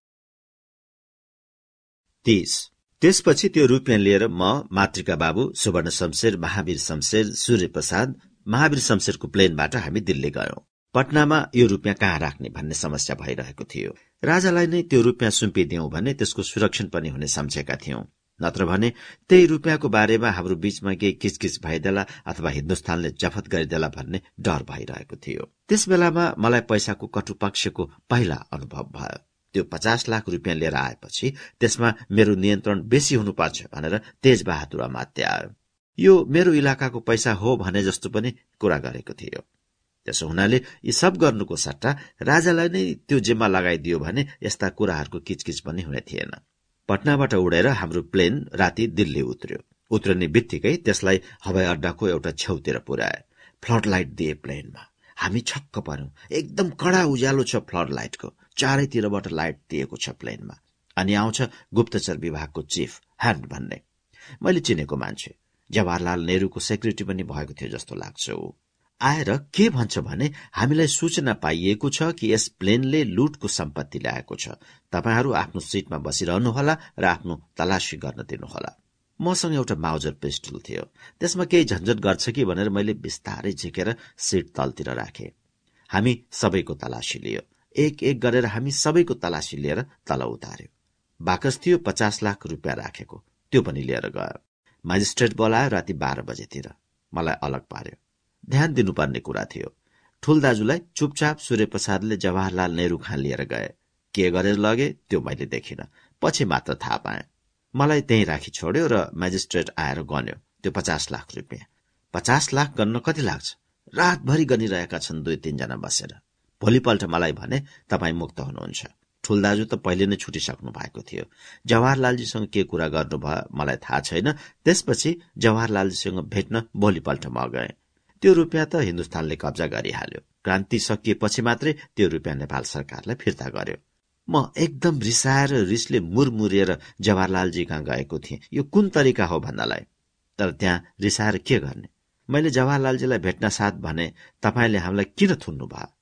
त्यसपछि त्यो रुपियाँ लिएर म मातृका बाबु सुवर्ण शमशेर महावीर शमशेर सूर्य प्रसाद महावीर शमशेरको प्लेनबाट हामी दिल्ली गयौं। पटनामा यो रुपियाँ कहाँ राख्ने भन्ने समस्या भइरहेको थियो। राजालाई नै त्यो रुपियाँ सुम्पिदियौं भने त्यसको सुरक्षण पनि हुने सम्झेका थियौं। नत्र भने त्यही रुपियाँको बारेमा हाम्रो बीचमा केही किचकिच भइदेला अथवा हिन्दुस्तानले जफत गरिदेला भन्ने डर भइरहेको थियो। त्यस बेलामा मलाई पैसाको कटुपक्षको पहिला अनुभव भयो। त्यो पचास लाख रुपियाँ लिएर आएपछि त्यसमा मेरो नियन्त्रण बेसी हुनुपर्छ भनेर तेज बहादुर मात्य आयो। यो मेरो इलाकाको पैसा हो भने जस्तो पनि कुरा गरेको थियो। त्यसो हुनाले यी सब गर्नुको सट्टा राजालाई नै त्यो जिम्मा लगाइदियो भने यस्ता कुराहरूको किचकिच पनि हुने थिएन। पटनाबाट उडेर हाम्रो प्लेन राति दिल्ली उत्र्यो। उत्रने बित्तिकै त्यसलाई हवाई अड्डाको एउटा छेउतिर पुर्याए फ्लड लाइट दिए प्लेनमा। हामी छक्क पर्यौं एकदम कडा उज्यालो छ फ्लड लाइटको चारैतिरबाट लाइट दिएको छ प्लेनमा अनि आउँछ गुप्तचर विभागको चिफ ह्यान्ड भन्ने। मैले चिनेको मान्छे। जवाहरलाल नेहरूको सेक्रेटरी पनि भएको थियो जस्तो लाग्छ ऊ। आएर के भन्छ भने हामीलाई सूचना पाइएको छ कि यस प्लेनले लुटको सम्पत्ति ल्याएको छ। तपाईँहरू आफ्नो सिटमा बसिरहनुहोला र आफ्नो तलासी गर्न दिनुहोला। मसँग एउटा माउजर पिस्टल थियो। त्यसमा केही झन्झट गर्छ कि भनेर मैले बिस्तारै झिकेर सिट तलतिर राखे। हामी सबैको तलासी लियो। एक एक गरेर हामी सबैको तलासी लिएर तल उतार्यो। बाकस थियो पचास लाख रुपियाँ राखेको। त्यो पनि लिएर गयो। मेजिस्ट्रेट बोलायो राति बाह्र बजेतिर। मलाई अलग पार्यो। ध्यान दिनुपर्ने कुरा थियो। ठुल दाजुलाई चुपचाप सूर्यप्रसादले जवाहरलाल नेहरू खाँ लिएर गए। के गरेर लगे त्यो मैले देखिन। पछि मात्र थाहा पाएँ। मलाई त्यही राखी छोड्यो र मेजिस्ट्रेट आएर गन्यो। त्यो पचास लाख रुपियाँ। पचास लाख गन्न कति लाग्छ? रातभरि गनिरहेका छन् दुई तिनजना बसेर। भोलिपल्ट मलाई भने तपाईँ मुक्त हुनुहुन्छ। ठुल दाजु त पहिले नै छुटिसक्नु भएको थियो। जवाहरलालजीसँग के कुरा गर्नुभयो मलाई थाहा छैन। त्यसपछि जवाहरलालजीसँग भेट्न भोलिपल्ट म गएँ। त्यो रुपियाँ त हिन्दुस्तानले कब्जा गरिहाल्यो। क्रान्ति सकिएपछि मात्रै त्यो रुपियाँ नेपाल सरकारलाई फिर्ता गर्यो। म एकदम रिसाएर, रिसले मुरमुरिएर जवाहरलालजी कहाँ गएको थिएँ। यो कुन तरिका हो भन्नलाई? तर त्यहाँ रिसाएर के गर्ने? मैले जवाहरलालजीलाई भेट्न साथ भने, तपाईँले हामीलाई किन थुन्नु भयो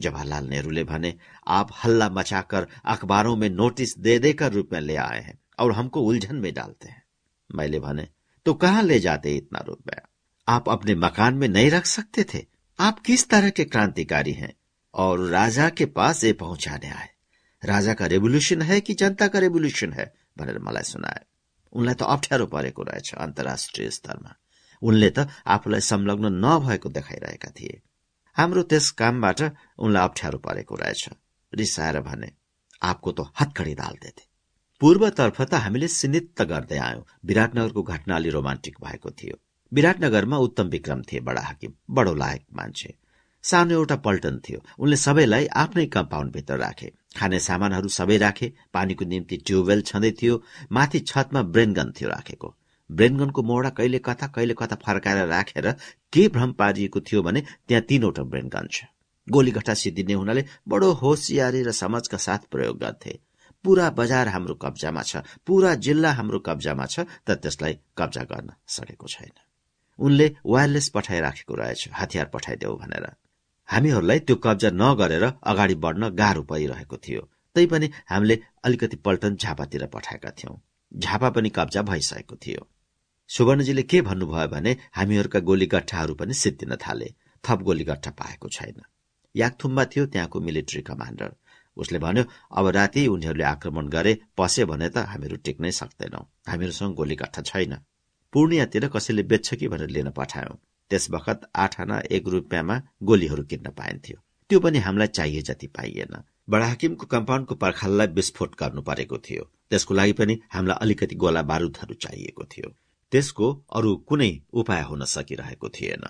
जवाहरलाल नेहरूले भने, आप हल्ला मचाकर अखबारों में नोटिस दे देकर रुपया ले आए हैं और हमको उलझन में डालते हैं। मैले भने तो कहाँ ले जाते इतना रुपया आप अपने मकान में नहीं रख सकते थे। आप किस तरह के क्रांतिकारी हैं और राजा के पास ये पहुँचाने आए राजा का रेभोल्युसन है कि जनता का रेभोल्युसन है भनेर मलाई सुनाए। उनलाई त अप्ठ्यारो परेको रहेछ अन्तर्राष्ट्रिय स्तरमा। उनले त आफूलाई संलग्न नभएको देखाइरहेका थिए। हाम्रो त्यस कामबाट उनलाई अप्ठ्यारो परेको रहेछ। रिसाएर भने आपको त हत्कडी दाल्दै थिए पूर्वतर्फ त हामीले सिनित्त गर्दै आयौं। विराटनगरको घटना अलि रोमान्टिक भएको थियो। विराटनगरमा उत्तम विक्रम थिए बडा हाकिम बडो लायक मान्छे। सानो एउटा पल्टन थियो। उनले सबैलाई आफ्नै कम्पाउन्डभित्र राखे। खाने सामानहरू सबै राखे पानीको निम्ति ट्युबवेल छँदै थियो माथि छतमा ब्रेनगन थियो राखेको। ब्रेनगनको मोडा कहिले कथा कहिले कथा फर्काएर राखेर के भ्रम पारिएको थियो भने त्यहाँ तीनवटा ब्रेनगन छ। गोलीघट्टा सिद्धिने हुनाले बडो होसियारी र समझका साथ प्रयोग गर्थे। पूरा बजार हाम्रो कब्जामा छ पूरा जिल्ला हाम्रो कब्जामा छ तर त्यसलाई कब्जा गर्न सकेको छैन। उनले वायरलेस पठाइराखेको रहेछ हतियार पठाइदेऊ भनेर। हामीहरूलाई त्यो कब्जा नगरेर अगाडि बढ्न गाह्रो परिरहेको थियो। तैपनि हामीले अलिकति पल्टन झापातिर पठाएका थियौं। झापा पनि कब्जा भइसकेको थियो। सुवर्णजीले के भन्नुभयो भने हामीहरूका गोलीगट्ठाहरू पनि सिद्धिन थाले। थप गोलीगट्ठा पाएको छैन। याकथुम्बा थियो त्यहाँको मिलिट्री कमान्डर। उसले भन्यो अब राति उनीहरूले आक्रमण गरे पसे भने त हामीहरू टिक्नै सक्दैनौ। हामीहरूसँग गोलीगट्ठा छैन। पूर्णियातिर कसैले बेच्छ कि भनेर लिन पठायौं। त्यस बखत आठ आना एक रुपियाँमा गोलीहरू किन्न पाइन्थ्यो। त्यो पनि हामीलाई चाहिए जति पाइएन। बडाहाकिमको कम्पाउन्डको पर्खाललाई विस्फोट गर्नु परेको थियो। त्यसको लागि पनि हामीलाई अलिकति गोला बारूदहरू चाहिएको थियो। त्यसको अरू कुनै उपाय हुन सकिरहेको थिएन।